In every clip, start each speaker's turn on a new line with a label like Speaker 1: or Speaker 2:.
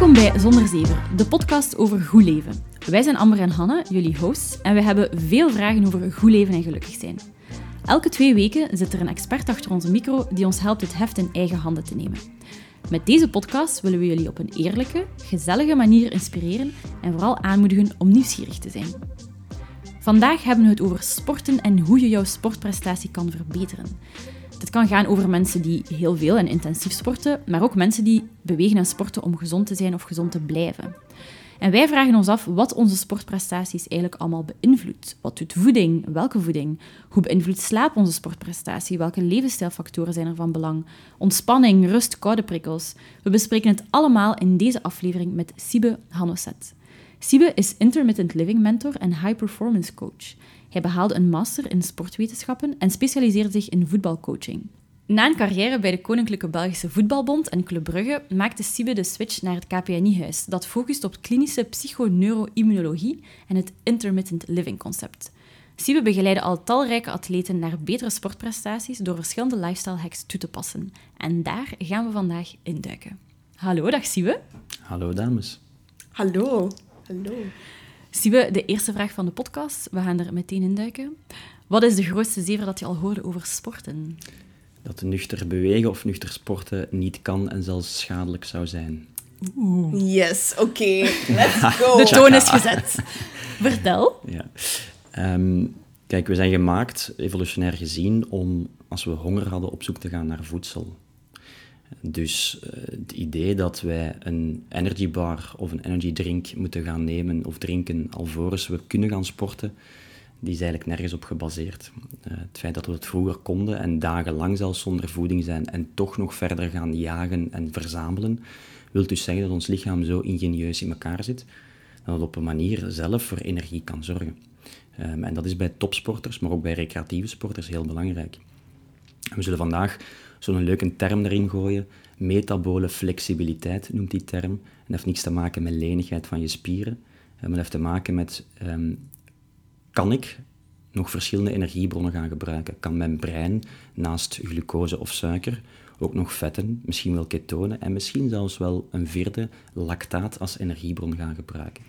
Speaker 1: Welkom bij Zonder Zeven, de podcast over goed leven. Wij zijn Amber en Hanne, jullie hosts, en we hebben veel vragen over goed leven en gelukkig zijn. Elke twee weken zit er een expert achter onze micro die ons helpt het heft in eigen handen te nemen. Met deze podcast willen we jullie op een eerlijke, gezellige manier inspireren en vooral aanmoedigen om nieuwsgierig te zijn. Vandaag hebben we het over sporten en hoe je jouw sportprestatie kan verbeteren. Dit kan gaan over mensen die heel veel en intensief sporten, maar ook mensen die bewegen en sporten om gezond te zijn of gezond te blijven. En wij vragen ons af wat onze sportprestaties eigenlijk allemaal beïnvloedt. Wat doet voeding? Welke voeding? Hoe beïnvloedt slaap onze sportprestatie? Welke levensstijlfactoren zijn er van belang? Ontspanning, rust, koude prikkels. We bespreken het allemaal in deze aflevering met Sibe Hanoset. Sibe is intermittent living mentor en high performance coach. Hij behaalde een master in sportwetenschappen en specialiseerde zich in voetbalcoaching. Na een carrière bij de Koninklijke Belgische Voetbalbond en Club Brugge maakte Siebe de switch naar het KPNI-huis, dat focust op klinische psychoneuroimmunologie en het intermittent living concept. Siebe begeleidde al talrijke atleten naar betere sportprestaties door verschillende lifestyle hacks toe te passen. En daar gaan we vandaag induiken. Hallo, dag Siebe.
Speaker 2: Hallo dames.
Speaker 3: Hallo. Hallo.
Speaker 1: Siebe, de eerste vraag van de podcast. We gaan er meteen induiken. Wat is de grootste zever dat je al hoorde over sporten?
Speaker 2: Dat nuchter bewegen of nuchter sporten niet kan en zelfs schadelijk zou zijn.
Speaker 3: Yes, oké. Let's go.
Speaker 1: De toon is gezet. Vertel.
Speaker 2: Ja. Ehm, kijk, we zijn gemaakt, evolutionair gezien, om als we honger hadden op zoek te gaan naar voedsel. Dus uh, het idee dat wij een energy bar of een energy drink moeten gaan nemen of drinken alvorens we kunnen gaan sporten, die is eigenlijk nergens op gebaseerd. Uh, het feit dat we het vroeger konden en dagenlang zelfs zonder voeding zijn en toch nog verder gaan jagen en verzamelen, wil dus zeggen dat ons lichaam zo ingenieus in elkaar zit dat het op een manier zelf voor energie kan zorgen. Um, en dat is bij topsporters, maar ook bij recreatieve sporters heel belangrijk. We zullen vandaag zo'n leuke term erin gooien. Metabole flexibiliteit noemt die term. Dat heeft niets te maken met lenigheid van je spieren, maar dat heeft te maken met um, kan ik nog verschillende energiebronnen gaan gebruiken? Kan mijn brein naast glucose of suiker ook nog vetten, misschien wel ketonen en misschien zelfs wel een vierde lactaat als energiebron gaan gebruiken?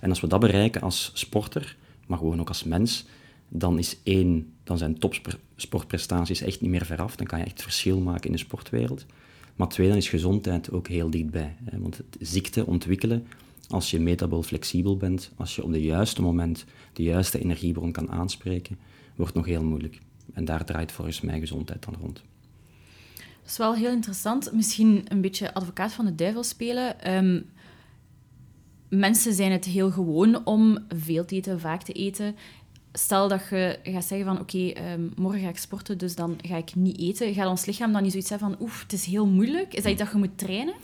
Speaker 2: En als we dat bereiken als sporter, maar gewoon ook als mens, dan is één, dan zijn topsportprestaties echt niet meer veraf. Dan kan je echt verschil maken in de sportwereld. Maar twee, dan is gezondheid ook heel dichtbij. Hè? Want het ziekte ontwikkelen als je metabool flexibel bent, als je op het juiste moment de juiste energiebron kan aanspreken, wordt nog heel moeilijk. En daar draait volgens mij gezondheid dan rond.
Speaker 1: Dat is wel heel interessant. Misschien een beetje advocaat van de duivel spelen. Um, mensen zijn het heel gewoon om veel te eten, vaak te eten. Stel dat je gaat zeggen van oké, okay, um, morgen ga ik sporten, dus dan ga ik niet eten. Gaat ons lichaam dan niet zoiets hebben van oef, het is heel moeilijk? Is dat iets dat je moet trainen?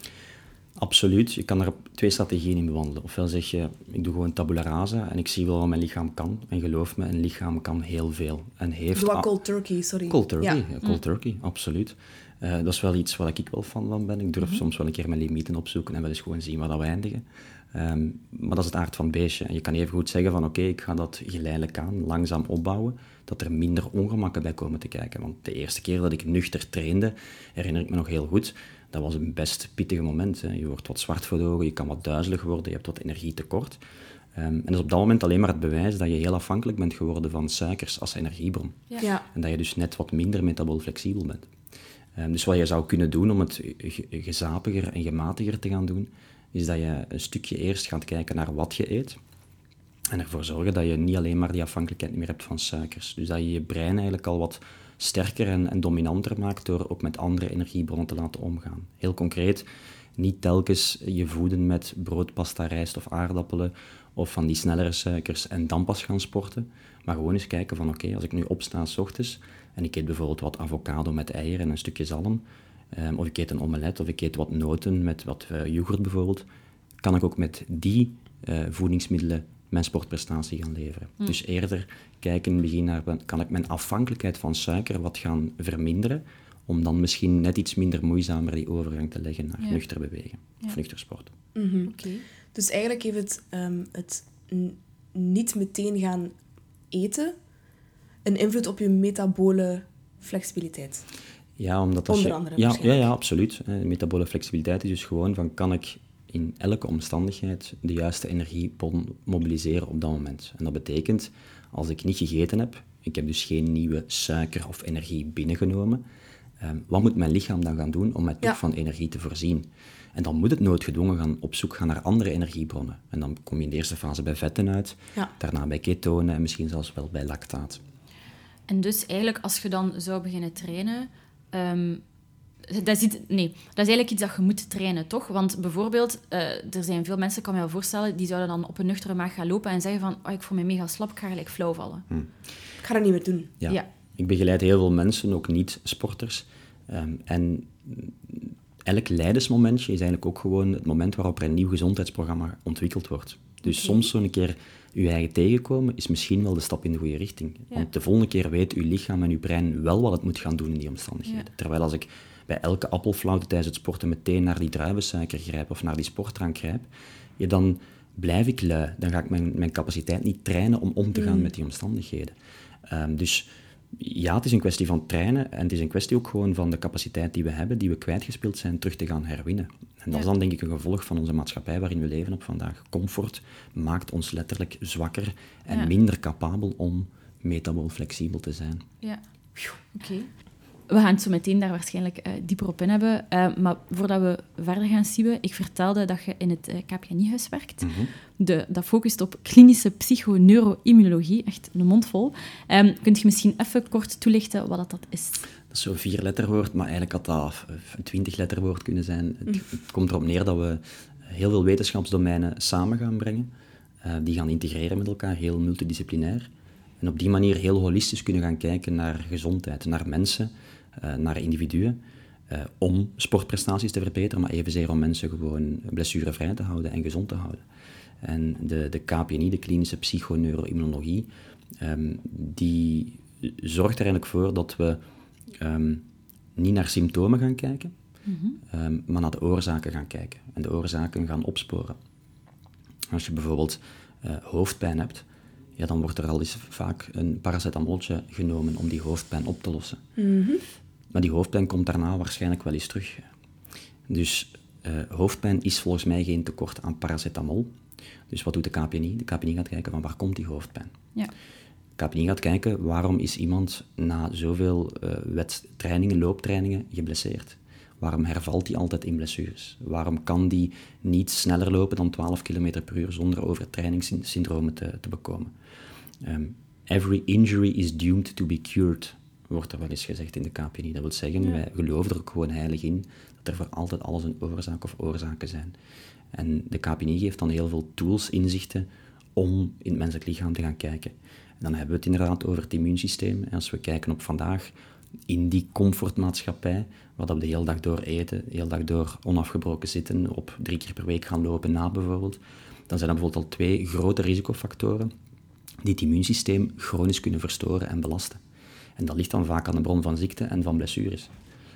Speaker 2: Absoluut. Je kan er twee strategieën in bewandelen. Ofwel zeg je, ik doe gewoon tabula rasa en ik zie wel wat mijn lichaam kan. En geloof me, een lichaam kan heel veel. En heeft
Speaker 3: Doe cold turkey, sorry.
Speaker 2: Cold turkey, ja. cold turkey, absoluut. Uh, dat is wel iets waar ik wel van ben. Ik durf mm -hmm. soms wel een keer mijn limieten opzoeken en wel eens gewoon zien waar dat we eindigen. Um, maar dat is het aard van het beestje. En je kan even goed zeggen van oké, okay, ik ga dat geleidelijk aan, langzaam opbouwen, dat er minder ongemakken bij komen te kijken. Want de eerste keer dat ik nuchter trainde, herinner ik me nog heel goed, dat was een best pittige moment. Hè. Je wordt wat zwart voor de ogen, je kan wat duizelig worden, je hebt wat energietekort. Um, en dat is op dat moment alleen maar het bewijs dat je heel afhankelijk bent geworden van suikers als energiebron.
Speaker 3: Ja. Ja.
Speaker 2: En dat je dus net wat minder metabool flexibel bent. Um, dus wat je zou kunnen doen om het gezapiger en gematiger te gaan doen, is dat je een stukje eerst gaat kijken naar wat je eet. En ervoor zorgen dat je niet alleen maar die afhankelijkheid meer hebt van suikers. Dus dat je je brein eigenlijk al wat sterker en, en dominanter maakt door ook met andere energiebronnen te laten omgaan. Heel concreet, niet telkens je voeden met brood, pasta, rijst of aardappelen of van die snellere suikers en dan pas gaan sporten. Maar gewoon eens kijken van oké, als ik nu opsta s ochtends en ik eet bijvoorbeeld wat avocado met eieren en een stukje zalm, um, of ik eet een omelet of ik eet wat noten met wat uh, yoghurt bijvoorbeeld, kan ik ook met die uh, voedingsmiddelen mijn sportprestatie gaan leveren. Mm. Dus eerder kijken in het begin naar, kan ik mijn afhankelijkheid van suiker wat gaan verminderen, om dan misschien net iets minder moeizamer die overgang te leggen naar ja. nuchter bewegen ja. of nuchter sporten.
Speaker 3: Mm -hmm. okay. Dus eigenlijk heeft het, um, het niet meteen gaan eten een invloed op je metabole flexibiliteit.
Speaker 2: Ja, omdat als
Speaker 3: Onder
Speaker 2: je,
Speaker 3: andere
Speaker 2: ja, ja, ja, absoluut. De metabole flexibiliteit is dus gewoon van kan ik in elke omstandigheid de juiste energiebron mobiliseren op dat moment. En dat betekent, als ik niet gegeten heb, ik heb dus geen nieuwe suiker of energie binnengenomen, ehm, wat moet mijn lichaam dan gaan doen om mij toch
Speaker 3: Ja.
Speaker 2: van energie te voorzien? En dan moet het noodgedwongen gaan op zoek gaan naar andere energiebronnen. En dan kom je in de eerste fase bij vetten uit,
Speaker 3: Ja.
Speaker 2: daarna bij ketonen en misschien zelfs wel bij lactaat.
Speaker 1: En dus eigenlijk, als je dan zou beginnen trainen... ehm, dat, is iets, nee, dat is eigenlijk iets dat je moet trainen, toch? Want bijvoorbeeld, eh, er zijn veel mensen, ik kan me wel voorstellen, die zouden dan op een nuchtere maag gaan lopen en zeggen van oh, ik voel me mega slap, ik ga gelijk flauw vallen.
Speaker 3: Ik ga dat niet meer doen.
Speaker 2: Ja.
Speaker 1: Ja.
Speaker 2: Ik begeleid heel veel mensen, ook niet-sporters. Ehm, en elk leidersmomentje is eigenlijk ook gewoon het moment waarop er een nieuw gezondheidsprogramma ontwikkeld wordt. Dus
Speaker 1: Oké.
Speaker 2: soms zo'n keer je eigen tegenkomen is misschien wel de stap in de goede richting.
Speaker 1: Ja.
Speaker 2: Want de volgende keer weet uw lichaam en uw brein wel wat het moet gaan doen in die omstandigheden.
Speaker 1: Ja.
Speaker 2: Terwijl als ik bij elke appelflauwte tijdens het sporten meteen naar die druivensuiker grijp of naar die sportdrank grijp, ja, dan blijf ik lui. Dan ga ik mijn, mijn capaciteit niet trainen om om te gaan met die omstandigheden. Ehm, dus ja, het is een kwestie van trainen en het is een kwestie ook gewoon van de capaciteit die we hebben, die we kwijtgespeeld zijn, terug te gaan herwinnen. En dat is dan denk ik een gevolg van onze maatschappij waarin we leven op vandaag. Comfort maakt ons letterlijk zwakker en
Speaker 1: Ja.
Speaker 2: minder capabel om metabool flexibel te zijn.
Speaker 1: Ja. Oké. We gaan het zo meteen daar waarschijnlijk eh, dieper op in hebben. Eh, maar voordat we verder gaan, Siebe, ik vertelde dat je in het uh, KPNI-huis werkt. De, dat focust op klinische psychoneuroimmunologie, echt een mond vol. Um, kunt je misschien even kort toelichten wat dat, dat is?
Speaker 2: Dat is zo'n vier letterwoord, maar eigenlijk had dat een twintig letterwoord kunnen zijn. Het, het, komt erop neer dat we heel veel wetenschapsdomeinen samen gaan brengen. Uh, die gaan integreren met elkaar, heel multidisciplinair. En op die manier heel holistisch kunnen gaan kijken naar gezondheid, naar mensen, uh, naar individuen. Uh, om sportprestaties te verbeteren, maar evenzeer om mensen gewoon blessurevrij te houden en gezond te houden. En de, de KPNI, de klinische psychoneuroimmunologie, um, die zorgt er eigenlijk voor dat we um, niet naar symptomen gaan kijken, mm -hmm. um, maar naar de oorzaken gaan kijken en de oorzaken gaan opsporen. Als je bijvoorbeeld uh, hoofdpijn hebt, ja, dan wordt er al eens vaak een paracetamoltje genomen om die hoofdpijn op te lossen.
Speaker 3: Mm -hmm.
Speaker 2: Maar die hoofdpijn komt daarna waarschijnlijk wel eens terug. Dus uh, hoofdpijn is volgens mij geen tekort aan paracetamol. Dus wat doet de KPNI? De KPNI gaat kijken van waar komt die hoofdpijn.
Speaker 1: Ja.
Speaker 2: KPNI gaat kijken waarom is iemand na zoveel uh, wedtrainingen, looptrainingen geblesseerd. Waarom hervalt hij altijd in blessures? Waarom kan die niet sneller lopen dan 12 km per uur zonder overtrainingssyndromen te, te bekomen? Um, every injury is doomed to be cured, wordt er wel eens gezegd in de KPNI. Dat wil zeggen, ja. wij geloven er ook gewoon heilig in dat er voor altijd alles een oorzaak of oorzaken zijn. En de KPNI geeft dan heel veel tools, inzichten om in het menselijk lichaam te gaan kijken. En dan hebben we het inderdaad over het immuunsysteem. En als we kijken op vandaag, in die comfortmaatschappij, dat we de hele dag door eten, de hele dag door onafgebroken zitten, op drie keer per week gaan lopen na bijvoorbeeld, dan zijn er bijvoorbeeld al twee grote risicofactoren die het immuunsysteem chronisch kunnen verstoren en belasten. En dat ligt dan vaak aan de bron van ziekte en van blessures.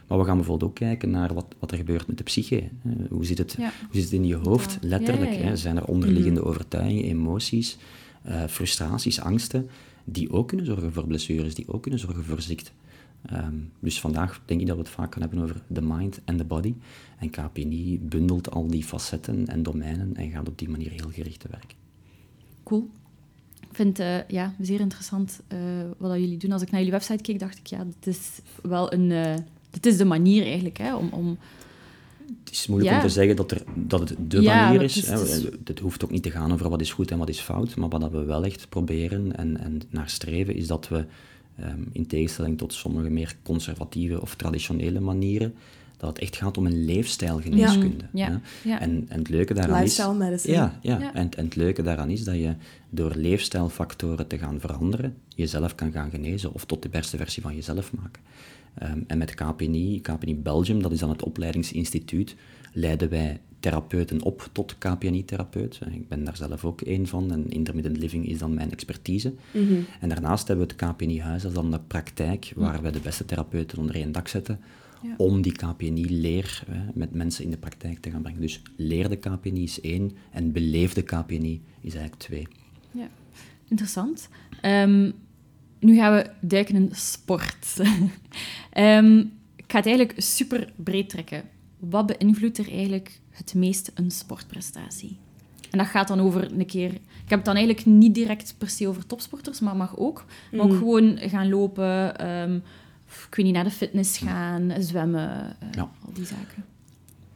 Speaker 2: Maar we gaan bijvoorbeeld ook kijken naar wat, wat er gebeurt met de psyche. Hoe zit het,
Speaker 1: ja.
Speaker 2: hoe zit het in je hoofd, letterlijk?
Speaker 1: Ja,
Speaker 2: hè? Zijn er onderliggende mm-hmm. overtuigingen, emoties, uh, frustraties, angsten, die ook kunnen zorgen voor blessures, die ook kunnen zorgen voor ziekte? Um, dus vandaag denk ik dat we het vaak gaan hebben over de mind en de body. En KPNI bundelt al die facetten en domeinen en gaat op die manier heel gericht te werk.
Speaker 1: Cool. Ik vind het uh, ja, zeer interessant uh, wat jullie doen. Als ik naar jullie website keek, dacht ik, ja, dit is wel een... Uh, dit is de manier eigenlijk, hè, om... om
Speaker 2: het is moeilijk
Speaker 1: ja.
Speaker 2: om te zeggen dat, er, dat het de
Speaker 1: ja,
Speaker 2: manier is.
Speaker 1: Het, is,
Speaker 2: hè.
Speaker 1: het,
Speaker 2: hoeft ook niet te gaan over wat is goed en wat is fout. Maar wat we wel echt proberen en, en naar streven, is dat we um, in tegenstelling tot sommige meer conservatieve of traditionele manieren, dat het echt gaat om een leefstijlgeneeskunde.
Speaker 1: Ja. Ja. Ja.
Speaker 2: En, en, het leuke daaraan
Speaker 3: Lifestyle
Speaker 2: is...
Speaker 3: medicine.
Speaker 2: Ja, ja. En, en, het leuke daaraan is dat je door leefstijlfactoren te gaan veranderen, jezelf kan gaan genezen of tot de beste versie van jezelf maken. Um, en met KPNI, KPNI Belgium, dat is dan het opleidingsinstituut, leiden wij therapeuten op tot KPNI-therapeut. Ik ben daar zelf ook één van en intermittent living is dan mijn expertise.
Speaker 3: Mm-hmm.
Speaker 2: En daarnaast hebben we het KPNI-huis, dat is dan de praktijk waar wij de beste therapeuten onder één dak zetten, ja. om die KPNI-leer met mensen in de praktijk te gaan brengen. Dus leer de KPNI is één en beleef de KPNI is eigenlijk twee.
Speaker 1: Ja, interessant. Um, nu gaan we duiken in sport. um, ik ga het eigenlijk super breed trekken. wat beïnvloedt er eigenlijk het meest een sportprestatie? En dat gaat dan over een keer... Ik heb het dan eigenlijk niet direct per se over topsporters, maar mag ook. Maar ook
Speaker 3: Mhm.
Speaker 1: gewoon gaan lopen, ehm, ik weet niet, naar de fitness gaan, zwemmen, eh,
Speaker 2: Ja.
Speaker 1: al die zaken.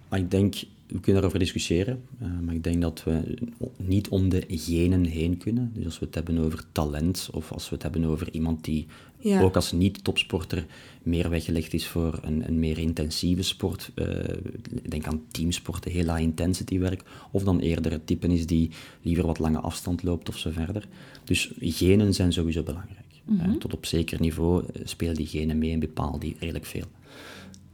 Speaker 2: Maar ik denk, we kunnen daarover discussiëren, eh, maar ik denk dat we niet om de genen heen kunnen. Dus als we het hebben over talent, of als we het hebben over iemand die
Speaker 3: Ja.
Speaker 2: ook als niet-topsporter meer weggelegd is voor een, een meer intensieve sport, eh, denk aan teamsporten, heel high-intensity werk, of dan eerder het type is die liever wat lange afstand loopt of zo verder. Dus genen zijn sowieso belangrijk. Eh, tot op zeker niveau eh, spelen die genen mee en bepalen die redelijk veel.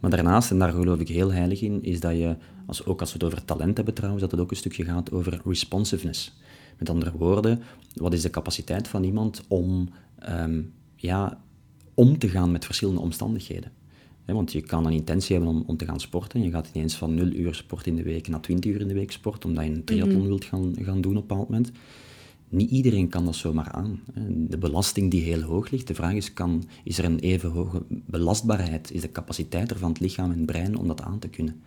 Speaker 2: Maar daarnaast, en daar geloof ik heel heilig in, is dat je, als, ook als we het over talent hebben trouwens, dat het ook een stukje gaat over responsiveness. Met andere woorden, wat is de capaciteit van iemand om, ehm, ja, om te gaan met verschillende omstandigheden? Want je kan een intentie hebben om, om te gaan sporten. Je gaat ineens van 0 uur sport in de week naar 20 uur in de week sport, omdat je een triathlon wilt gaan, gaan doen op een bepaald moment. Niet iedereen kan dat zomaar aan. De belasting die heel hoog ligt, de vraag is, kan, is er een even hoge belastbaarheid? Is de capaciteit er van het lichaam en het brein om dat aan te kunnen?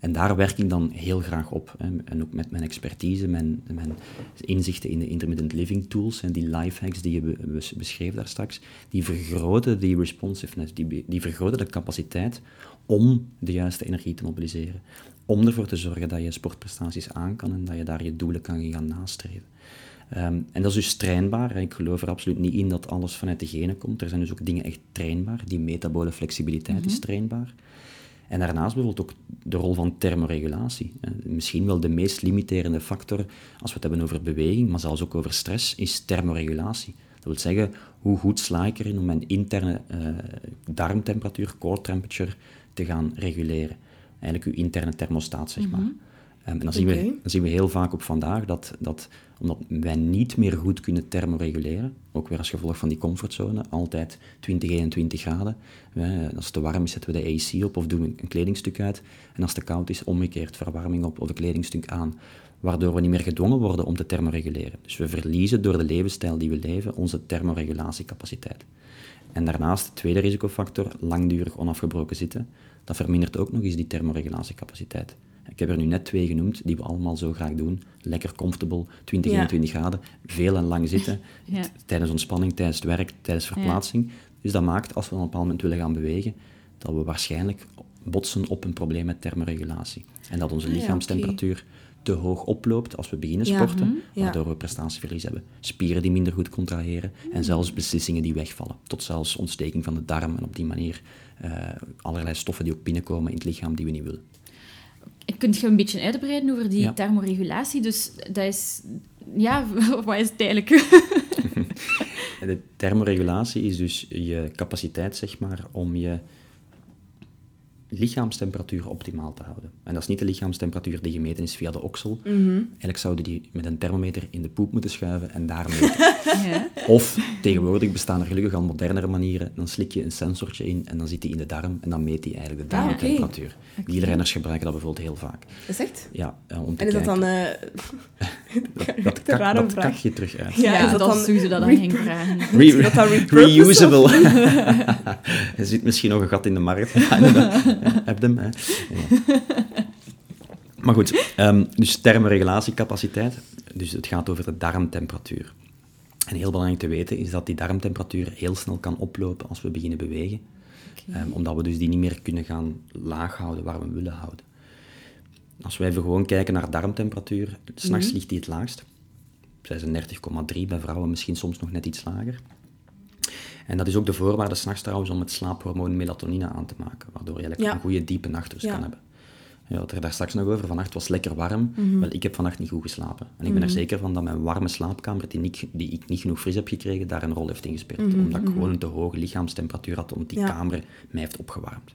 Speaker 2: En daar werk ik dan heel graag op. En ook met mijn expertise, mijn, mijn inzichten in de intermittent living tools en die life hacks die je be- bes- beschreef daar straks, die vergroten die responsiveness, die, die vergroten de capaciteit om de juiste energie te mobiliseren. Om ervoor te zorgen dat je sportprestaties aan kan en dat je daar je doelen kan gaan nastreven. Ehm, en dat is dus trainbaar. Ik geloof er absoluut niet in dat alles vanuit de genen komt. Er zijn dus ook dingen echt trainbaar. Die metabole flexibiliteit is trainbaar. En daarnaast bijvoorbeeld ook de rol van thermoregulatie. Eh, Misschien wel de meest limiterende factor, als we het hebben over beweging, maar zelfs ook over stress, is thermoregulatie. Dat wil zeggen, hoe goed sla ik erin om mijn interne eh, darmtemperatuur, core temperature, te gaan reguleren. Eigenlijk uw interne thermostaat, zeg maar. Ehm, en dan zien, we, dan zien we heel vaak op vandaag dat, dat, omdat wij niet meer goed kunnen thermoreguleren, ook weer als gevolg van die comfortzone, altijd 20, 21 graden. Eh, Als het te warm is, zetten we de AC op of doen we een kledingstuk uit. En als het te koud is, omgekeerd verwarming op of een kledingstuk aan. Waardoor we niet meer gedwongen worden om te thermoreguleren. Dus we verliezen door de levensstijl die we leven onze thermoregulatiecapaciteit. En daarnaast, de tweede risicofactor, langdurig onafgebroken zitten. Dat vermindert ook nog eens die thermoregulatiecapaciteit. Ik heb er nu net twee genoemd die we allemaal zo graag doen. Lekker comfortable, 20,
Speaker 3: Ja.
Speaker 2: 21 graden, veel en lang zitten.
Speaker 1: Ja.
Speaker 2: Tijdens ontspanning, tijdens het werk, tijdens verplaatsing. Dus dat maakt, als we op een bepaald moment willen gaan bewegen, dat we waarschijnlijk botsen op een probleem met thermoregulatie. En dat onze
Speaker 3: Ah
Speaker 2: lichaamstemperatuur te hoog oploopt als we beginnen
Speaker 3: Ja,
Speaker 2: sporten,
Speaker 3: ja.
Speaker 2: waardoor we prestatieverlies hebben. Spieren die minder goed contraheren en zelfs beslissingen die wegvallen. Tot zelfs ontsteking van de darm en op die manier eh, allerlei stoffen die ook binnenkomen in het lichaam die we niet willen.
Speaker 1: Kunt je een beetje uitbreiden over die
Speaker 2: Ja.
Speaker 1: thermoregulatie? Dus dat is... Ja, wat is het eigenlijk?
Speaker 2: De thermoregulatie is dus je capaciteit, zeg maar, om je lichaamstemperatuur optimaal te houden. En dat is niet de lichaamstemperatuur die gemeten is via de oksel. Eigenlijk zouden die met een thermometer in de poep moeten schuiven en daar meten.
Speaker 1: ja.
Speaker 2: Of tegenwoordig bestaan er gelukkig al modernere manieren. Dan slik je een sensortje in en dan zit die in de darm en dan meet die eigenlijk de
Speaker 3: Ah,
Speaker 2: darmtemperatuur. Wielrenners gebruiken dat bijvoorbeeld heel vaak.
Speaker 3: Dat is echt?
Speaker 2: Ja, eh, om te
Speaker 3: En is dat dan... eh,
Speaker 2: dat, kak, dat kak je terug uit.
Speaker 3: Ja,
Speaker 1: Ja,
Speaker 3: is dat
Speaker 1: dat
Speaker 3: dan
Speaker 1: is sowieso dat aan vragen.
Speaker 2: Re-
Speaker 3: dat dan repurposed
Speaker 2: reusable. er zit misschien nog een gat in de markt. Heb hem, hè. Ja. Maar goed, ehm, dus thermoregulatiecapaciteit. Dus het gaat over de darmtemperatuur. En heel belangrijk te weten is dat die darmtemperatuur heel snel kan oplopen als we beginnen bewegen. Ehm, omdat we dus die niet meer kunnen gaan laag houden waar we willen houden. Als we even gewoon kijken naar darmtemperatuur, s'nachts ligt die het laagst. 36,3 bij vrouwen, misschien soms nog net iets lager. En dat is ook de voorwaarde s'nachts trouwens om het slaaphormoon melatonine aan te maken, waardoor je
Speaker 3: Ja.
Speaker 2: een goede diepe nachtrust
Speaker 3: Ja.
Speaker 2: kan hebben. Je had er daar straks nog over, vannacht was lekker warm.
Speaker 3: Mhm.
Speaker 2: Wel, ik heb vannacht niet goed geslapen. En ik ben er zeker van dat mijn warme slaapkamer, die, niet, die ik niet genoeg fris heb gekregen, daar een rol heeft ingespeeld. Omdat ik gewoon een te hoge lichaamstemperatuur had, omdat die
Speaker 3: Mhm, Ja.
Speaker 2: kamer mij heeft opgewarmd.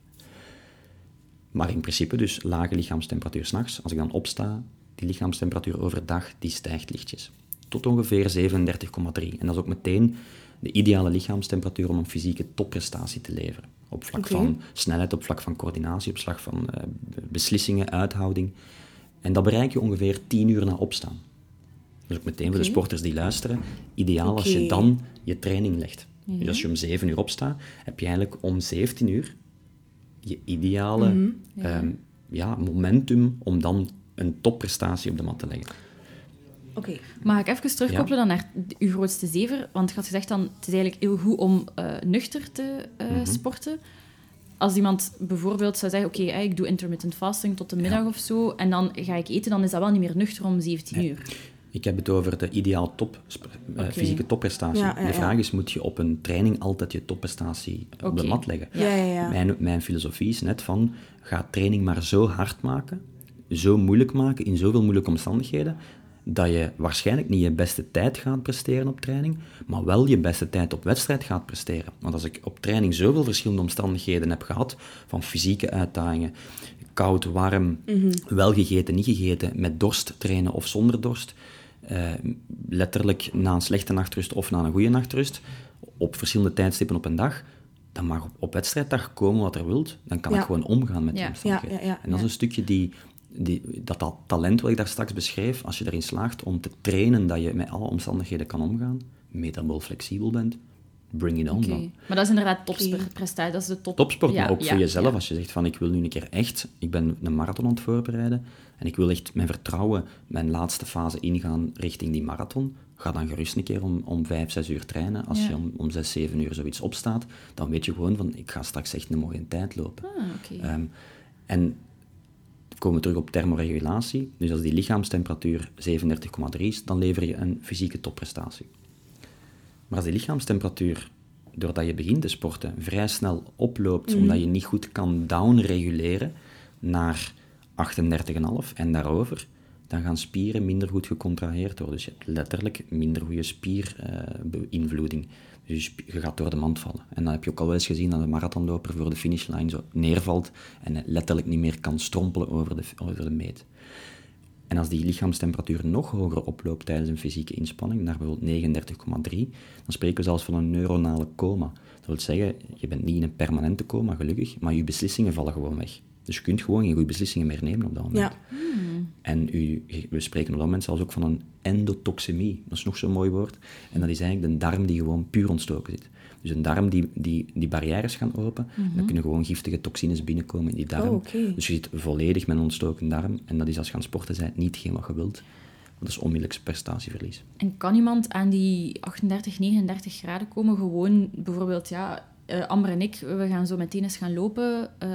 Speaker 2: Maar in principe dus lage lichaamstemperatuur s'nachts. Als ik dan opsta, die lichaamstemperatuur overdag, die stijgt lichtjes. Tot ongeveer 37,3. En dat is ook meteen de ideale lichaamstemperatuur om een fysieke topprestatie te leveren. Op vlak van snelheid, op vlak van coördinatie, op vlak van eh, beslissingen, uithouding. En dat bereik je ongeveer 10 uur na opstaan. Dus ook meteen voor de sporters die luisteren, ideaal als je dan je training legt. Dus als je om 7 uur opstaat, heb je eigenlijk om 17 uur je ideale
Speaker 3: Mhm.
Speaker 1: Ja.
Speaker 2: ehm, ja, momentum om dan een topprestatie op de mat te leggen.
Speaker 3: Oké.
Speaker 1: Mag ik even terugkoppelen dan naar uw grootste zever? Want je had gezegd dan, het is eigenlijk heel goed om eh, nuchter te eh,
Speaker 2: Mhm.
Speaker 1: sporten. Als iemand bijvoorbeeld zou zeggen, oké, hè, ik doe intermittent fasting tot de middag of zo, en dan ga ik eten, dan is dat wel niet meer nuchter om 17 uur.
Speaker 2: Ik heb het over de ideaal top, eh, fysieke topprestatie.
Speaker 3: Ja, ja,
Speaker 2: de vraag is, moet je op een training altijd je topprestatie op de mat leggen?
Speaker 3: Ja, ja, ja.
Speaker 2: Mijn, mijn filosofie is net van, ga training maar zo hard maken, zo moeilijk maken, in zoveel moeilijke omstandigheden, dat je waarschijnlijk niet je beste tijd gaat presteren op training, maar wel je beste tijd op wedstrijd gaat presteren. Want als ik op training zoveel verschillende omstandigheden heb gehad, van fysieke uitdagingen, koud, warm, wel gegeten, niet gegeten, met dorst trainen of zonder dorst, eh, letterlijk na een slechte nachtrust of na een goede nachtrust, op verschillende tijdstippen op een dag, dan mag op, op wedstrijddag komen wat er wilt, dan kan
Speaker 3: Ja.
Speaker 2: ik gewoon omgaan met die omstandigheden.
Speaker 3: Ja,
Speaker 2: en dat is een stukje die, die, dat, dat talent wat ik daar straks beschreef, als je erin slaagt om te trainen dat je met alle omstandigheden kan omgaan, metabol flexibel bent, bring it on
Speaker 1: Oké.
Speaker 2: dan.
Speaker 1: Maar dat is inderdaad topprestatie, dat is de top...
Speaker 2: Topsport,
Speaker 1: Ja,
Speaker 2: maar ook
Speaker 1: ja,
Speaker 2: voor jezelf.
Speaker 1: ja.
Speaker 2: Als je zegt van ik wil nu een keer echt, ik ben een marathon aan het voorbereiden en ik wil echt mijn vertrouwen, mijn laatste fase ingaan richting die marathon, ga dan gerust een keer om, om vijf, zes uur trainen. Als
Speaker 1: Ja.
Speaker 2: je om, om zes, zeven uur zoiets opstaat, dan weet je gewoon van ik ga straks echt een mooie tijd lopen.
Speaker 1: Ah, oké.
Speaker 2: Ehm, en komen we terug op thermoregulatie. Dus als die lichaamstemperatuur 37,3 is, dan lever je een fysieke topprestatie. Maar als die lichaamstemperatuur, doordat je begint te sporten, vrij snel oploopt, omdat je niet goed kan downreguleren naar 38,5 en daarover, dan gaan spieren minder goed gecontraheerd worden. Dus je hebt letterlijk minder goede spierbeïnvloeding. Dus je, gaat door de mand vallen. En dan heb je ook al eens gezien dat een marathonloper voor de finishlijn zo neervalt en letterlijk niet meer kan strompelen over de, over de meet. En als die lichaamstemperatuur nog hoger oploopt tijdens een fysieke inspanning, naar bijvoorbeeld 39,3, dan spreken we zelfs van een neuronale coma. Dat wil zeggen, je bent niet in een permanente coma, gelukkig, maar je beslissingen vallen gewoon weg. Dus je kunt gewoon geen goede beslissingen meer nemen op dat moment.
Speaker 3: Ja.
Speaker 2: En u, we spreken op dat moment zelfs ook van een endotoxemie. Dat is nog zo'n mooi woord. En dat is eigenlijk de darm die gewoon puur ontstoken zit. Dus een darm die, die, die barrières gaan open, en dan kunnen gewoon giftige toxines binnenkomen in die darm.
Speaker 3: Oh.
Speaker 2: Dus je zit volledig met een ontstoken darm. En dat is als je aan het sporten bent niet hetgeen wat je wilt. Want dat is onmiddellijk prestatieverlies.
Speaker 1: En kan iemand aan die 38, 39 graden komen? Gewoon bijvoorbeeld, ja, eh, Amber en ik, we gaan zo meteen eens gaan lopen. eh,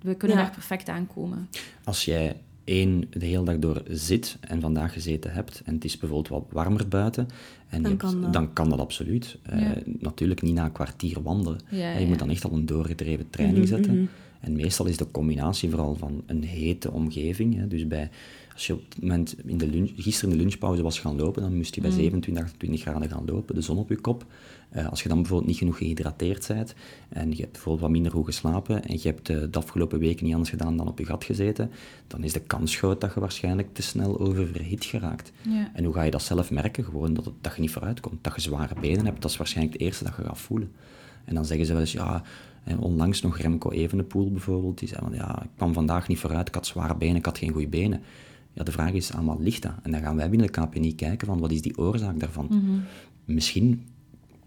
Speaker 1: we kunnen
Speaker 3: Ja.
Speaker 1: daar perfect aankomen.
Speaker 2: Als jij één de hele dag door zit en vandaag gezeten hebt en het is bijvoorbeeld wat warmer buiten, en
Speaker 3: Dan kan dat.
Speaker 2: dan kan dat absoluut. Eh,
Speaker 1: Ja.
Speaker 2: natuurlijk niet na een kwartier wandelen.
Speaker 1: Ja,
Speaker 2: je
Speaker 1: ja. Mhm,
Speaker 2: moet dan echt al een doorgedreven training zetten. En meestal is de combinatie vooral van een hete omgeving. Hè. Dus bij, als je op het moment in de lunch, gisteren in de lunchpauze was gaan lopen, dan moest je bij 27, 28 graden gaan lopen, de zon op je kop. Eh, als je dan bijvoorbeeld niet genoeg gehydrateerd bent en je hebt bijvoorbeeld wat minder goed geslapen en je hebt eh, de afgelopen weken niet anders gedaan dan op je gat gezeten, dan is de kans groot dat je waarschijnlijk te snel oververhit geraakt.
Speaker 1: Ja.
Speaker 2: En hoe ga je dat zelf merken? Gewoon dat, het, dat je niet vooruit komt. Dat je zware benen hebt, dat is waarschijnlijk het eerste dat je gaat voelen. En dan zeggen ze wel eens, ja, eh, onlangs nog Remco Evenepoel bijvoorbeeld, die zei van, ja, ik kwam vandaag niet vooruit, ik had zware benen, ik had geen goede benen. Ja, de vraag is, aan wat ligt dat? En dan gaan wij binnen de KPNI kijken van, wat is die oorzaak daarvan? Misschien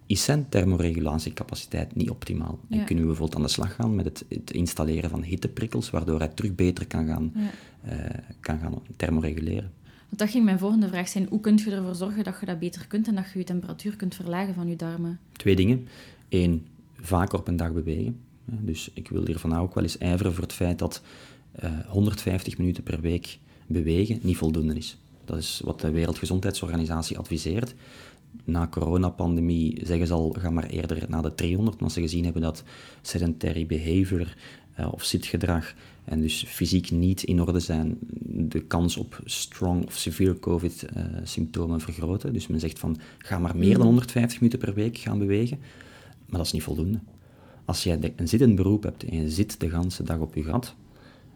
Speaker 2: is zijn thermoregulatiecapaciteit niet optimaal.
Speaker 1: Ja.
Speaker 2: En kunnen we bijvoorbeeld aan de slag gaan met het, het installeren van hitteprikkels, waardoor hij terug beter kan gaan,
Speaker 1: Ja.
Speaker 2: eh, kan gaan thermoreguleren.
Speaker 1: Want dat ging mijn volgende vraag zijn. Hoe kun je ervoor zorgen dat je dat beter kunt en dat je je temperatuur kunt verlagen van je darmen?
Speaker 2: Twee dingen. Eén, vaker op een dag bewegen. Dus ik wil hier van ook wel eens ijveren voor het feit dat eh, 150 minuten per week bewegen niet voldoende is. Dat is wat de Wereldgezondheidsorganisatie adviseert. Na coronapandemie zeggen ze al, ga maar eerder naar de 300, omdat ze gezien hebben dat sedentary behavior eh, of zitgedrag en dus fysiek niet in orde zijn, de kans op strong of severe COVID-symptomen vergroten. Dus men zegt van, ga maar meer dan 150 minuten per week gaan bewegen. Maar dat is niet voldoende. Als jij een zittend beroep hebt en je zit de ganse dag op je gat,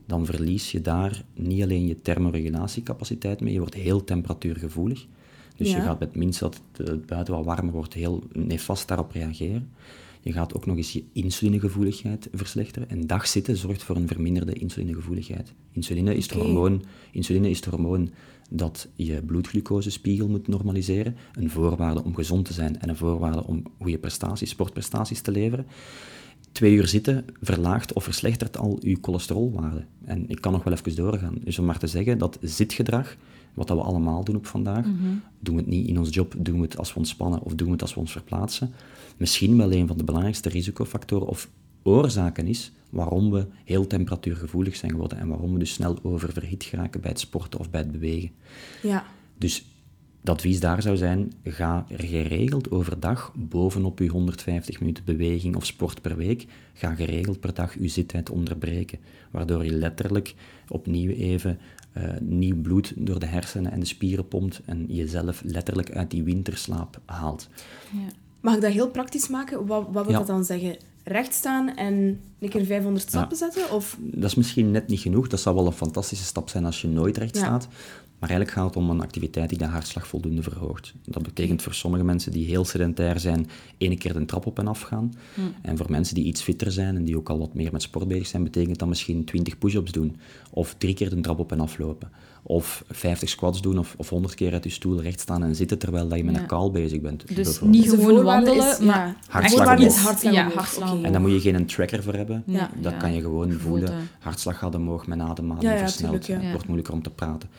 Speaker 2: dan verlies je daar niet alleen je thermoregulatiecapaciteit mee, je wordt heel temperatuurgevoelig. Dus je gaat met minst dat het buiten wat warmer wordt heel nefast daarop reageren. Je gaat ook nog eens je insulinegevoeligheid verslechteren. En dagzitten zorgt voor een verminderde insulinegevoeligheid. Insuline is, het hormoon, insuline is het hormoon dat je bloedglucosespiegel moet normaliseren. Een voorwaarde om gezond te zijn en een voorwaarde om goede prestaties, sportprestaties te leveren. Twee uur zitten verlaagt of verslechtert al uw cholesterolwaarde. En ik kan nog wel even doorgaan. Dus om maar te zeggen dat zitgedrag, wat dat we allemaal doen op vandaag, doen we het niet in ons job, doen we het als we ontspannen of doen we het als we ons verplaatsen, misschien wel een van de belangrijkste risicofactoren of oorzaken is waarom we heel temperatuurgevoelig zijn geworden en waarom we dus snel oververhit geraken bij het sporten of bij het bewegen.
Speaker 3: Ja.
Speaker 2: Dus het advies daar zou zijn, ga er geregeld overdag bovenop je 150 minuten beweging of sport per week, ga geregeld per dag je zittijd onderbreken, waardoor je letterlijk opnieuw even eh, nieuw bloed door de hersenen en de spieren pompt en jezelf letterlijk uit die winterslaap haalt.
Speaker 1: Ja.
Speaker 3: Mag ik dat heel praktisch maken? Wat, wat wil
Speaker 2: Ja.
Speaker 3: dat dan zeggen? Recht staan en een keer 500 stappen zetten? Of...
Speaker 2: Dat is misschien net niet genoeg. Dat zou wel een fantastische stap zijn als je nooit recht
Speaker 3: Ja.
Speaker 2: staat. Maar eigenlijk gaat het om een activiteit die de hartslag voldoende verhoogt. Dat betekent voor sommige mensen die heel sedentair zijn, één keer de trap op en af gaan. En voor mensen die iets fitter zijn en die ook al wat meer met sport bezig zijn, betekent dat misschien 20 push-ups doen. Of drie keer de trap op en af lopen. Of 50 squats doen of, of 100 keer uit je stoel recht staan en zitten terwijl dat je met
Speaker 1: Ja.
Speaker 2: een kaal bezig bent.
Speaker 1: Dus niet
Speaker 3: Dus
Speaker 1: gewoon wandelen,
Speaker 3: is-
Speaker 1: maar
Speaker 3: ja.
Speaker 2: Hartslag
Speaker 3: is hartslag
Speaker 1: Ja, hartslag.
Speaker 2: En dan moet je geen tracker voor hebben.
Speaker 1: Ja,
Speaker 2: dat
Speaker 1: ja.
Speaker 2: kan je gewoon voelen. Hartslag gaat omhoog, mijn ademhaling
Speaker 3: Ja, ja,
Speaker 2: versnelt. Het
Speaker 1: Ja.
Speaker 2: wordt moeilijker om te praten.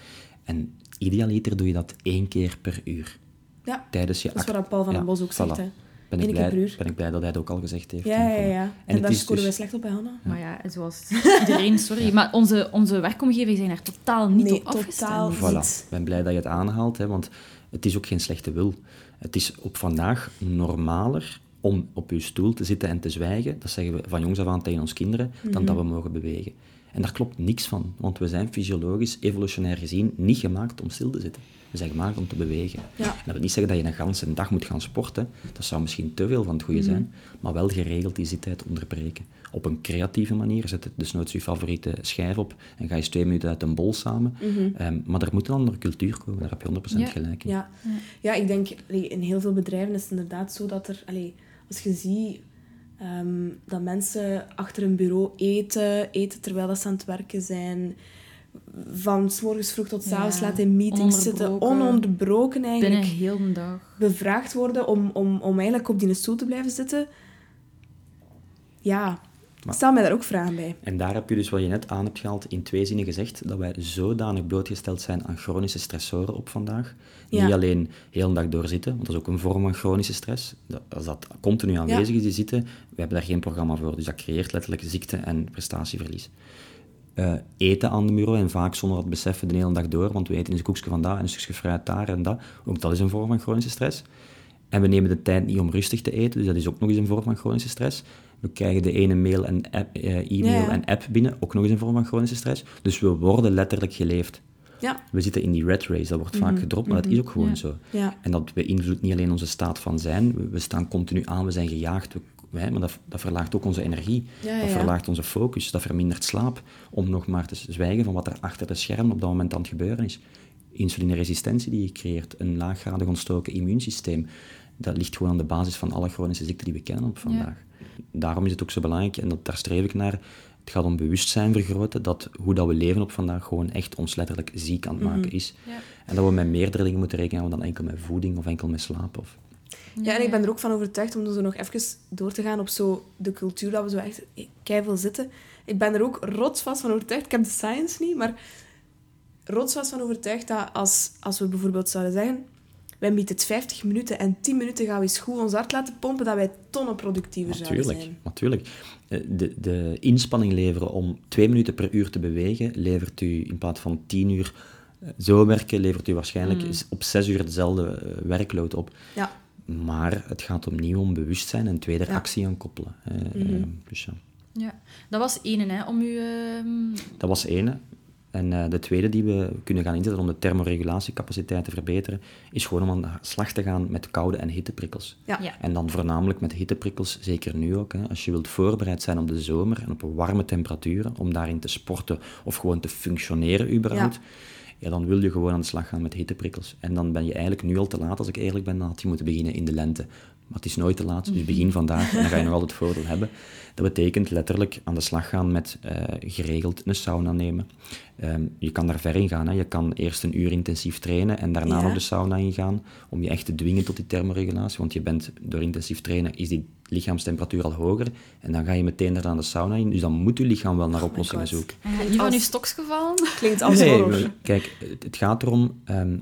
Speaker 2: En idealiter doe je dat één keer per uur.
Speaker 3: Ja,
Speaker 2: Tijdens je
Speaker 3: dat is wat Paul van
Speaker 2: Ja,
Speaker 3: den Bos ook zegt.
Speaker 2: voilà.
Speaker 3: Hè.
Speaker 2: Ben ik,
Speaker 3: Eén keer
Speaker 2: blij,
Speaker 3: per uur.
Speaker 2: ben ik blij dat hij het ook al gezegd heeft.
Speaker 3: Ja, ja,
Speaker 2: Voilà.
Speaker 3: ja. En,
Speaker 2: het
Speaker 3: daar scoren wij
Speaker 2: dus-
Speaker 3: slecht op, hè, Hanna?
Speaker 1: Maar ja, zoals iedereen, sorry. Maar onze, onze werkomgeving zijn er totaal niet
Speaker 3: Nee,
Speaker 1: op afgestemd.
Speaker 3: totaal
Speaker 2: Voilà.
Speaker 3: niet.
Speaker 2: Ik ben blij dat je het aanhaalt, hè, want het is ook geen slechte wil. Het is op vandaag normaler om op je stoel te zitten en te zwijgen, dat zeggen we van jongs af aan tegen ons kinderen, dan dat we mogen bewegen. En daar klopt niks van, want we zijn fysiologisch, evolutionair gezien, niet gemaakt om stil te zitten. We zijn gemaakt om te bewegen.
Speaker 3: Ja.
Speaker 2: En dat wil niet zeggen dat je een ganse dag moet gaan sporten, dat zou misschien te veel van het goede zijn, maar wel geregeld die zittijd onderbreken. Op een creatieve manier, zet het desnoods je favoriete schijf op en ga je eens twee minuten uit een bol samen. Ehm, maar er moet een andere cultuur komen, daar heb je 100%
Speaker 1: Ja.
Speaker 2: gelijk in.
Speaker 3: Ja. ja, ik denk, in heel veel bedrijven is het inderdaad zo dat er... Allee, als je ziet ehm, dat mensen achter een bureau eten, eten terwijl dat ze aan het werken zijn, van s morgens vroeg tot s avonds
Speaker 1: Ja,
Speaker 3: laat in meetings zitten,
Speaker 1: ononderbroken.
Speaker 3: eigenlijk,
Speaker 1: Binnen heel de dag.
Speaker 3: bevraagd worden om, om, om eigenlijk op die stoel te blijven zitten. Ja,
Speaker 2: Maar-
Speaker 3: stel mij daar ook vragen bij.
Speaker 2: En daar heb je dus wat je net aan hebt gehaald in twee zinnen gezegd, dat wij zodanig blootgesteld zijn aan chronische stressoren op vandaag.
Speaker 3: Ja.
Speaker 2: Niet alleen heel de dag doorzitten, want dat is ook een vorm van chronische stress. Dat- Als dat continu aanwezig is, die zitten, we hebben daar geen programma voor. Dus dat creëert letterlijk ziekte en prestatieverlies. Eh, eten aan de bureau en vaak zonder dat beseffen de hele dag door, want we eten een koekje van dat en een stukje fruit daar en dat. Ook dat is een vorm van chronische stress. En we nemen de tijd niet om rustig te eten, dus dat is ook nog eens een vorm van chronische stress. We krijgen de ene mail en app, eh, e-mail
Speaker 3: Ja,
Speaker 2: en app binnen, ook nog eens een vorm van chronische stress. Dus we worden letterlijk geleefd.
Speaker 3: Ja,
Speaker 2: We zitten in die red race, dat wordt vaak gedropt, maar dat is ook gewoon
Speaker 1: Ja.
Speaker 2: zo. En dat beïnvloedt niet alleen onze staat van zijn, we, we staan continu aan, we zijn gejaagd, we, maar dat, dat verlaagt ook onze energie, dat verlaagt onze focus, dat vermindert slaap, om nog maar te zwijgen van wat er achter de schermen op dat moment aan het gebeuren is. Insulineresistentie die je creëert, een laaggradig ontstoken immuunsysteem, dat ligt gewoon aan de basis van alle chronische ziekten die we kennen op vandaag. Daarom is het ook zo belangrijk, en dat, daar streef ik naar, het gaat om bewustzijn vergroten, dat hoe dat we leven op vandaag gewoon echt ons letterlijk ziek aan het maken is.
Speaker 1: Ja.
Speaker 2: En dat we met meerdere dingen moeten rekenen houden dan enkel met voeding of enkel met slaap. Of...
Speaker 3: Ja, en ik ben er ook van overtuigd, om zo nog even door te gaan op zo de cultuur, dat we zo echt keiveel zitten. Ik ben er ook rotsvast van overtuigd, ik heb de science niet, maar rotsvast van overtuigd dat als, als we bijvoorbeeld zouden zeggen, wij bieden het 50 minuten en 10 minuten gaan we eens goed ons hart laten pompen, dat wij tonnen productiever zouden
Speaker 2: Natuurlijk,
Speaker 3: zijn.
Speaker 2: natuurlijk. Eh, De, de inspanning leveren om twee minuten per uur te bewegen, levert u in plaats van tien uur eh, zo werken, levert u waarschijnlijk
Speaker 3: Mm.
Speaker 2: op zes uur dezelfde eh, werkload op.
Speaker 3: Ja,
Speaker 2: Maar het gaat opnieuw om bewustzijn en tweede
Speaker 3: Ja.
Speaker 2: actie aan koppelen. Eh,
Speaker 3: Mhm.
Speaker 2: dus ja.
Speaker 1: Ja, dat was één, hè, om u... ehm,
Speaker 2: Dat was ene. En eh, de tweede die we kunnen gaan inzetten om de thermoregulatiecapaciteit te verbeteren, is gewoon om aan de slag te gaan met koude en hitteprikkels.
Speaker 3: ja.
Speaker 1: Ja.
Speaker 2: En dan voornamelijk met hitteprikkels, zeker nu ook. Hè. Als je wilt voorbereid zijn op de zomer en op warme temperaturen, om daarin te sporten of gewoon te functioneren überhaupt, ja. dan wil je gewoon aan de slag gaan met hitteprikkels. En dan ben je eigenlijk nu al te laat, als ik eerlijk ben, dan had je moeten beginnen in de lente. Maar het is nooit te laat, dus begin vandaag en dan ga je nog altijd het voordeel hebben. Dat betekent letterlijk aan de slag gaan met eh, geregeld een sauna nemen. Ehm, je kan daar ver in gaan. Hè. Je kan eerst een uur intensief trainen en daarna
Speaker 3: Ja.
Speaker 2: nog de sauna ingaan om je echt te dwingen tot die thermoregulatie. Want je bent door intensief trainen is die lichaamstemperatuur al hoger en dan ga je meteen daar aan de sauna in. Dus dan moet je lichaam wel naar oplossingen
Speaker 3: God.
Speaker 2: zoeken.
Speaker 1: Niet van je stokje gevallen?
Speaker 3: Klinkt als
Speaker 2: Nee, maar kijk, het, het gaat erom, ehm,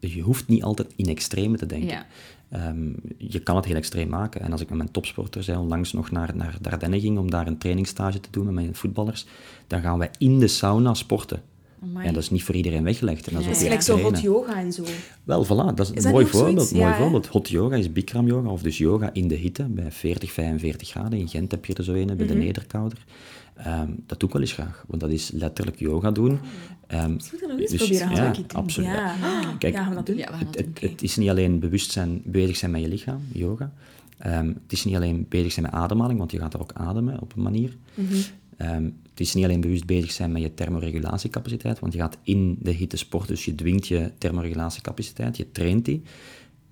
Speaker 2: je hoeft niet altijd in extreme te denken.
Speaker 1: Ja.
Speaker 2: Ehm, je kan het heel extreem maken. En als ik met mijn topsporters zei, onlangs nog naar, naar Dardenne ging om daar een trainingstage te doen met mijn voetballers, dan gaan wij in de sauna sporten.
Speaker 1: Amai.
Speaker 2: En dat is niet voor iedereen weggelegd. En dat is ook
Speaker 3: zo hot yoga en zo.
Speaker 2: Wel, voilà, dat is, een mooi voorbeeld. Mooi
Speaker 3: Ja,
Speaker 2: voorbeeld. Hot yoga is Bikram yoga, of dus yoga in de hitte, bij 40, 45 graden. In Gent heb je er zo een, bij de Nederkouder. Ehm, dat doe ik wel eens graag, want dat is letterlijk yoga doen. Ehm,
Speaker 3: Misschien moeten we nog eens
Speaker 2: dus-
Speaker 3: proberen.
Speaker 2: ja,
Speaker 3: een keer doen.
Speaker 2: absoluut.
Speaker 3: Ja.
Speaker 2: Kijk,
Speaker 3: ja, gaan we dat doen?
Speaker 1: Ja, we gaan dat
Speaker 2: het,
Speaker 1: doen.
Speaker 2: het, het is niet alleen bewustzijn, bezig zijn met je lichaam, yoga. Ehm, het is niet alleen bezig zijn met ademhaling, want je gaat er ook ademen op een manier.
Speaker 3: Mhm.
Speaker 2: Ehm, het is niet alleen bewust bezig zijn met je thermoregulatiecapaciteit, want je gaat in de hitte sporten, dus je dwingt je thermoregulatiecapaciteit, je traint die.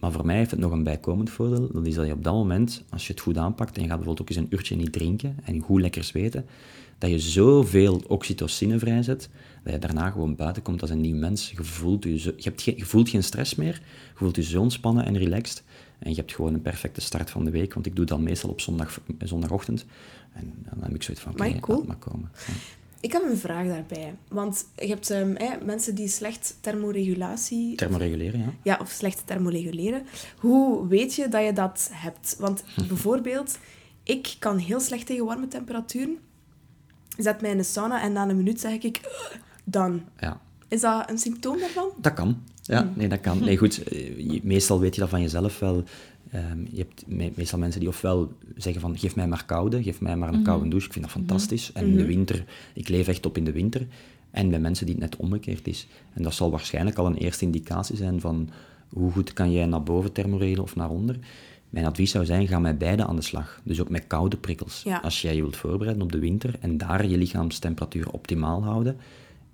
Speaker 2: Maar voor mij heeft het nog een bijkomend voordeel, dat is dat je op dat moment, als je het goed aanpakt en je gaat bijvoorbeeld ook eens een uurtje niet drinken en goed lekker zweten, dat je zoveel oxytocine vrijzet, dat je daarna gewoon buiten komt als een nieuw mens. Je voelt, je, zo, je, hebt geen, je voelt geen stress meer, je voelt je zo ontspannen en relaxed. En je hebt gewoon een perfecte start van de week, want ik doe dat meestal op zondag, zondagochtend. En dan heb ik zoiets van, oké,
Speaker 3: Amai, cool.
Speaker 2: laat maar komen. Ja.
Speaker 3: Ik heb een vraag daarbij. Want je hebt ehm, mensen die slecht thermoregulatie...
Speaker 2: Thermoreguleren, ja.
Speaker 3: Ja, of slecht thermoreguleren. Hoe weet je dat je dat hebt? Want bijvoorbeeld, ik kan heel slecht tegen warme temperaturen. Zet mij in de sauna en na een minuut zeg ik... "Ugh", dan.
Speaker 2: ja.
Speaker 3: Is dat een symptoom daarvan?
Speaker 2: Dat kan. Ja, nee, dat kan. Nee, goed, eh, meestal weet je dat van jezelf wel. Ehm, je hebt me- meestal mensen die ofwel zeggen van, geef mij maar koude, geef mij maar een koude douche. Ik vind dat fantastisch. En in de winter, ik leef echt op in de winter. En bij mensen die het net omgekeerd is. En dat zal waarschijnlijk al een eerste indicatie zijn van, hoe goed kan jij naar boven thermoregelen of naar onder. Mijn advies zou zijn, ga met beide aan de slag. Dus ook met koude prikkels.
Speaker 3: Ja.
Speaker 2: Als jij je wilt voorbereiden op de winter en daar je lichaamstemperatuur optimaal houden,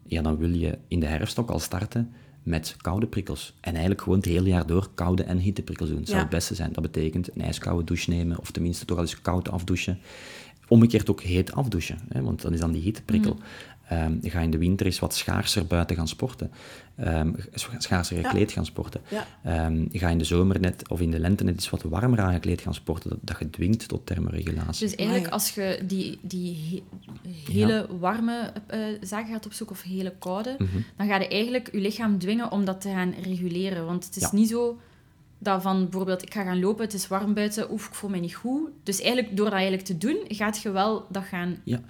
Speaker 2: ja, dan wil je in de herfst ook al starten met koude prikkels. En eigenlijk gewoon het hele jaar door koude en hitteprikkels doen. Dat zou het beste zijn. Dat betekent een ijskoude douche nemen, of tenminste toch al eens koud afdouchen. Omgekeerd ook heet afdouchen, hè, want dat is dan die hitteprikkel. Ehm, je gaat in de winter eens wat schaarser buiten gaan sporten. Ehm, scha- schaarser gekleed gaan sporten.
Speaker 3: Ja.
Speaker 2: Ehm, je gaat in de zomer net, of in de lente net iets wat warmer aangekleed gaan sporten. Dat, dat je dwingt tot thermoregulatie.
Speaker 1: Dus eigenlijk,
Speaker 3: Amai.
Speaker 1: als je die, die he- hele warme eh, zaken gaat opzoeken, of hele koude,
Speaker 2: Mhm.
Speaker 1: dan ga je eigenlijk je lichaam dwingen om dat te gaan reguleren. Want het is
Speaker 2: Ja.
Speaker 1: niet zo dat van bijvoorbeeld, ik ga gaan lopen, het is warm buiten, oef, ik voel me niet goed. Dus eigenlijk, door dat eigenlijk te doen, gaat je wel dat gaan...
Speaker 2: Ja,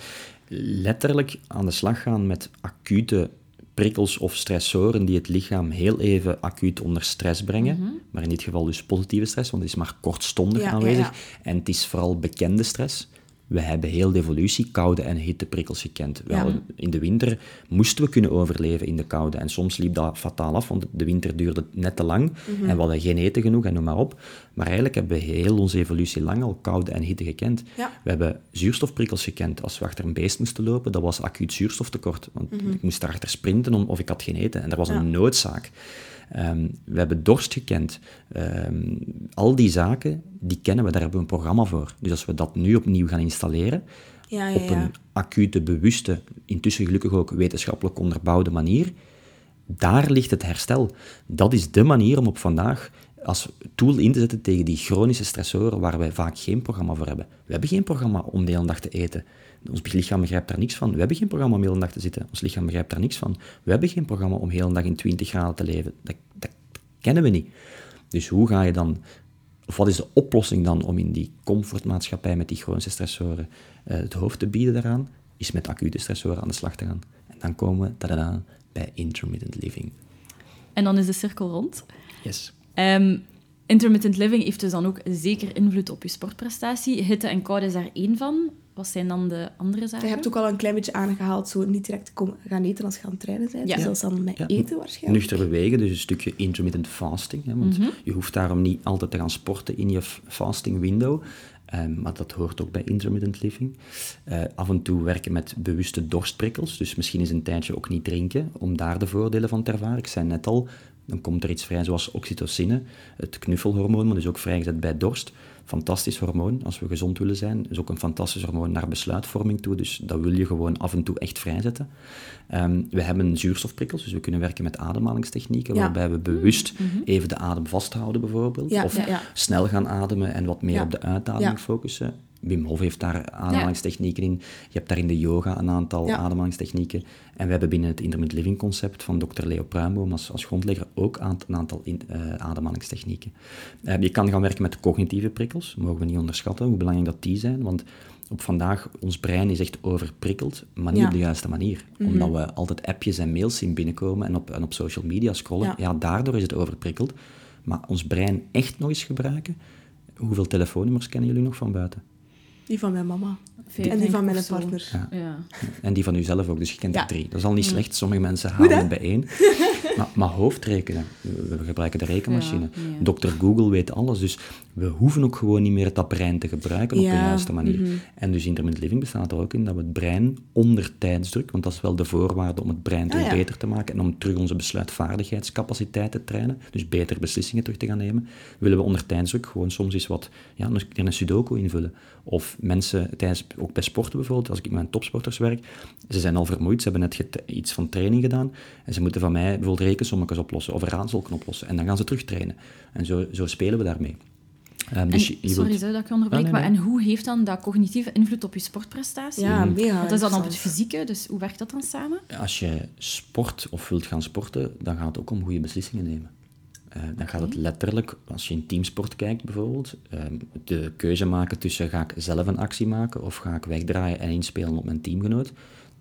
Speaker 2: letterlijk aan de slag gaan met acute prikkels of stressoren die het lichaam heel even acuut onder stress brengen. Maar in dit geval dus positieve stress, want het is maar kortstondig
Speaker 3: Ja, ja,
Speaker 2: aanwezig.
Speaker 3: ja.
Speaker 2: En het is vooral bekende stress. We hebben heel de evolutie koude en hitteprikkels gekend. We
Speaker 3: Ja.
Speaker 2: hadden- in de winter moesten we kunnen overleven in de koude. En soms liep dat fataal af, want de winter duurde net te lang. En we hadden geen eten genoeg en noem maar op. Maar eigenlijk hebben we heel onze evolutie lang al koude en hitte gekend.
Speaker 3: Ja.
Speaker 2: We hebben zuurstofprikkels gekend. Als we achter een beest moesten lopen, dat was acuut zuurstoftekort. Want ik moest daarachter sprinten om, of ik had geen eten. En dat was
Speaker 3: Mhm. Ja.
Speaker 2: een noodzaak. Ehm, we hebben dorst gekend. Ehm, al die zaken, die kennen we, daar hebben we een programma voor. Dus als we dat nu opnieuw gaan installeren,
Speaker 3: Ja, ja,
Speaker 2: op een acute, bewuste, intussen gelukkig ook wetenschappelijk onderbouwde manier, daar ligt het herstel. Dat is de manier om op vandaag als tool in te zetten tegen die chronische stressoren waar wij vaak geen programma voor hebben. We hebben geen programma om de hele dag te eten. Ons lichaam begrijpt daar niks van. We hebben geen programma om de hele dag te zitten. Ons lichaam begrijpt daar niks van. We hebben geen programma om de hele dag in 20 graden te leven. Dat, dat kennen we niet. Dus hoe ga je dan, of wat is de oplossing dan om in die comfortmaatschappij met die chronische stressoren eh, het hoofd te bieden daaraan? Is met acute stressoren aan de slag te gaan. En dan komen we tadada, bij intermittent living.
Speaker 1: En dan is de cirkel rond.
Speaker 2: Yes.
Speaker 1: Ehm, intermittent living heeft dus dan ook zeker invloed op je sportprestatie. Hitte en koude is daar één van. Wat zijn dan de andere zaken?
Speaker 3: Je hebt ook al een klein beetje aangehaald, zo niet direct te komen gaan eten als je aan het trainen bent.
Speaker 1: Ja.
Speaker 3: Dus dat is dan met
Speaker 2: Ja.
Speaker 3: eten waarschijnlijk.
Speaker 2: Nuchter bewegen, dus een stukje intermittent fasting. Hè, want
Speaker 1: Mhm.
Speaker 2: je hoeft daarom niet altijd te gaan sporten in je fasting window. ehm, maar dat hoort ook bij intermittent living. Eh, af en toe werken met bewuste dorstprikkels. Dus misschien eens een tijdje ook niet drinken, om daar de voordelen van te ervaren. Ik zei net al, dan komt er iets vrij zoals oxytocine, het knuffelhormoon, maar dus ook vrijgezet bij dorst. Fantastisch hormoon als we gezond willen zijn. is ook een fantastisch hormoon naar besluitvorming toe, dus dat wil je gewoon af en toe echt vrijzetten. Um, we hebben zuurstofprikkels, dus we kunnen werken met ademhalingstechnieken, waarbij we bewust mm-hmm. even de adem vasthouden bijvoorbeeld. of snel gaan ademen en wat meer op de uitademing focussen. Wim Hof heeft daar ademhalingstechnieken in. Je hebt daar in de yoga een aantal ademhalingstechnieken. En we hebben binnen het intermittent living concept van Dr. Leo Pruimboom als, als grondlegger ook een aantal in, uh, ademhalingstechnieken. Uh, je kan gaan werken met cognitieve prikkels, mogen we niet onderschatten hoe belangrijk dat die zijn, want op vandaag, ons brein is echt overprikkeld, maar niet op de juiste manier. Mhm. Omdat we altijd appjes en mails zien binnenkomen en op, en op social media scrollen. Ja. daardoor is het overprikkeld. Maar ons brein echt nog eens gebruiken. Hoeveel telefoonnummers kennen jullie nog van buiten?
Speaker 3: Die van mijn mama. En die van mijn partner. Ja. ja.
Speaker 2: En die van uzelf ook, dus je kent er drie. Dat is al niet slecht. Sommige mensen halen het bijeen. maar, maar hoofdrekenen, we gebruiken de rekenmachine. Dokter Google weet alles, dus we hoeven ook gewoon niet meer dat brein te gebruiken op de juiste manier. Mhm. En dus intermittent living bestaat er ook in dat we het brein onder tijdsdruk, want dat is wel de voorwaarde om het brein terug ah, beter te maken en om terug onze besluitvaardigheidscapaciteit te trainen, dus beter beslissingen terug te gaan nemen, willen we onder tijdsdruk gewoon soms eens wat, ja, een, een sudoku invullen. Of mensen, tijdens, ook bij sporten bijvoorbeeld, als ik met mijn topsporters werk, ze zijn al vermoeid, ze hebben net iets van training gedaan en ze moeten van mij bijvoorbeeld rekensommetjes oplossen of een raadselken oplossen en dan gaan ze terug trainen. En zo, zo spelen we daarmee.
Speaker 1: Um, dus je, sorry, zou dat ik onderbreken? Ah, En hoe heeft dan dat cognitieve invloed op je sportprestatie?
Speaker 3: Ja, mega.
Speaker 1: Wat is dat dan op het fysieke? Dus hoe werkt dat dan samen?
Speaker 2: Als je sport of wilt gaan sporten, dan gaat het ook om goede beslissingen nemen. Uh, dan gaat het letterlijk, als je in teamsport kijkt bijvoorbeeld, uh, de keuze maken tussen ga ik zelf een actie maken of ga ik wegdraaien en inspelen op mijn teamgenoot.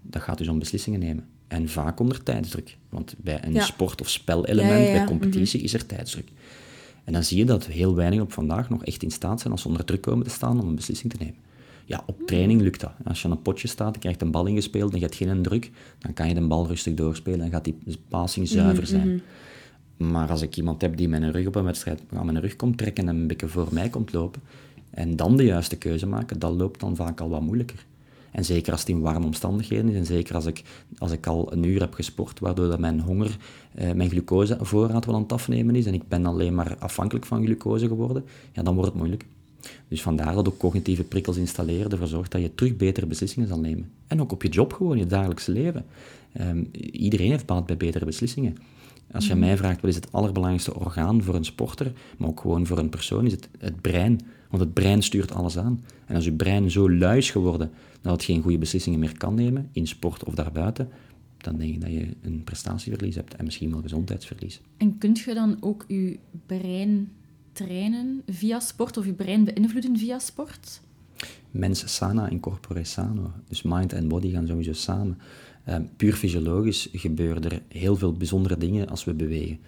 Speaker 2: Dat gaat dus om beslissingen nemen. En vaak onder tijdsdruk. Want bij een sport- of spelelement, bij competitie, mhm. is er tijdsdruk. En dan zie je dat heel weinig op vandaag nog echt in staat zijn als ze onder druk komen te staan om een beslissing te nemen. Ja, op training lukt dat. Als je aan een potje staat, je krijgt een bal ingespeeld en je hebt geen druk, dan kan je de bal rustig doorspelen en gaat die passing zuiver mhm, zijn. Mhm. Maar als ik iemand heb die mijn rug op een wedstrijd aan mijn rug komt trekken en een beetje voor mij komt lopen, en dan de juiste keuze maken, dat loopt dan vaak al wat moeilijker. En zeker als het in warme omstandigheden is, en zeker als ik, als ik al een uur heb gesport, waardoor dat mijn honger, eh, mijn glucosevoorraad wel aan het afnemen is, en ik ben alleen maar afhankelijk van glucose geworden, ja, dan wordt het moeilijk. Dus vandaar dat ook cognitieve prikkels installeren ervoor zorgt dat je terug betere beslissingen zal nemen. En ook op je job gewoon, je dagelijkse leven. Ehm, iedereen heeft baat bij betere beslissingen. Als je mhm. mij vraagt wat is het allerbelangrijkste orgaan voor een sporter, maar ook gewoon voor een persoon, is het het brein. Want het brein stuurt alles aan. En als je brein zo lui is geworden dat het geen goede beslissingen meer kan nemen, in sport of daarbuiten, dan denk ik dat je een prestatieverlies hebt en misschien wel gezondheidsverlies.
Speaker 1: En kunt je dan ook je brein trainen via sport of je brein beïnvloeden via sport?
Speaker 2: Mens sana in corpore sano. Dus mind en body gaan sowieso samen. Um, puur fysiologisch gebeuren er heel veel bijzondere dingen als we bewegen.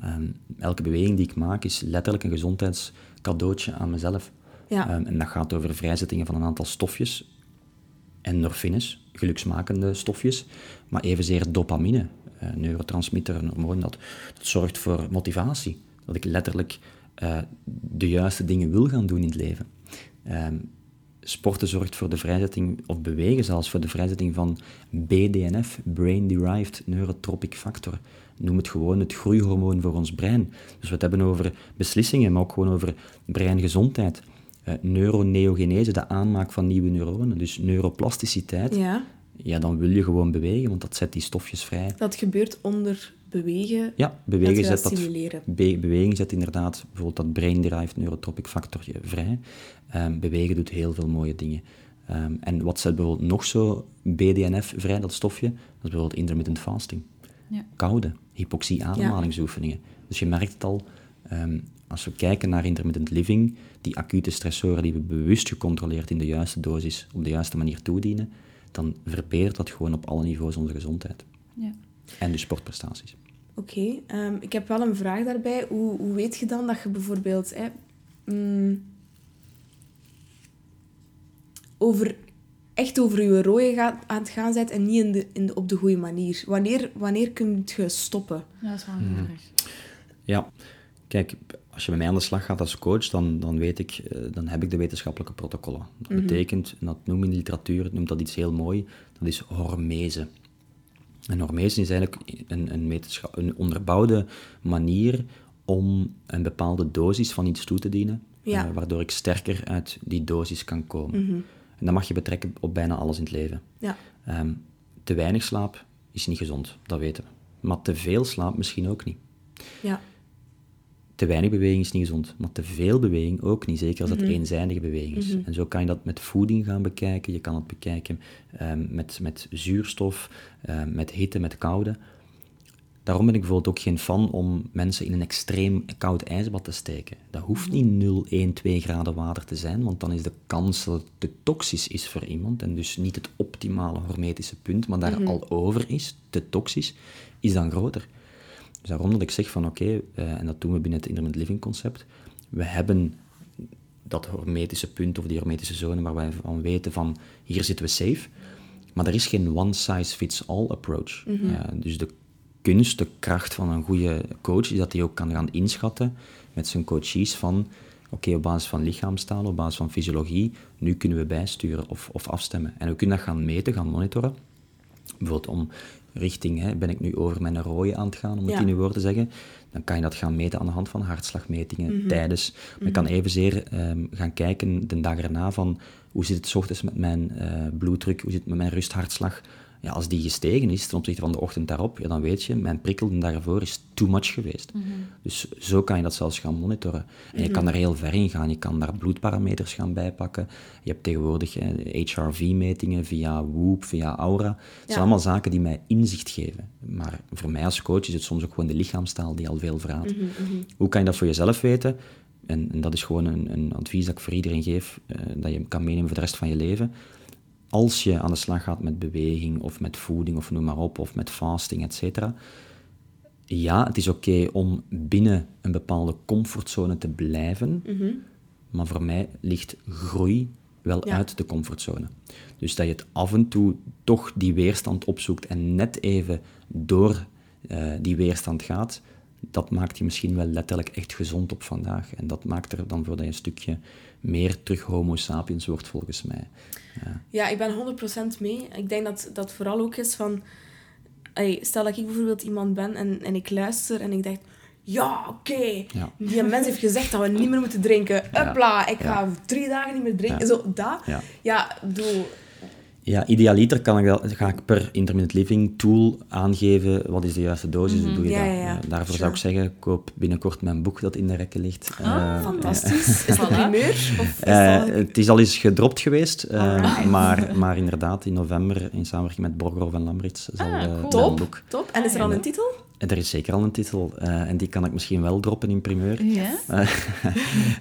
Speaker 2: Ehm, elke beweging die ik maak is letterlijk een gezondheidscadeautje aan mezelf. Ja. Ehm, en dat gaat over vrijzettingen van een aantal stofjes, endorfines, geluksmakende stofjes, maar evenzeer dopamine, uh, neurotransmitter, een hormoon dat, zorgt voor motivatie. Dat ik letterlijk uh, de juiste dingen wil gaan doen in het leven. Um, sporten zorgt voor de vrijzetting, of bewegen zelfs, voor de vrijzetting van BDNF, Brain Derived Neurotropic Factor. Noem het gewoon het groeihormoon voor ons brein. Dus we het hebben over beslissingen, maar ook gewoon over breingezondheid. Uh, neuroneogenese, de aanmaak van nieuwe neuronen, dus neuroplasticiteit. Ja. ja, dan wil je gewoon bewegen, want dat zet die stofjes vrij.
Speaker 3: Dat gebeurt onder bewegen.
Speaker 2: Ja, bewegen zet dat, be beweging zet inderdaad bijvoorbeeld dat brain-derived neurotropic factorje vrij. Um, bewegen doet heel veel mooie dingen. Um, en wat zet bijvoorbeeld nog zo BDNF vrij, dat stofje? Dat is bijvoorbeeld intermittent fasting. Ja. Koude, hypoxie, ademhalingsoefeningen. Dus je merkt het al, um, als we kijken naar intermittent living, die acute stressoren die we bewust gecontroleerd in de juiste dosis, op de juiste manier toedienen, dan verbetert dat gewoon op alle niveaus onze gezondheid. Ja. En de sportprestaties.
Speaker 3: Oké, okay, ik heb wel een vraag daarbij. Hoe, hoe weet je dan dat je bijvoorbeeld... Hè, mm, over, echt over je rode gaat, aan het gaan bent en niet in de, in de, op de goede manier. Wanneer, wanneer kun je stoppen?
Speaker 1: Ja, dat is wel een vraag.
Speaker 2: Ja, kijk, als je bij mij aan de slag gaat als coach, dan, dan weet ik, eh, dan heb ik de wetenschappelijke protocollen. Dat mhm. betekent, en dat noemen in de literatuur, noemt dat iets heel mooi, dat is hormese. En hormesis is eigenlijk een, een, wetenschap- een onderbouwde manier om een bepaalde dosis van iets toe te dienen,
Speaker 3: Ja.
Speaker 2: eh, waardoor ik sterker uit die dosis kan komen. En dat mag je betrekken op bijna alles in het leven.
Speaker 3: Ja.
Speaker 2: Ehm, te weinig slaap is niet gezond, dat weten we. Maar te veel slaap misschien ook niet.
Speaker 3: Ja.
Speaker 2: Te weinig beweging is niet gezond, maar te veel beweging ook niet, zeker als dat eenzijdige beweging is. En zo kan je dat met voeding gaan bekijken, je kan het bekijken ehm, met, met zuurstof, ehm, met hitte, met koude. Daarom ben ik bijvoorbeeld ook geen fan om mensen in een extreem koud ijsbad te steken. Dat hoeft niet 0, 1, 2 graden water te zijn, want dan is de kans dat het te toxisch is voor iemand en dus niet het optimale hormetische punt, maar daar al over is, te toxisch, is dan groter. Dus daarom dat ik zeg van oké, eh, en dat doen we binnen het intermittent living concept, we hebben dat hormetische punt of die hormetische zone waar wij van weten van hier zitten we safe. Maar er is geen one-size-fits-all approach. Eh, dus de kunst, de kracht van een goede coach is dat hij ook kan gaan inschatten met zijn coaches van oké, op basis van lichaamstaal, op basis van fysiologie, nu kunnen we bijsturen of, of afstemmen. En we kunnen dat gaan meten, gaan monitoren. Bijvoorbeeld om richting, hè, ben ik nu over mijn rode aan het gaan, om het
Speaker 3: Ja.
Speaker 2: in uw woorden te zeggen, dan kan je dat gaan meten aan de hand van hartslagmetingen tijdens. Maar je kan evenzeer ehm, gaan kijken de dag erna van hoe zit het 's ochtends met mijn eh, bloeddruk, hoe zit het met mijn rusthartslag. Ja, als die gestegen is ten opzichte van de ochtend daarop, ja, dan weet je, mijn prikkel ervoor is too much geweest. Dus zo kan je dat zelfs gaan monitoren. En je kan er heel ver in gaan. Je kan daar bloedparameters gaan bijpakken. Je hebt tegenwoordig HRV-metingen via Whoop, via Aura. Het zijn allemaal zaken die mij inzicht geven. Maar voor mij als coach is het soms ook gewoon de lichaamstaal die al veel verraadt. Hoe kan je dat voor jezelf weten? En, en dat is gewoon een, een advies dat ik voor iedereen geef, eh, dat je kan meenemen voor de rest van je leven. Als je aan de slag gaat met beweging of met voeding of noem maar op, of met fasting, et cetera. Ja, het is oké om binnen een bepaalde comfortzone te blijven, maar voor mij ligt groei wel
Speaker 3: Ja.
Speaker 2: uit de comfortzone. Dus dat je het af en toe toch die weerstand opzoekt en net even door eh, die weerstand gaat, dat maakt je misschien wel letterlijk echt gezond op vandaag. En dat maakt er dan voor dat je een stukje meer terug homo sapiens wordt, volgens mij.
Speaker 3: Ja, ik ben 100% mee. Ik denk dat dat vooral ook is van... ey, stel dat ik bijvoorbeeld iemand ben en, en ik luister en ik denk... Ja, oké.
Speaker 2: Ja.
Speaker 3: Die mens heeft gezegd dat we niet meer moeten drinken. Uppla, ik ga drie dagen niet meer drinken.
Speaker 2: Ja.
Speaker 3: Zo, dat.
Speaker 2: Ja.
Speaker 3: Ja, doe...
Speaker 2: Ja, idealiter kan ik dat, ga ik per intermittent living tool aangeven wat is de juiste dosis, hoe doe je.
Speaker 3: Ja,
Speaker 2: dat.
Speaker 3: ja,
Speaker 2: daarvoor
Speaker 3: Sure.
Speaker 2: zou ik zeggen, koop binnenkort mijn boek dat in de rekken ligt.
Speaker 1: Ah,
Speaker 2: Eh,
Speaker 3: Fantastisch. Is het
Speaker 1: Voilà.
Speaker 3: primeur? Of is
Speaker 2: eh,
Speaker 3: het
Speaker 2: is al eens gedropt geweest, eh, maar, maar inderdaad, in november, in samenwerking met Borgerhoff en Lambrits, zal
Speaker 1: Ah, cool.
Speaker 3: Top,
Speaker 2: boek...
Speaker 3: top. En is er al een titel?
Speaker 2: En er is zeker al een titel, eh, en die kan ik misschien wel droppen in primeur.
Speaker 1: Ja?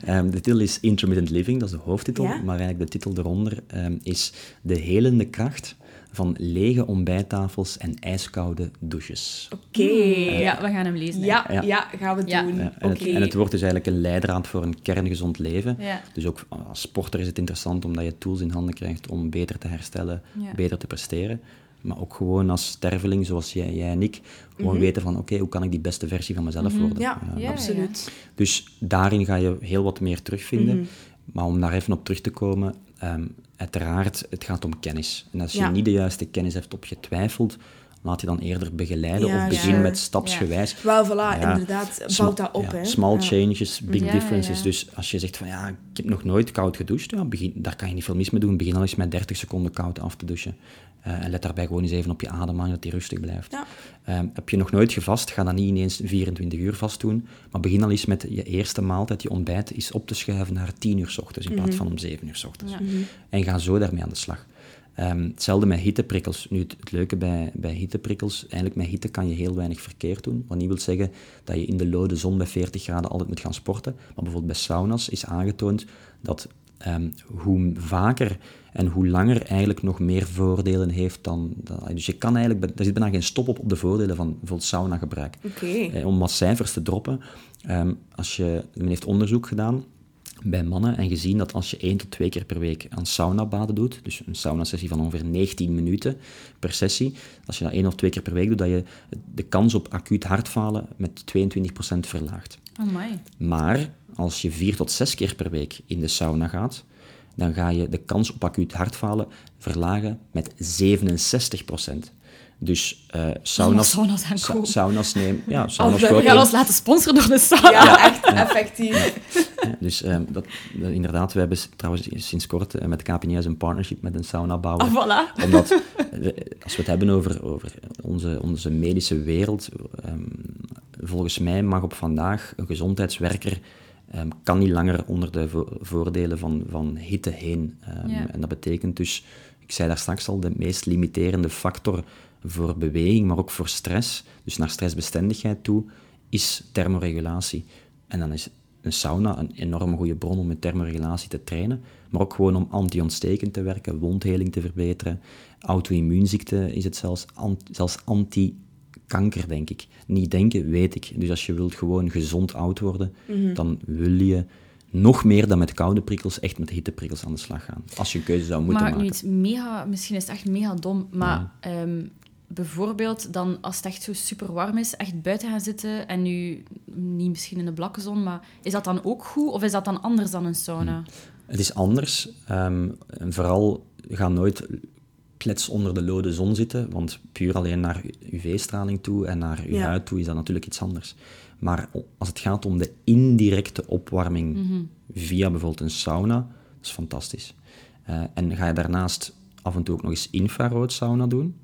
Speaker 2: Ehm, de titel is Intermittent Living, dat is de hoofdtitel,
Speaker 3: Ja?
Speaker 2: maar eigenlijk de titel eronder ehm, is De helende kracht van lege ontbijttafels en ijskoude douches.
Speaker 3: Oké.
Speaker 1: Ja, we gaan hem lezen.
Speaker 3: Ja,
Speaker 2: Ja.
Speaker 3: ja, gaan we
Speaker 1: Ja.
Speaker 3: doen.
Speaker 2: Ja, en,
Speaker 3: Oké.
Speaker 2: het, en het wordt dus eigenlijk een leidraad voor een kerngezond leven.
Speaker 1: Ja.
Speaker 2: Dus ook als sporter is het interessant omdat je tools in handen krijgt om beter te herstellen,
Speaker 1: Ja.
Speaker 2: beter te presteren. Maar ook gewoon als sterveling, zoals jij, jij en ik, gewoon weten van oké, hoe kan ik die beste versie van mezelf worden?
Speaker 3: Mhm. Ja,
Speaker 2: Eh,
Speaker 1: Ja,
Speaker 3: absoluut.
Speaker 2: Dus daarin ga je heel wat meer terugvinden. Maar om daar even op terug te komen, ehm, uiteraard, het gaat om kennis. En als je
Speaker 3: Ja.
Speaker 2: niet de juiste kennis hebt twijfelt, laat je dan eerder begeleiden
Speaker 3: Ja,
Speaker 2: of begin met stapsgewijs.
Speaker 3: Wel, voilà, inderdaad. Bouw dat op, hè.
Speaker 2: Small changes, big differences. Dus als je zegt van ja, ik heb nog nooit koud gedoucht, ja, begin, daar kan je niet veel mis mee doen. Begin al eens met 30 seconden koud af te douchen. Eh, en let daarbij gewoon eens even op je ademhaling, dat die rustig blijft.
Speaker 3: Ja.
Speaker 2: Ehm, heb je nog nooit gevast, ga dan niet ineens 24 uur vast doen. Maar begin al eens met je eerste maaltijd, je ontbijt, is op te schuiven naar 10 uur s ochtends in plaats van om 7 uur s ochtends.
Speaker 1: Ja.
Speaker 2: En ga zo daarmee aan de slag. Ehm, hetzelfde met hitteprikkels. Nu, het, het leuke bij, bij hitteprikkels, eigenlijk met hitte kan je heel weinig verkeerd doen. Wat niet wil zeggen dat je in de lode zon bij 40 graden altijd moet gaan sporten. Maar bijvoorbeeld bij sauna's is aangetoond dat ehm, hoe vaker en hoe langer eigenlijk nog meer voordelen heeft dan... dan- dus je kan eigenlijk, er zit bijna geen stop op op de voordelen van bijvoorbeeld sauna gebruik.
Speaker 3: Oké.
Speaker 2: Eh, om wat cijfers te droppen, ehm, als je, men heeft onderzoek gedaan bij mannen en gezien dat als je één tot twee keer per week aan saunabaden doet, dus een sauna-sessie van ongeveer 19 minuten per sessie, als je dat één of twee keer per week doet, dat je de kans op acuut hartfalen met 22% verlaagt.
Speaker 1: Amai.
Speaker 2: Maar als je vier tot zes keer per week in de sauna gaat, dan ga je de kans op acuut hartfalen verlagen met 67%. Dus uh, sauna's,
Speaker 1: sauna's gaan
Speaker 2: sa- sauna's nemen. Ja,
Speaker 3: Oh,
Speaker 2: sauna's
Speaker 3: we
Speaker 1: We gaan ons laten sponsoren door de sauna.
Speaker 3: Ja, echt effectief.
Speaker 2: Ja, dus ehm, dat, dat- inderdaad, we hebben trouwens sinds kort eh, met KPNS een partnership met een saunabouwer.
Speaker 1: Ah, voilà.
Speaker 2: Omdat, als we het hebben over, over onze, onze medische wereld, ehm, volgens mij mag op vandaag een gezondheidswerker ehm, kan niet langer onder de vo- voordelen van, van hitte heen. Ehm,
Speaker 1: Ja.
Speaker 2: En dat betekent dus, ik zei daar straks al, de meest limiterende factor voor beweging, maar ook voor stress, dus naar stressbestendigheid toe, is thermoregulatie. En dan is een sauna een enorm goede bron om met thermoregulatie te trainen, maar ook gewoon om anti-ontstekend te werken, wondheling te verbeteren. Auto-immuunziekte is het zelfs, zelfs anti-kanker, denk ik. Niet denken, weet ik. Dus als je wilt gewoon gezond oud worden, dan wil je nog meer dan met koude prikkels, echt met hitteprikkels aan de slag gaan. Als je een keuze zou moeten
Speaker 1: Maar
Speaker 2: maken.
Speaker 1: iets mega, misschien is het echt mega dom, maar ehm, bijvoorbeeld dan als het echt zo super warm is, echt buiten gaan zitten en nu niet misschien in de blakke zon, maar is dat dan ook goed of is dat dan anders dan een sauna?
Speaker 2: Het is anders. ehm, en vooral, ga nooit klets onder de lode zon zitten, want puur alleen naar UV-straling toe en naar uw
Speaker 3: Ja.
Speaker 2: huid toe is dat natuurlijk iets anders. Maar als het gaat om de indirecte opwarming via bijvoorbeeld een sauna, dat is fantastisch. Eh, en ga je daarnaast af en toe ook nog eens infraroodsauna doen,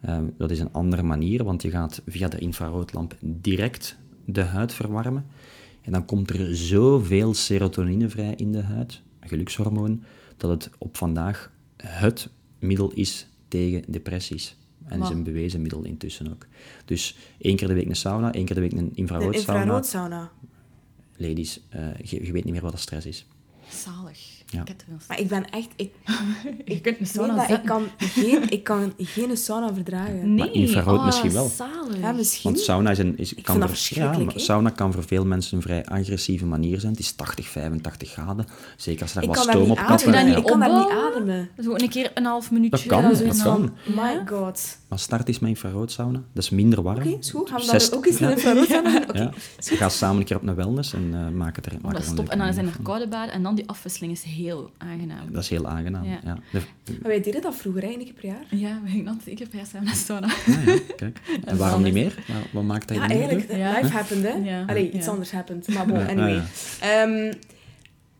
Speaker 2: eh, dat is een andere manier, want je gaat via de infraroodlamp direct de huid verwarmen. En dan komt er zoveel serotonine vrij in de huid, een gelukshormoon, dat het op vandaag het middel is tegen depressies. En is een bewezen middel intussen ook. Dus één keer de week een sauna, één keer de week een
Speaker 3: Een
Speaker 2: infraroodsauna.
Speaker 3: infraroodsauna.
Speaker 2: Ladies, eh, je, je weet niet meer wat dat stress is.
Speaker 1: Zalig.
Speaker 2: Ja.
Speaker 1: Ik heb.
Speaker 3: Maar ik ben echt... Ik,
Speaker 1: Je kunt een
Speaker 3: nee,
Speaker 1: sauna
Speaker 3: dat, ik, kan geen, ik kan geen sauna verdragen.
Speaker 1: Nee,
Speaker 2: infrarood
Speaker 1: oh,
Speaker 2: misschien wel.
Speaker 1: Zalig.
Speaker 3: Ja, misschien.
Speaker 2: Want sauna, is een, is, kan
Speaker 3: vind dat
Speaker 2: voor-
Speaker 3: verschrikkelijk,
Speaker 2: ja, maar
Speaker 3: hè.
Speaker 2: sauna kan voor veel mensen een vrij agressieve manier zijn. Het is 80, 85 graden. Zeker als er
Speaker 3: ik
Speaker 2: wat stoom op
Speaker 1: je
Speaker 2: kappen.
Speaker 1: niet
Speaker 3: Ik kan daar niet ademen.
Speaker 1: Zo een keer een half minuutje.
Speaker 2: Dat kan, dat kan.
Speaker 3: My god.
Speaker 2: Maar start eens met infraroodsauna. Dat is minder warm.
Speaker 3: Oké, is goed. Gaan we
Speaker 2: Zes-
Speaker 3: dan ook eens
Speaker 2: ja.
Speaker 3: een infraroodsauna doen? Oké.
Speaker 2: Ja. Ga samen een keer op een wellness en eh, maak het er
Speaker 1: Oh,
Speaker 2: maak
Speaker 1: dat
Speaker 2: er
Speaker 1: is
Speaker 2: een
Speaker 1: top. En dan zijn er koude baden en dan die afwisseling is heel aangenaam.
Speaker 2: Dat is heel aangenaam.
Speaker 1: Ja.
Speaker 3: Maar wij deden dat vroeger, één keer per jaar.
Speaker 1: Ja, we gingen altijd één keer per jaar samen naar sauna.
Speaker 2: Ah, ja, kijk. En waarom niet meer? Wat- Wat maakt dat je
Speaker 3: Ja,
Speaker 2: niet meer
Speaker 3: eigenlijk, life happened, hè.
Speaker 1: Ja.
Speaker 3: Allee, iets
Speaker 1: Ja.
Speaker 3: anders happened. Maar bon,
Speaker 2: Ja,
Speaker 3: anyway.
Speaker 2: ah,
Speaker 3: Ehm,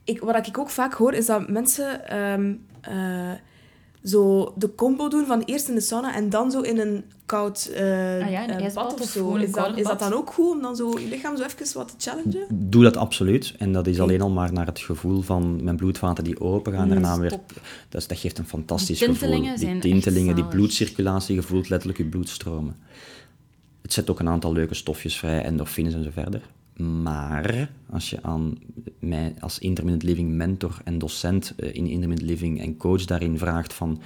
Speaker 3: ik, wat ik ook vaak hoor, is dat mensen ehm, eh, zo de combo doen van eerst in de sauna en dan zo in een koud eh,
Speaker 1: Ah ja, een
Speaker 3: eh, bad of zo. Is dat, is dan ook goed om dan zo je lichaam zo even wat te challengen?
Speaker 2: Doe dat absoluut. En dat is alleen al maar naar het gevoel van mijn bloedvaten die open gaan. Daarna weer,
Speaker 1: top.
Speaker 2: dat, is- dat geeft een fantastisch
Speaker 1: Die
Speaker 2: gevoel.
Speaker 1: tintelingen
Speaker 2: Die
Speaker 1: zijn
Speaker 2: tintelingen, die bloedcirculatie, je voelt letterlijk je bloed stromen. Het zet ook een aantal leuke stofjes vrij, endorfines en zo verder. Maar als je aan mij als intermittent living mentor en docent eh, in intermittent living en coach daarin vraagt van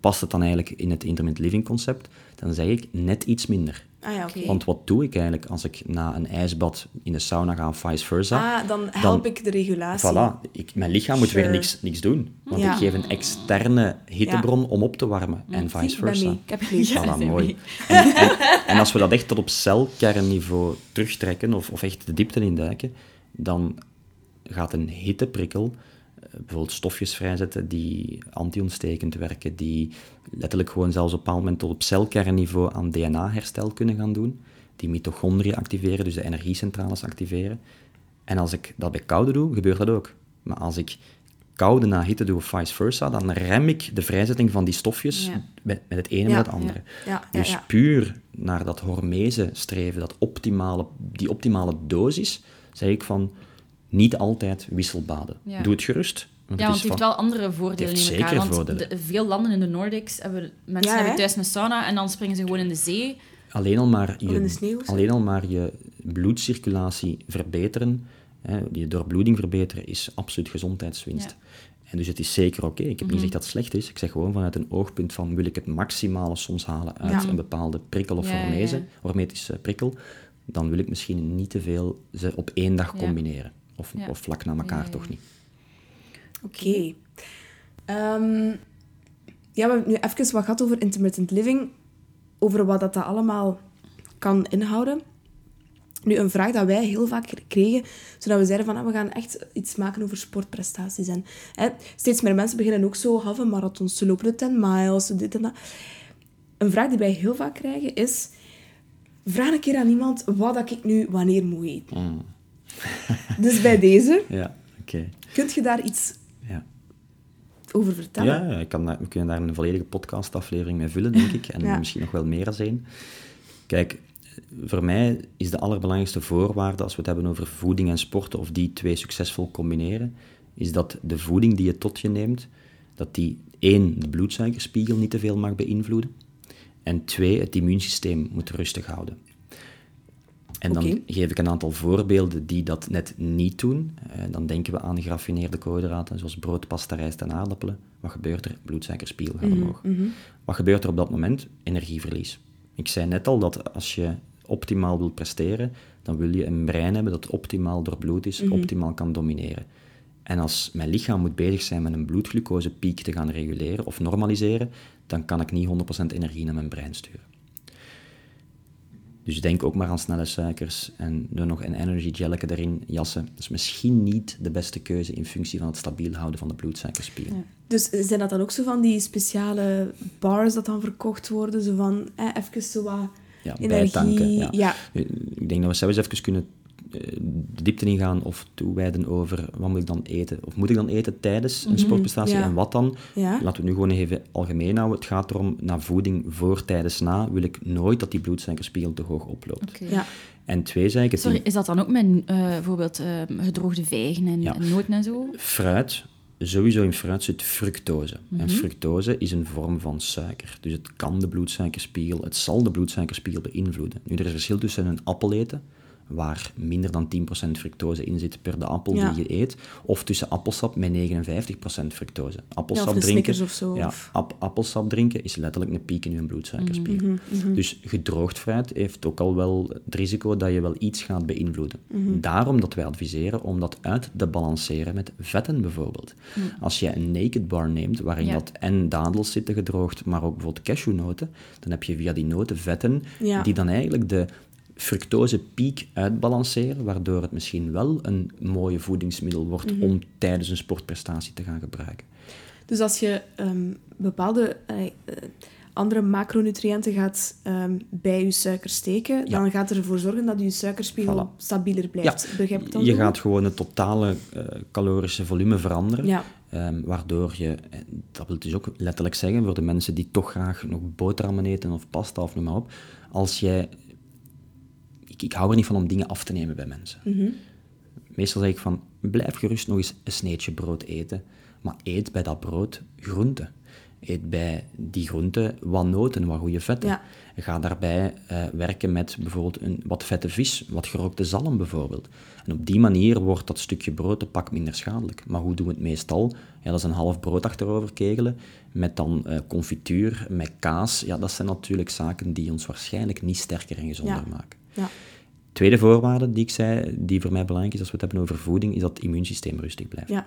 Speaker 2: past het dan eigenlijk in het intermittent living concept, dan zeg ik net iets minder.
Speaker 3: Ah ja.
Speaker 2: Want wat doe ik eigenlijk als ik na een ijsbad in de sauna ga of vice versa?
Speaker 3: Ah, dan help ik de regulatie.
Speaker 2: Voilà, ik, mijn lichaam moet weer niks, niks doen. Want
Speaker 3: Ja.
Speaker 2: ik geef een externe hittebron om op te warmen. En vice versa.
Speaker 3: Ik heb gelezen.
Speaker 1: Ja.
Speaker 2: Voilà, mooi. En, en, en als we dat echt tot op celkernniveau terugtrekken, of, of echt de diepte induiken, dan gaat een hitteprikkel bijvoorbeeld stofjes vrijzetten die anti-ontstekend werken, die letterlijk gewoon zelfs op een bepaald moment tot op celkernniveau aan DNA-herstel kunnen gaan doen, die mitochondriën activeren, dus de energiecentrales activeren. En als ik dat bij koude doe, gebeurt dat ook. Maar als ik koude na hitte doe of vice versa, dan rem ik de vrijzetting van die stofjes
Speaker 1: Ja.
Speaker 2: met, met het ene
Speaker 3: Ja,
Speaker 2: met het andere.
Speaker 3: Ja,
Speaker 2: Dus puur naar dat hormeze streven, dat optimale, die optimale dosis, zeg ik van niet altijd wisselbaden.
Speaker 1: Ja.
Speaker 2: Doe het gerust. want
Speaker 1: Ja, want
Speaker 2: is
Speaker 1: het heeft wel andere voordelen
Speaker 2: Het heeft
Speaker 1: in elkaar.
Speaker 2: zeker
Speaker 1: Want
Speaker 2: voordelen.
Speaker 1: de- veel landen in de Nordics hebben mensen
Speaker 3: Ja,
Speaker 1: hebben thuis een sauna en dan springen ze gewoon in de zee.
Speaker 2: alleen al maar je,
Speaker 3: sneeuw
Speaker 2: alleen al maar je bloedcirculatie verbeteren, hè, je doorbloeding verbeteren, is absoluut gezondheidswinst.
Speaker 1: Ja.
Speaker 2: En dus het is zeker oké. Ik heb
Speaker 3: Mhm.
Speaker 2: niet gezegd dat het slecht is. Ik zeg gewoon vanuit een oogpunt van wil ik het maximale soms halen uit
Speaker 3: Ja.
Speaker 2: een bepaalde prikkel of
Speaker 1: Ja, ja, ja.
Speaker 2: hormese, hormetische prikkel, dan wil ik misschien niet te veel ze op één dag
Speaker 1: Ja.
Speaker 2: combineren. Of,
Speaker 1: Ja.
Speaker 2: of vlak na elkaar
Speaker 1: Ja, ja,
Speaker 2: toch niet.
Speaker 3: Oké. Ehm, ja, we hebben nu even wat gehad over intermittent living. Over wat dat, dat allemaal kan inhouden. Nu, een vraag dat wij heel vaak kregen, zodat we zeiden van, ah, we gaan echt iets maken over sportprestaties. En hè, steeds meer mensen beginnen ook zo halve marathons te lopen, de 10 miles, dit en dat. een vraag die wij heel vaak krijgen is... Vraag een keer aan iemand wat dat ik nu wanneer moet eten.
Speaker 2: Mm.
Speaker 3: Dus bij deze,
Speaker 2: Ja, oké.
Speaker 3: kunt je daar iets
Speaker 2: Ja.
Speaker 3: over vertellen?
Speaker 2: Ja, ik kan daar, we kunnen daar een volledige podcastaflevering mee vullen, denk ik. En
Speaker 3: Ja.
Speaker 2: misschien nog wel meer één. Kijk, voor mij is de allerbelangrijkste voorwaarde als we het hebben over voeding en sporten, of die twee succesvol combineren, is dat de voeding die je tot je neemt, dat die één, de bloedsuikerspiegel niet te veel mag beïnvloeden. En twee, het immuunsysteem moet rustig houden. En dan geef ik een aantal voorbeelden die dat net niet doen. Eh, dan denken we aan geraffineerde koolhydraten, zoals brood, pasta, rijst en aardappelen. Wat gebeurt er? Bloedsuikerspiegel gaat omhoog. Wat gebeurt er op dat moment? Energieverlies. Ik zei net al dat als je optimaal wilt presteren, dan wil je een brein hebben dat optimaal doorbloed is, optimaal kan domineren. En als mijn lichaam moet bezig zijn met een bloedglucosepiek te gaan reguleren of normaliseren, dan kan ik niet 100% energie naar mijn brein sturen. Dus denk ook maar aan snelle suikers en doe nog een energy gelletje erin jassen. Dat is misschien niet de beste keuze in functie van het stabiel houden van de bloedsuikerspiegel.
Speaker 3: Dus zijn dat dan ook zo van die speciale bars dat dan verkocht worden? Zo van, eh, even zo wat
Speaker 2: Ja,
Speaker 3: energie...
Speaker 2: bijtanken. Ja.
Speaker 3: ja.
Speaker 2: Ik denk dat we zelfs even kunnen de diepte ingaan of toewijden over wat moet ik dan eten. Of moet ik dan eten tijdens een sportprestatie
Speaker 3: ja.
Speaker 2: en wat dan?
Speaker 3: Ja.
Speaker 2: Laten we nu gewoon even algemeen houden. Het gaat erom, na voeding, voor, tijdens, na, wil ik nooit dat die bloedsuikerspiegel te hoog oploopt.
Speaker 3: Ja.
Speaker 2: En twee, zei ik het,
Speaker 1: Sorry, is dat dan ook met eh, bijvoorbeeld eh, gedroogde vijgen en,
Speaker 2: Ja.
Speaker 1: en noten en zo?
Speaker 2: fruit, sowieso in fruit zit fructose.
Speaker 3: Mhm.
Speaker 2: En fructose is een vorm van suiker. Dus het kan de bloedsuikerspiegel, het zal de bloedsuikerspiegel beïnvloeden. Nu, er is een verschil tussen een appel eten, waar minder dan 10% fructose in zit per de appel
Speaker 3: Ja.
Speaker 2: die je eet, of tussen appelsap met 59% fructose. Appelsap
Speaker 3: Ja, of de
Speaker 2: drinken,
Speaker 3: of zo,
Speaker 2: Ja, ap- appelsap drinken is letterlijk een piek in je bloedsuikerspiegel.
Speaker 3: Mhm,
Speaker 2: Dus gedroogd fruit heeft ook al wel het risico dat je wel iets gaat beïnvloeden.
Speaker 3: Mhm.
Speaker 2: Daarom dat wij adviseren om dat uit te balanceren met vetten bijvoorbeeld. Als je een naked bar neemt, waarin dat en dadels zitten gedroogd, maar ook bijvoorbeeld cashewnoten, dan heb je via die noten vetten die dan eigenlijk de fructosepiek uitbalanceren, waardoor het misschien wel een mooie voedingsmiddel wordt
Speaker 3: Mhm.
Speaker 2: om tijdens een sportprestatie te gaan gebruiken.
Speaker 3: Dus als je ehm, bepaalde eh, eh, andere macronutriënten gaat ehm, bij je suiker steken,
Speaker 2: Ja.
Speaker 3: dan gaat er ervoor zorgen dat je suikerspiegel
Speaker 2: Voilà.
Speaker 3: stabieler blijft. Begrijp ik dan
Speaker 2: je gaat gewoon het totale eh, calorische volume veranderen.
Speaker 3: Ja.
Speaker 2: Ehm, waardoor je, dat wil dus ook letterlijk zeggen voor de mensen die toch graag nog boterhammen eten of pasta of noem maar op. Als jij, ik, hou er niet van om dingen af te nemen bij mensen.
Speaker 3: Mhm.
Speaker 2: Meestal zeg ik van, blijf gerust nog eens een sneetje brood eten, maar eet bij dat brood groenten. Eet bij die groenten wat noten, wat goede vetten.
Speaker 3: Ja.
Speaker 2: Ga daarbij eh, werken met bijvoorbeeld een, wat vette vis, wat gerookte zalm bijvoorbeeld. En op die manier wordt dat stukje brood een pak minder schadelijk. Maar hoe doen we het meestal? Ja, dat is een half brood achterover kegelen, met dan eh, confituur, met kaas. Ja, dat zijn natuurlijk zaken die ons waarschijnlijk niet sterker en gezonder
Speaker 3: Ja.
Speaker 2: maken.
Speaker 3: Ja.
Speaker 2: Tweede voorwaarde die ik zei, die voor mij belangrijk is als we het hebben over voeding, is dat het immuunsysteem rustig blijft.
Speaker 3: Ja.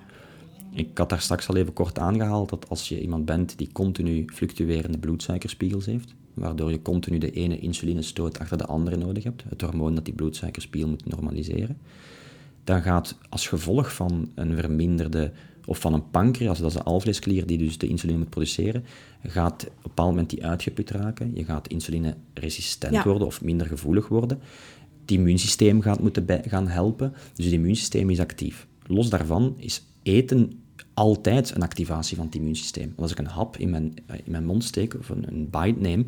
Speaker 2: Ik had daar straks al even kort aangehaald dat als je iemand bent die continu fluctuerende bloedsuikerspiegels heeft, waardoor je continu de ene insulinestoot achter de andere nodig hebt, het hormoon dat die bloedsuikerspiegel moet normaliseren, dan gaat als gevolg van een verminderde, of van een pancreas, dat is de alvleesklier die dus de insuline moet produceren, gaat op een bepaald moment die uitgeput raken. Je gaat insulineresistent
Speaker 3: Ja.
Speaker 2: worden of minder gevoelig worden. Het immuunsysteem gaat moeten bij, gaan helpen, dus het immuunsysteem is actief. Los daarvan is eten altijd een activatie van het immuunsysteem. Want als ik een hap in mijn, in mijn mond steek of een, een bite neem,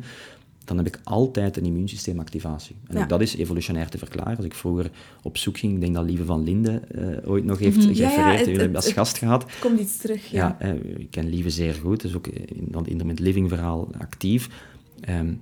Speaker 2: dan heb ik altijd een immuunsysteemactivatie. En
Speaker 3: Ja.
Speaker 2: ook dat is evolutionair te verklaren. Als ik vroeger op zoek ging, ik denk dat Lieve van Linde eh, ooit nog heeft
Speaker 3: Ja, ja,
Speaker 2: gerefereerd,
Speaker 3: het-
Speaker 2: als gast gehad.
Speaker 3: Komt iets terug, ja.
Speaker 2: Ja, eh, ik ken Lieve zeer goed, dus ook in dat intermittent living verhaal actief. Ehm,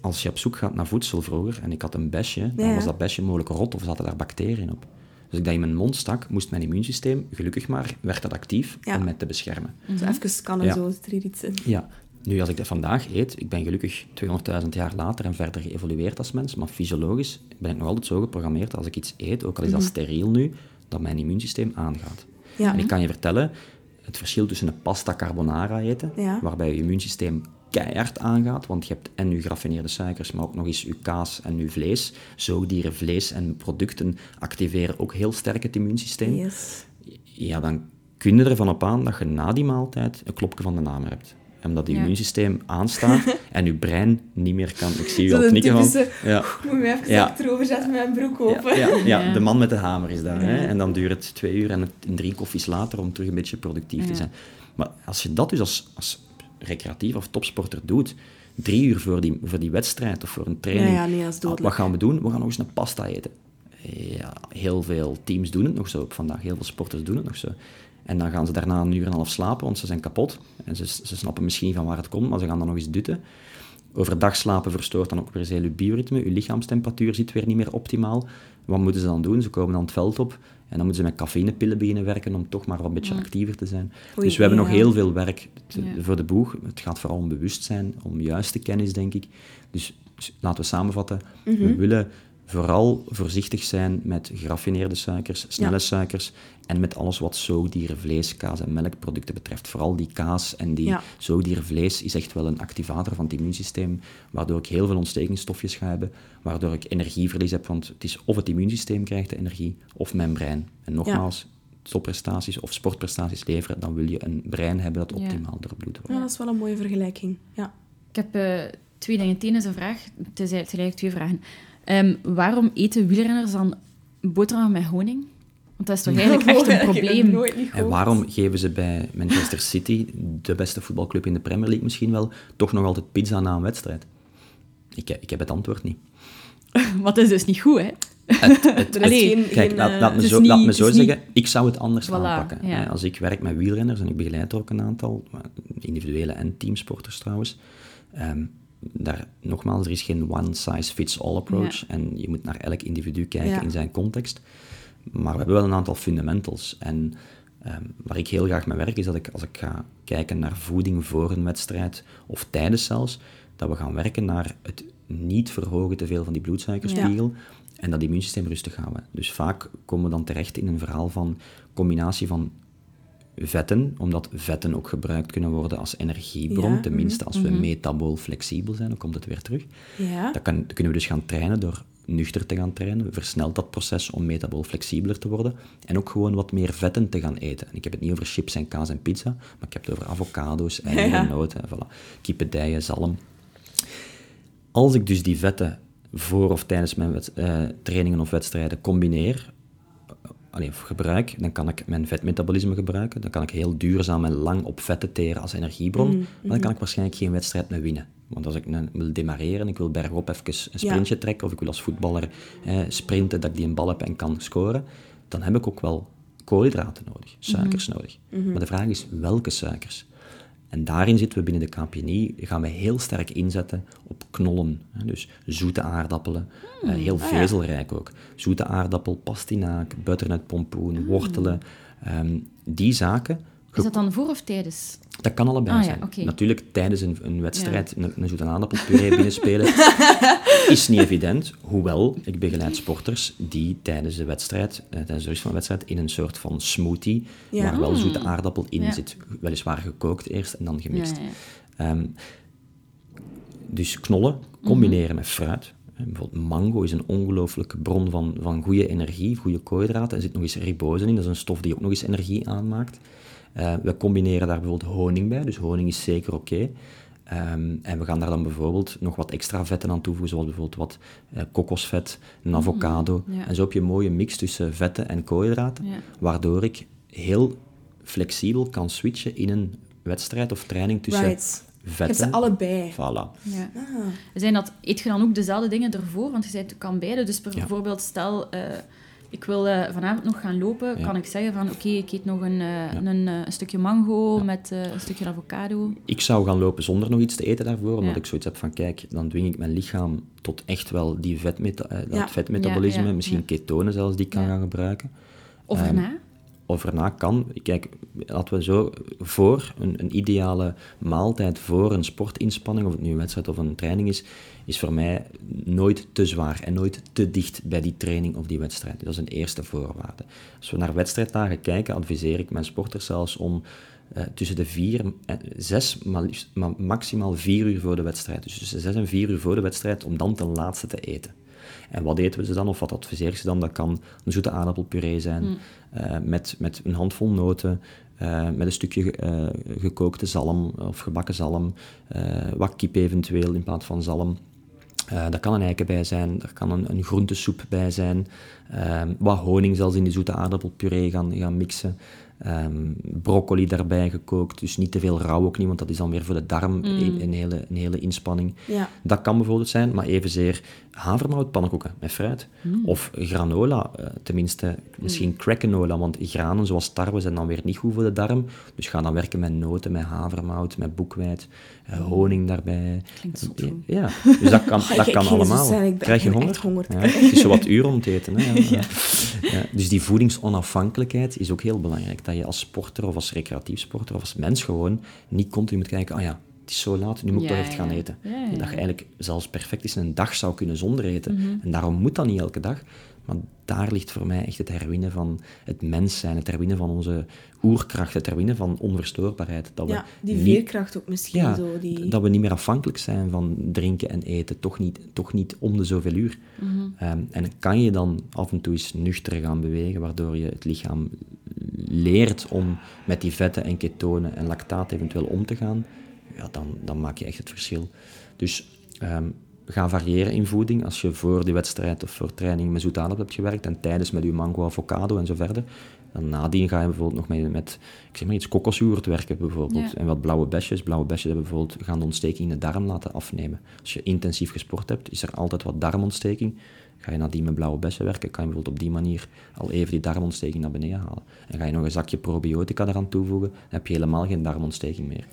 Speaker 2: als je op zoek gaat naar voedsel vroeger, en ik had een besje, dan
Speaker 3: Ja,
Speaker 2: was dat besje mogelijk rot of zaten daar bacteriën op. Dus ik dat in mijn mond stak, moest mijn immuunsysteem, gelukkig maar, werd dat actief
Speaker 3: Ja.
Speaker 2: om mij te beschermen.
Speaker 3: Zo even scannen,
Speaker 2: Ja.
Speaker 3: zo zit er hier iets in.
Speaker 2: Ja, nu als ik dat vandaag eet, ik ben gelukkig 200.000 jaar later en verder geëvolueerd als mens, maar fysiologisch ben ik nog altijd zo geprogrammeerd dat als ik iets eet, ook al is dat steriel nu, dat mijn immuunsysteem aangaat.
Speaker 3: Mhm. Ja.
Speaker 2: En ik kan je vertellen, het verschil tussen een pasta carbonara eten,
Speaker 3: Ja.
Speaker 2: waarbij je immuunsysteem keihard aangaat, want je hebt en je geraffineerde suikers, maar ook nog eens je kaas en je vlees. Zoogdieren, vlees en producten activeren ook heel sterk het immuunsysteem.
Speaker 3: Yes.
Speaker 2: Ja, dan kun je ervan op aan dat je na die maaltijd een klopje van de naam hebt. omdat je
Speaker 1: Ja.
Speaker 2: immuunsysteem aanstaat en je brein niet meer kan. Ik zie je al knikken van...
Speaker 3: typische,
Speaker 2: Ja.
Speaker 3: Ik moet me even
Speaker 2: Ja.
Speaker 3: achterover zetten met mijn broek open.
Speaker 2: ja, ja,
Speaker 1: Ja.
Speaker 2: de man met de hamer is daar. Hè? En dan duurt het twee uur en het- drie koffies later om terug een beetje productief
Speaker 1: Ja.
Speaker 2: te zijn. Maar als je dat dus als, als recreatief of topsporter doet, drie uur voor die, voor die wedstrijd of voor een training,
Speaker 3: Ja, ja, nee,
Speaker 2: wat gaan we doen? We gaan nog eens een pasta eten. Ja, heel veel teams doen het nog zo op vandaag. Heel veel sporters doen het nog zo. En dan gaan ze daarna een uur en een half slapen, want ze zijn kapot. En ze, ze snappen misschien niet van waar het komt, maar ze gaan dan nog eens dutten. Overdag slapen verstoort dan ook weer heel je bioritme. Je lichaamstemperatuur zit weer niet meer optimaal. Wat moeten ze dan doen? Ze komen dan het veld op en dan moeten ze met cafeïnepillen beginnen werken om toch maar wat beetje actiever te zijn. Dus we hebben nog heel veel werk te-
Speaker 1: Ja.
Speaker 2: voor de boeg. Het gaat vooral om bewustzijn, om juiste kennis, denk ik. Dus laten we samenvatten.
Speaker 3: Mhm.
Speaker 2: We willen vooral voorzichtig zijn met geraffineerde suikers, snelle
Speaker 3: Ja.
Speaker 2: suikers en met alles wat zoogdierenvlees, kaas en melkproducten betreft. Vooral die kaas en die
Speaker 3: Ja.
Speaker 2: zoogdierenvlees is echt wel een activator van het immuunsysteem, waardoor ik heel veel ontstekingsstofjes ga hebben, waardoor ik energieverlies heb, want het is of het immuunsysteem krijgt de energie, of mijn brein. En nogmaals, topprestaties of sportprestaties leveren, dan wil je een brein hebben dat
Speaker 1: Ja.
Speaker 2: optimaal doorbloed wordt.
Speaker 3: Ja, dat is wel een mooie vergelijking. Ja.
Speaker 1: Ik heb eh, twee dingen. Het ene is een vraag. Het, is, het zijn eigenlijk twee vragen. Ehm, waarom eten wielrenners dan boterham met honing? Want dat is toch eigenlijk echt een
Speaker 3: het
Speaker 1: probleem.
Speaker 2: En waarom geven ze bij Manchester City, de beste voetbalclub in de Premier League misschien wel, toch nog altijd pizza na een wedstrijd? Ik, ik heb het antwoord niet.
Speaker 1: Wat dat is dus niet goed, hè?
Speaker 3: Is
Speaker 1: Allee,
Speaker 3: geen,
Speaker 2: Kijk,
Speaker 3: geen,
Speaker 2: laat,
Speaker 3: eh,
Speaker 2: laat me
Speaker 1: het is
Speaker 2: zo,
Speaker 1: niet-
Speaker 2: laat me
Speaker 1: het
Speaker 2: zo
Speaker 1: niet-
Speaker 2: zeggen, ik zou het anders
Speaker 1: Voilà,
Speaker 2: aanpakken.
Speaker 1: ja.
Speaker 2: Als ik werk met wielrenners, en ik begeleid er ook een aantal, individuele en teamsporters trouwens, ehm, daar, nogmaals, er is geen one-size-fits-all approach. En je moet naar elk individu kijken
Speaker 3: Ja.
Speaker 2: in zijn context. Maar we hebben wel een aantal fundamentals. En ehm, waar ik heel graag mee werk, is dat ik als ik ga kijken naar voeding voor een wedstrijd, of tijdens zelfs, dat we gaan werken naar het niet verhogen te veel van die bloedsuikerspiegel en dat immuunsysteem rustig houden. Dus vaak komen we dan terecht in een verhaal van combinatie van vetten, omdat vetten ook gebruikt kunnen worden als energiebron,
Speaker 3: Ja,
Speaker 2: tenminste als we metabool flexibel zijn, dan komt het weer terug.
Speaker 3: Ja.
Speaker 2: Dat, kan, dat kunnen we dus gaan trainen door nuchter te gaan trainen. Versnelt dat proces om metabool flexibeler te worden. En ook gewoon wat meer vetten te gaan eten. En ik heb het niet over chips en kaas en pizza, maar ik heb het over avocado's, eieren,
Speaker 3: Ja.
Speaker 2: noten, voilà. zalm. Als ik dus die vetten voor of tijdens mijn eh, trainingen of wedstrijden combineer, eh, allee, of gebruik, dan kan ik mijn vetmetabolisme gebruiken. Dan kan ik heel duurzaam en lang op vetten teren als energiebron. Maar dan kan ik waarschijnlijk geen wedstrijd meer winnen. Want als ik wil demareren, ik wil bergop even een sprintje trekken, of ik wil als voetballer eh, sprinten, dat ik die een bal heb en kan scoren, dan heb ik ook wel koolhydraten nodig, suikers nodig. Maar de vraag is, welke suikers? En daarin zitten we binnen de KPNI, gaan we heel sterk inzetten op knollen. hè. Dus zoete aardappelen, eh, heel vezelrijk ook. Zoete aardappel, pastinaak, butternut pompoen, wortelen. ehm, die zaken,
Speaker 1: Is dat dan voor of tijdens?
Speaker 2: dat kan allebei
Speaker 1: Ah, ja,
Speaker 2: zijn. Natuurlijk, tijdens een, een wedstrijd een, een zoete aardappelpuree binnenspelen is niet evident. Hoewel, ik begeleid sporters die tijdens de wedstrijd, eh, tijdens de rust van de wedstrijd, in een soort van smoothie,
Speaker 3: Ja.
Speaker 2: waar wel zoete aardappel in
Speaker 1: Ja.
Speaker 2: zit. Weliswaar gekookt eerst en dan gemixt.
Speaker 1: Ja, ja.
Speaker 2: Ehm, dus knollen combineren met fruit. Eh, Bijvoorbeeld mango is een ongelooflijke bron van, van goede energie, goede koolhydraten. Er zit nog eens ribose in, dat is een stof die ook nog eens energie aanmaakt. Eh, we combineren daar bijvoorbeeld honing bij, dus honing is zeker oké. Ehm, en we gaan daar dan bijvoorbeeld nog wat extra vetten aan toevoegen, zoals bijvoorbeeld wat eh, kokosvet, een avocado.
Speaker 1: ja.
Speaker 2: En zo heb je een mooie mix tussen vetten en koolhydraten,
Speaker 1: Ja.
Speaker 2: waardoor ik heel flexibel kan switchen in een wedstrijd of training tussen
Speaker 3: Right. Je hebt
Speaker 2: vetten.
Speaker 3: ze allebei.
Speaker 2: Voilà.
Speaker 1: Ja.
Speaker 3: Ah.
Speaker 1: Zijn dat, eet je dan ook dezelfde dingen ervoor? Want je zei, het kan beide. Dus bijvoorbeeld, stel, eh, ik wil vanavond nog gaan lopen.
Speaker 2: Ja.
Speaker 1: Kan ik zeggen van, oké, ik eet nog een, eh, een, eh, een stukje mango met eh, een stukje avocado.
Speaker 2: Ik zou gaan lopen zonder nog iets te eten daarvoor, omdat ik zoiets heb van, kijk, dan dwing ik mijn lichaam tot echt wel die vetmeta dat vetmetabolisme, misschien ketonen zelfs, die ik kan gaan gebruiken.
Speaker 1: Of
Speaker 2: Ehm,
Speaker 1: erna.
Speaker 2: Of erna kan, kijk, laten we zo, voor een, een ideale maaltijd, voor een sportinspanning, of het nu een wedstrijd of een training is, is voor mij nooit te zwaar en nooit te dicht bij die training of die wedstrijd. Dat is een eerste voorwaarde. Als we naar wedstrijddagen kijken, adviseer ik mijn sporters zelfs om eh, tussen de vier en zes, maar, liefst, maar maximaal vier uur voor de wedstrijd. Dus tussen zes en vier uur voor de wedstrijd om dan ten laatste te eten. En wat eten we ze dan, of wat adviseer ik ze dan? Dat kan een zoete aardappelpuree zijn, eh, met, met een handvol noten, eh, met een stukje eh, gekookte zalm of gebakken zalm, wat kip eventueel in plaats van zalm. Uh, daar kan een eiken bij zijn, er kan een, een groentesoep bij zijn, ehm, wat honing zelfs in die zoete aardappelpuree gaan, gaan mixen. Um, broccoli daarbij gekookt, dus niet te veel rauw ook niet, want dat is dan weer voor de darm mm. een, een, hele, een hele inspanning.
Speaker 3: Ja.
Speaker 2: Dat kan bijvoorbeeld zijn, maar evenzeer havermoutpannenkoeken met fruit.
Speaker 1: Mm.
Speaker 2: Of granola, uh, tenminste misschien mm. crackenola, want granen zoals tarwe zijn dan weer niet goed voor de darm. Dus ga dan werken met noten, met havermout, met boekwijd, uh, honing daarbij.
Speaker 1: Klinkt zo goed.
Speaker 2: Ja, dus dat kan,
Speaker 3: Oh,
Speaker 2: dat kan allemaal.
Speaker 3: zo
Speaker 2: Krijg je honger?
Speaker 3: honger.
Speaker 2: Ja, het is zo wat uur om te eten. Hè? Ja, ja. Dus die voedingsonafhankelijkheid is ook heel belangrijk. Dat je als sporter of als recreatief sporter of als mens gewoon niet continu moet kijken, ah ja, het is zo laat, nu moet ik toch echt gaan eten. Dat je eigenlijk zelfs perfect eens een dag zou kunnen zonder eten.
Speaker 3: Mhm.
Speaker 2: En daarom moet dat niet elke dag. Maar daar ligt voor mij echt het herwinnen van het mens zijn, het herwinnen van onze oerkracht, het herwinnen van onverstoorbaarheid. Dat we
Speaker 3: Ja, die
Speaker 2: niet-
Speaker 3: veerkracht ook misschien
Speaker 2: ja,
Speaker 3: zo. Die...
Speaker 2: dat we niet meer afhankelijk zijn van drinken en eten, toch niet, toch niet om de zoveel uur. Ehm, en kan je dan af en toe eens nuchter gaan bewegen, waardoor je het lichaam leert om met die vetten en ketonen en lactaat eventueel om te gaan, ja, dan, dan maak je echt het verschil. Dus ehm, ga variëren in voeding. Als je voor die wedstrijd of voor training met zoet aardappel hebt gewerkt en tijdens met je mango, avocado en zo verder, dan nadien ga je bijvoorbeeld nog met, met ik zeg maar iets, kokosjoghurt werken bijvoorbeeld.
Speaker 1: Ja.
Speaker 2: En wat blauwe besjes. Blauwe besjes hebben bijvoorbeeld, gaan de ontsteking in de darm laten afnemen. Als je intensief gesport hebt, is er altijd wat darmontsteking. Ga je nadien met blauwe bessen werken, kan je bijvoorbeeld op die manier al even die darmontsteking naar beneden halen. En ga je nog een zakje probiotica eraan toevoegen, dan heb je helemaal geen darmontsteking meer.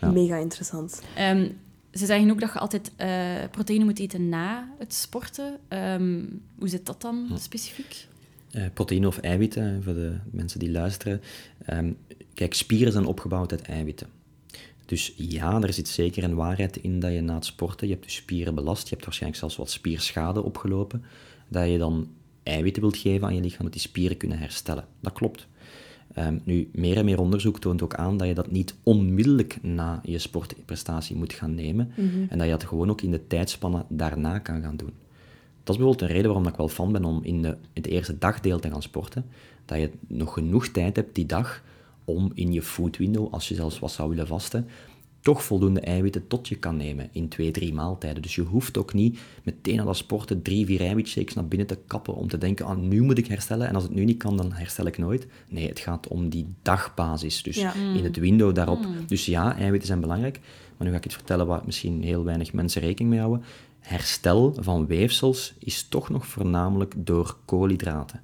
Speaker 2: Ja.
Speaker 3: Mega interessant.
Speaker 1: Ehm, ze zeggen ook dat je altijd eh, proteïne moet eten na het sporten. Ehm, hoe zit dat dan specifiek?
Speaker 2: Eh, proteïne of eiwitten, voor de mensen die luisteren. Ehm, kijk, spieren zijn opgebouwd uit eiwitten. Dus ja, er zit zeker een waarheid in dat je na het sporten, je hebt je spieren belast, je hebt waarschijnlijk zelfs wat spierschade opgelopen, dat je dan eiwitten wilt geven aan je lichaam, dat die spieren kunnen herstellen. Dat klopt. Ehm, nu, meer en meer onderzoek toont ook aan dat je dat niet onmiddellijk na je sportprestatie moet gaan nemen en dat je dat gewoon ook in de tijdspannen daarna kan gaan doen. Dat is bijvoorbeeld een reden waarom ik wel fan ben om in de, het eerste dagdeel te gaan sporten. Dat je nog genoeg tijd hebt die dag om in je food window, als je zelfs wat zou willen vasten, toch voldoende eiwitten tot je kan nemen in twee, drie maaltijden. Dus je hoeft ook niet meteen na dat sporten drie, vier eiwitshakes naar binnen te kappen om te denken, ah, nu moet ik herstellen en als het nu niet kan, dan herstel ik nooit. Nee, het gaat om die dagbasis, dus
Speaker 3: Ja.
Speaker 2: in het window daarop. Dus ja, eiwitten zijn belangrijk, maar nu ga ik iets vertellen waar misschien heel weinig mensen rekening mee houden. Herstel van weefsels is toch nog voornamelijk door koolhydraten.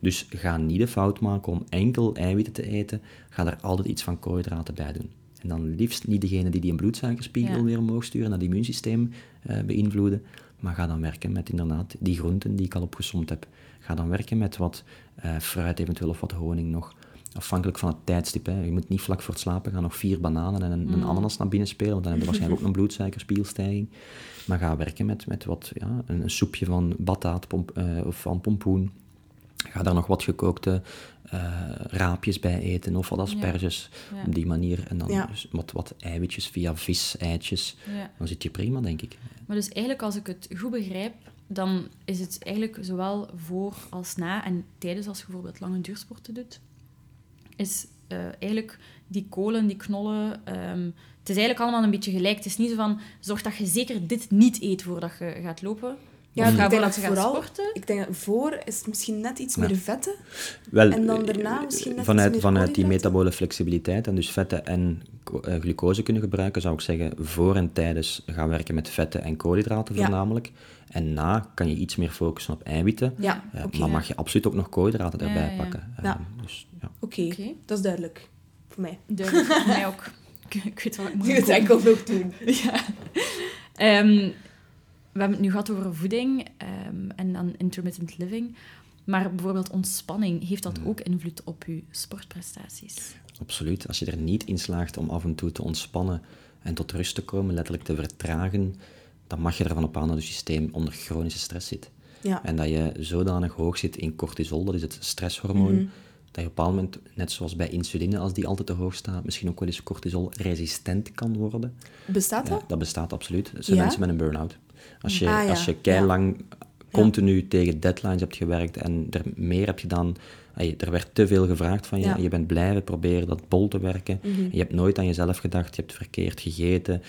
Speaker 2: Dus ga niet de fout maken om enkel eiwitten te eten. Ga er altijd iets van koolhydraten bij doen. En dan liefst niet degene die die een bloedsuikerspiegel
Speaker 1: Ja.
Speaker 2: weer omhoog sturen, en dat immuunsysteem eh, beïnvloeden. Maar ga dan werken met inderdaad die groenten die ik al opgesomd heb. Ga dan werken met wat eh, fruit eventueel of wat honing nog. Afhankelijk van het tijdstip. Hè. Je moet niet vlak voor het slapen gaan nog vier bananen en een, een ananas naar binnen spelen, want dan heb je waarschijnlijk ook een bloedsuikerspiegelstijging. Maar ga werken met, met wat, ja, een, een soepje van bataat pomp, eh, of van pompoen. Ga daar nog wat gekookte eh, raapjes bij eten of wat asperges.
Speaker 1: Ja.
Speaker 2: Op die manier. En dan
Speaker 3: Ja.
Speaker 2: dus wat, wat eiwitjes via vis, eitjes.
Speaker 1: Ja.
Speaker 2: Dan zit je prima, denk ik.
Speaker 1: Maar dus eigenlijk, als ik het goed begrijp, dan is het eigenlijk zowel voor als na en tijdens als je bijvoorbeeld lange duursporten doet, is eh, eigenlijk die kolen, die knollen, ehm, het is eigenlijk allemaal een beetje gelijk. Het is niet zo van, zorg dat je zeker dit niet eet voordat je gaat lopen.
Speaker 3: Ja, ik denk dat vooral-
Speaker 1: sporten.
Speaker 3: Ik denk dat voor is het misschien net iets
Speaker 2: Ja.
Speaker 3: meer vetten.
Speaker 2: Wel,
Speaker 3: En dan
Speaker 2: eh,
Speaker 3: daarna misschien net
Speaker 2: vanuit,
Speaker 3: iets meer
Speaker 2: vanuit die metabole flexibiliteit en dus vetten en eh, glucose kunnen gebruiken, zou ik zeggen, voor en tijdens gaan werken met vetten en koolhydraten
Speaker 3: Ja.
Speaker 2: voornamelijk. En na kan je iets meer focussen op eiwitten.
Speaker 3: Ja,
Speaker 2: Eh, maar mag je absoluut ook nog koolhydraten
Speaker 1: Ja,
Speaker 2: erbij
Speaker 1: ja, ja.
Speaker 2: pakken.
Speaker 3: Ja.
Speaker 2: Dus, ja.
Speaker 3: Oké, dat is duidelijk. Voor mij.
Speaker 1: Duidelijk, voor mij ook. Ik, ik weet wat ik moet
Speaker 3: Je het
Speaker 1: doen.
Speaker 3: enkel nog doen.
Speaker 1: Ja. Ehm, we hebben het nu gehad over voeding ehm, en dan intermittent living. Maar bijvoorbeeld ontspanning, heeft dat ook invloed op je sportprestaties?
Speaker 2: Absoluut. Als je er niet in slaagt om af en toe te ontspannen en tot rust te komen, letterlijk te vertragen, dan mag je ervan op aan dat je systeem onder chronische stress zit.
Speaker 3: Ja.
Speaker 2: En dat je zodanig hoog zit in cortisol, dat is het stresshormoon,
Speaker 3: Mhm.
Speaker 2: dat je op een bepaald moment, net zoals bij insuline, als die altijd te hoog staat, misschien ook wel eens cortisol-resistent kan worden.
Speaker 3: Bestaat
Speaker 2: Ja,
Speaker 3: dat?
Speaker 2: dat bestaat absoluut. Dat zijn
Speaker 3: Ja?
Speaker 2: mensen met een burn-out. Als je,
Speaker 3: Ah, ja.
Speaker 2: als je keilang continu tegen deadlines hebt gewerkt en er meer hebt gedaan, er werd te veel gevraagd van je.
Speaker 3: Ja.
Speaker 2: Je bent blijven proberen dat bol te werken.
Speaker 3: Mhm.
Speaker 2: Je hebt nooit aan jezelf gedacht. Je hebt verkeerd gegeten,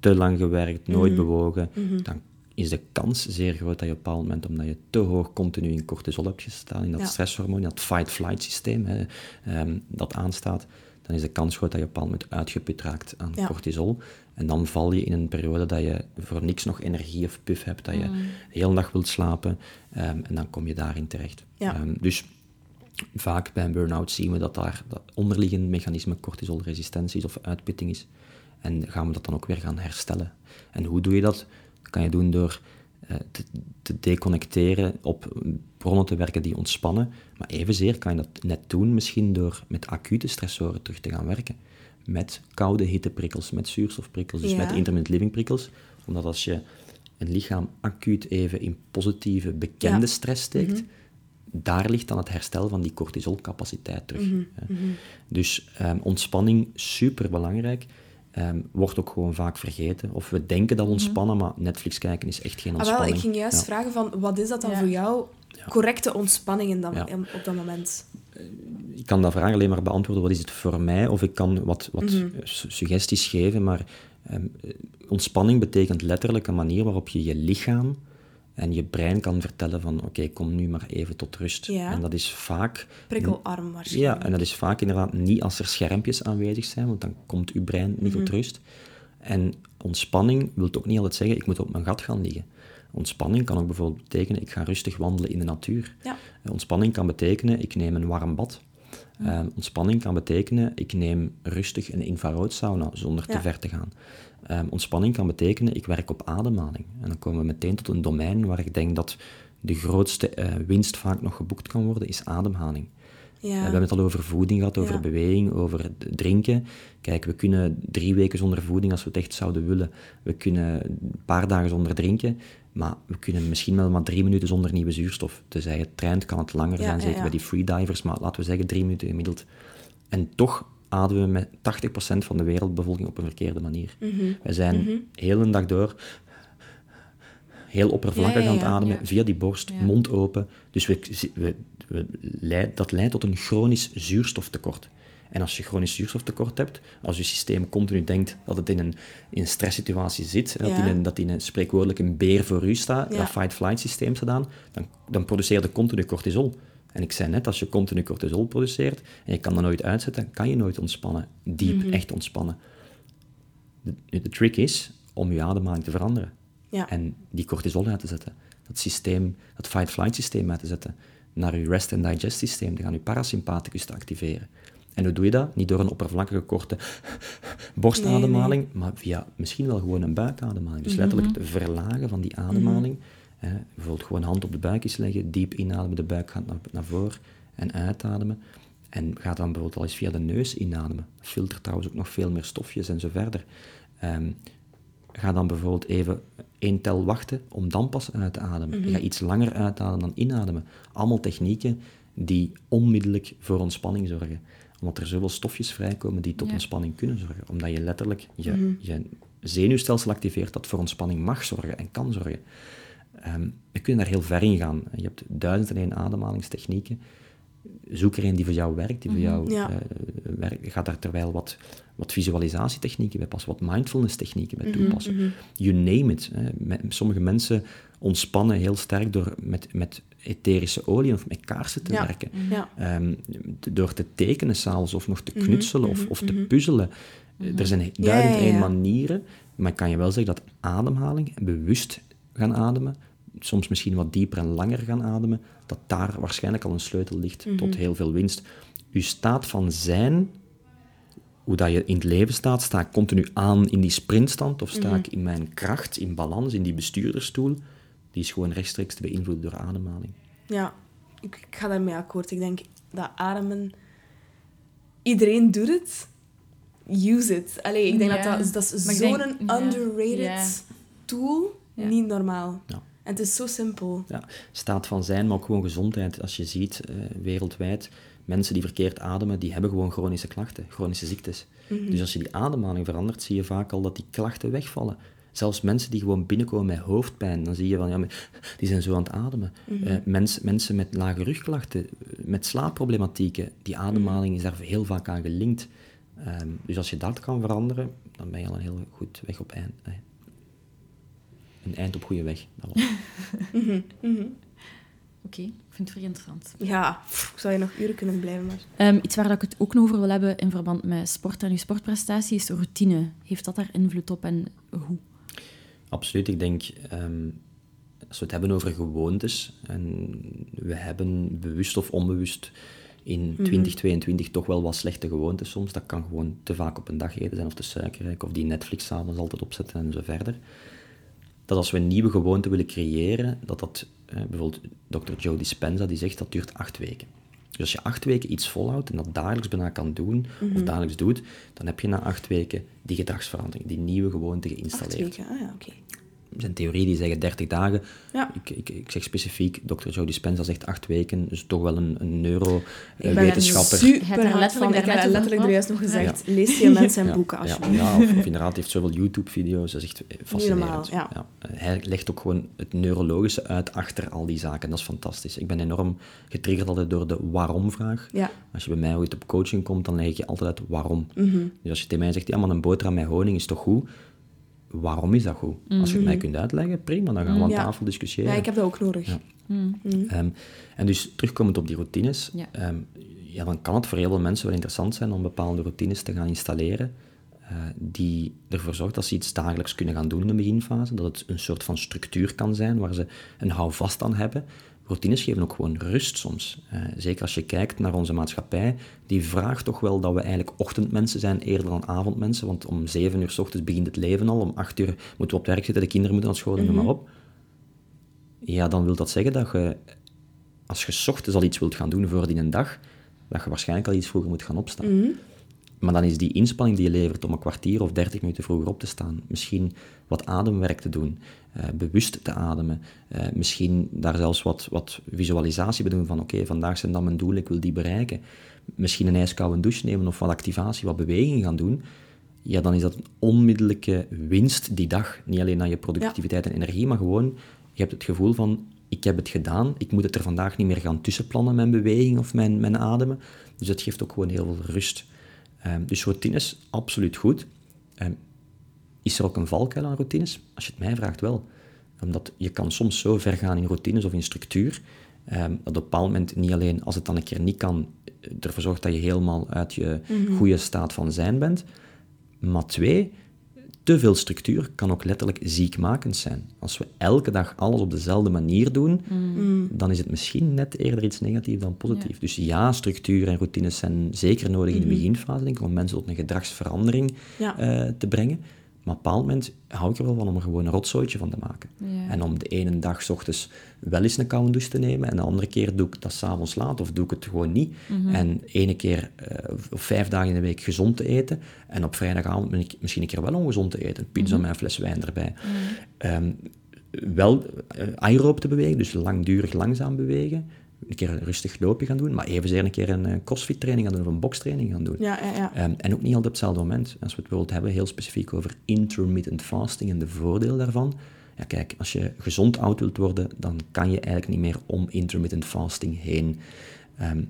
Speaker 2: te lang gewerkt, nooit
Speaker 3: Mhm.
Speaker 2: bewogen. Dan is de kans zeer groot dat je op een bepaald moment, omdat je te hoog continu in cortisol hebt gestaan, in dat
Speaker 3: Ja.
Speaker 2: stresshormoon, in dat fight-flight systeem hè, ehm, dat aanstaat, dan is de kans groot dat je op een bepaald moment uitgeput raakt aan
Speaker 3: Ja.
Speaker 2: cortisol. En dan val je in een periode dat je voor niks nog energie of puff hebt, dat je de hele dag wilt slapen. ehm, en dan kom je daarin terecht.
Speaker 3: Ja.
Speaker 2: Ehm, dus vaak bij een burn-out zien we dat daar dat onderliggend mechanisme cortisolresistentie is of uitputting is. En gaan we dat dan ook weer gaan herstellen. En hoe doe je dat? Dat kan je doen door eh, te, te deconnecteren, op bronnen te werken die ontspannen. Maar evenzeer kan je dat net doen misschien door met acute stressoren terug te gaan werken. Met koude hitteprikkels, met zuurstofprikkels, dus
Speaker 3: Ja.
Speaker 2: met intermittent living prikkels. Omdat als je een lichaam acuut even in positieve, bekende
Speaker 3: Ja.
Speaker 2: stress steekt, daar ligt dan het herstel van die cortisolcapaciteit terug.
Speaker 3: Mhm,
Speaker 2: hè. Dus ehm, ontspanning, super belangrijk. wordt ook gewoon vaak vergeten. Of we denken dat we ontspannen, maar Netflix kijken is echt geen
Speaker 3: Ah,
Speaker 2: ontspanning.
Speaker 3: wel, ik ging juist
Speaker 2: Ja.
Speaker 3: vragen van, wat is dat dan
Speaker 1: Ja.
Speaker 3: voor jou correcte ontspanning in dat,
Speaker 2: Ja.
Speaker 3: in- op dat moment?
Speaker 2: Ik kan dat vraag alleen maar beantwoorden, wat is het voor mij? Of ik kan wat, wat su- suggesties geven, maar ehm, eh, ontspanning betekent letterlijk een manier waarop je je lichaam en je brein kan vertellen van oké, kom nu maar even tot rust.
Speaker 3: Ja.
Speaker 2: En dat is vaak...
Speaker 3: Prikkelarm waarschijnlijk.
Speaker 2: Ja, en dat is vaak inderdaad niet als er schermpjes aanwezig zijn, want dan komt uw brein niet tot rust. En ontspanning wil ook niet altijd zeggen, ik moet op mijn gat gaan liggen. Ontspanning kan ook bijvoorbeeld betekenen, ik ga rustig wandelen in de natuur.
Speaker 3: Ja.
Speaker 2: Eh, Ontspanning kan betekenen, ik neem een warm bad. Eh, ontspanning kan betekenen, ik neem rustig een infraroodsauna zonder te ver te gaan. Eh, ontspanning kan betekenen, ik werk op ademhaling. En dan komen we meteen tot een domein waar ik denk dat de grootste eh, winst vaak nog geboekt kan worden, is ademhaling.
Speaker 3: Ja.
Speaker 2: Eh, We hebben het al over voeding gehad, over beweging, over drinken. Kijk, we kunnen drie weken zonder voeding als we het echt zouden willen. We kunnen een paar dagen zonder drinken, maar we kunnen misschien wel maar drie minuten zonder nieuwe zuurstof. Tenzij het traint, kan het langer
Speaker 3: Ja,
Speaker 2: zijn, zeker
Speaker 3: ja.
Speaker 2: bij die freedivers, maar laten we zeggen drie minuten gemiddeld. En toch ademen we met 80% van de wereldbevolking op een verkeerde manier.
Speaker 3: Mhm.
Speaker 2: Wij zijn heel een dag door heel oppervlakkig aan het ademen, via die borst, mond open. Dus we, we, we leid- dat leidt tot een chronisch zuurstoftekort. En als je chronisch zuurstoftekort hebt, als je systeem continu denkt dat het in een, in een stresssituatie zit, dat,
Speaker 3: Ja.
Speaker 2: in een, dat in een spreekwoordelijk een beer voor u staat,
Speaker 3: Ja.
Speaker 2: dat fight-flight systeem gedaan, dan, dan produceer je continu cortisol. En ik zei net, als je continu cortisol produceert en je kan dat nooit uitzetten, kan je nooit ontspannen, diep
Speaker 3: Mhm.
Speaker 2: echt ontspannen. De, de trick is om je ademhaling te veranderen.
Speaker 3: Ja.
Speaker 2: En die cortisol uit te zetten. Dat systeem, dat fight-flight systeem uit te zetten. Naar je rest and digest systeem, te gaan je parasympathicus te activeren. En hoe doe je dat? Niet door een oppervlakkige, korte borstademhaling, maar via misschien wel gewoon een buikademhaling. Dus letterlijk het verlagen van die ademhaling. Hè, bijvoorbeeld gewoon hand op de buik eens leggen, diep inademen, de buik gaat naar, naar voren en uitademen. En ga dan bijvoorbeeld al eens via de neus inademen. Dat filtert trouwens ook nog veel meer stofjes en zo verder. Ehm, ga dan bijvoorbeeld even één tel wachten om dan pas uit te ademen. Ga iets langer uitademen dan inademen. Allemaal technieken die onmiddellijk voor ontspanning zorgen. Omdat er zoveel stofjes vrijkomen die tot
Speaker 1: Ja.
Speaker 2: ontspanning kunnen zorgen. Omdat je letterlijk je, je zenuwstelsel activeert dat voor ontspanning mag zorgen en kan zorgen. Ehm we kunnen daar heel ver in gaan. Je hebt duizend en één ademhalingstechnieken. Zoek er een die voor jou werkt, die voor jou
Speaker 3: Ja.
Speaker 2: eh, werkt. Ga daar terwijl wat, wat visualisatietechnieken bij passen, wat mindfulness-technieken bij toepassen. You name it. Hè. Sommige mensen ontspannen heel sterk door met, met etherische olie of met kaarsen te
Speaker 3: Ja.
Speaker 2: werken.
Speaker 3: Ja.
Speaker 2: Ehm, door te tekenen s'avonds of nog te knutselen of, of te puzzelen. Er zijn duizend één
Speaker 3: ja.
Speaker 2: manieren, maar ik kan je wel zeggen dat ademhaling, bewust gaan ademen, soms misschien wat dieper en langer gaan ademen, dat daar waarschijnlijk al een sleutel ligt tot heel veel winst. Uw staat van zijn, hoe dat je in het leven staat, sta ik continu aan in die sprintstand of sta ik in mijn kracht, in balans, in die bestuurdersstoel, die is gewoon rechtstreeks te beïnvloeden door ademhaling.
Speaker 3: Ja, ik, ik ga daarmee akkoord. Ik denk dat ademen... Iedereen doet het. Use it. Allee, ik denk
Speaker 1: Ja.
Speaker 3: dat dat, dat is zo'n
Speaker 1: ja.
Speaker 3: underrated
Speaker 1: Ja.
Speaker 3: tool. Niet normaal.
Speaker 2: Ja.
Speaker 3: En het is zo simpel.
Speaker 2: Ja, staat van zijn, maar ook gewoon gezondheid. Als je ziet, eh, wereldwijd, mensen die verkeerd ademen, die hebben gewoon chronische klachten, chronische ziektes. Dus als je die ademhaling verandert, zie je vaak al dat die klachten wegvallen. Zelfs mensen die gewoon binnenkomen met hoofdpijn, dan zie je van, ja, die zijn zo aan het ademen.
Speaker 3: Mhm.
Speaker 2: Mens- mensen met lage rugklachten, eh, met slaapproblematieken, die ademhaling is daar heel vaak aan gelinkt. Ehm, dus als je dat kan veranderen, dan ben je al een heel goed weg op eind. eh, Een eind op goede weg.
Speaker 1: Oké, ik vind het vrij interessant.
Speaker 3: Ja, pff, zou je nog uren kunnen blijven, maar...
Speaker 1: Ehm, iets waar ik het ook nog over wil hebben in verband met sport en uw sportprestatie is routine. Heeft dat daar invloed op en hoe?
Speaker 2: Absoluut. Ik denk, ehm, als we het hebben over gewoontes, en we hebben bewust of onbewust in 2022 toch wel wat slechte gewoontes soms. Dat kan gewoon te vaak op een dag eten zijn, of te suikerrijk, of die Netflix s'avonds altijd opzetten en zo verder. Dat als we een nieuwe gewoonte willen creëren, dat dat, bijvoorbeeld Dr. Joe Dispenza, die zegt dat duurt acht weken. Dus als je acht weken iets volhoudt en dat dagelijks bijna kan doen, of dagelijks doet, dan heb je na acht weken die gedragsverandering, die nieuwe gewoonte
Speaker 3: Acht
Speaker 2: geïnstalleerd.
Speaker 3: weken, ah ja, oké.
Speaker 2: Zijn theorieën die zeggen 30 dagen.
Speaker 3: Ja.
Speaker 2: Ik, ik, ik zeg specifiek, Dr. Joe Dispenza zegt 8 weken. Dus toch wel een, een
Speaker 3: Ik ben er
Speaker 2: neurowetenschapper.
Speaker 1: Je hebt
Speaker 3: super
Speaker 1: er
Speaker 3: hard
Speaker 1: letterlijk
Speaker 3: van. Ik heb er letterlijk er juist nog gezegd. Lees die mensen en boeken,
Speaker 2: ja,
Speaker 3: alsjeblieft.
Speaker 2: ja, of, of inderdaad, hij heeft zoveel YouTube-video's. Dat is echt eh, fascinerend.
Speaker 3: ja.
Speaker 2: Eh, Hij legt ook gewoon het neurologische uit achter al die zaken. Dat is fantastisch. Ik ben enorm getriggerd altijd door de waarom-vraag.
Speaker 3: Ja.
Speaker 2: Als je bij mij ooit op coaching komt, dan leg ik je altijd uit waarom.
Speaker 3: Mhm.
Speaker 2: Dus als je tegen mij zegt, ja, maar een boterham met honing is toch goed? Waarom is dat goed? Als je het mij kunt uitleggen, prima, dan gaan we aan
Speaker 3: Ja.
Speaker 2: tafel discussiëren.
Speaker 3: Ja, ik heb dat ook nodig.
Speaker 2: Ja.
Speaker 1: Mm.
Speaker 2: Ehm, en dus terugkomend op die routines,
Speaker 1: Ja.
Speaker 2: ehm, ja, dan kan het voor heel veel mensen wel interessant zijn om bepaalde routines te gaan installeren, eh, die ervoor zorgt dat ze iets dagelijks kunnen gaan doen in de beginfase, dat het een soort van structuur kan zijn waar ze een houvast aan hebben. Routines geven ook gewoon rust soms. Eh, zeker als je kijkt naar onze maatschappij, die vraagt toch wel dat we eigenlijk ochtendmensen zijn eerder dan avondmensen, want om zeven uur s ochtends begint het leven al, om acht uur moeten we op het werk zitten, de kinderen moeten naar school en maar op. Ja, dan wil dat zeggen dat je, als je 's ochtends al iets wilt gaan doen voor die een dag, dat je waarschijnlijk al iets vroeger moet gaan opstaan. Maar dan is die inspanning die je levert om een kwartier of dertig minuten vroeger op te staan, misschien wat ademwerk te doen, eh, bewust te ademen, eh, misschien daar zelfs wat, wat visualisatie bij doen van oké, vandaag zijn dan mijn doelen, ik wil die bereiken. Misschien een ijskoude douche nemen of wat activatie, wat beweging gaan doen. Ja, dan is dat een onmiddellijke winst die dag. Niet alleen aan je productiviteit en energie, maar gewoon, je hebt het gevoel van, ik heb het gedaan, ik moet het er vandaag niet meer gaan tussenplannen, mijn beweging of mijn, mijn ademen. Dus dat geeft ook gewoon heel veel rust. Ehm, dus routines, absoluut goed. Ehm, is er ook een valkuil aan routines? Als je het mij vraagt, wel. Omdat je kan soms zo ver gaan in routines of in structuur, ehm, dat op een bepaald moment niet alleen als het dan een keer niet kan, ervoor zorgt dat je helemaal uit je goede staat van zijn bent. Maar twee, te veel structuur kan ook letterlijk ziekmakend zijn. Als we elke dag alles op dezelfde manier doen, dan is het misschien net eerder iets negatiefs dan positief.
Speaker 1: Ja.
Speaker 2: Dus ja, structuur en routines zijn zeker nodig in de beginfase, denk ik, om mensen tot een gedragsverandering
Speaker 3: Ja.
Speaker 2: eh, te brengen. Maar op een bepaald moment hou ik er wel van om er gewoon een rotzooitje van te maken.
Speaker 1: Ja.
Speaker 2: En om de ene dag s ochtends wel eens een koude douche te nemen, en de andere keer doe ik dat s'avonds laat, of doe ik het gewoon niet. En ene keer eh, vijf dagen in de week gezond te eten, en op vrijdagavond ben ik misschien een keer wel ongezond te eten. Pizza met een fles wijn erbij. Ehm, wel eh, aeroop te bewegen, dus langdurig langzaam bewegen. Een keer een rustig loopje gaan doen, maar evenzeer een keer een eh, crossfit training gaan doen of een boxtraining gaan doen.
Speaker 3: Ja, ja, ja.
Speaker 2: Ehm, en ook niet altijd op hetzelfde moment. Als we het bijvoorbeeld hebben heel specifiek over intermittent fasting en de voordelen daarvan. Ja, kijk, als je gezond oud wilt worden, dan kan je eigenlijk niet meer om intermittent fasting heen. Ehm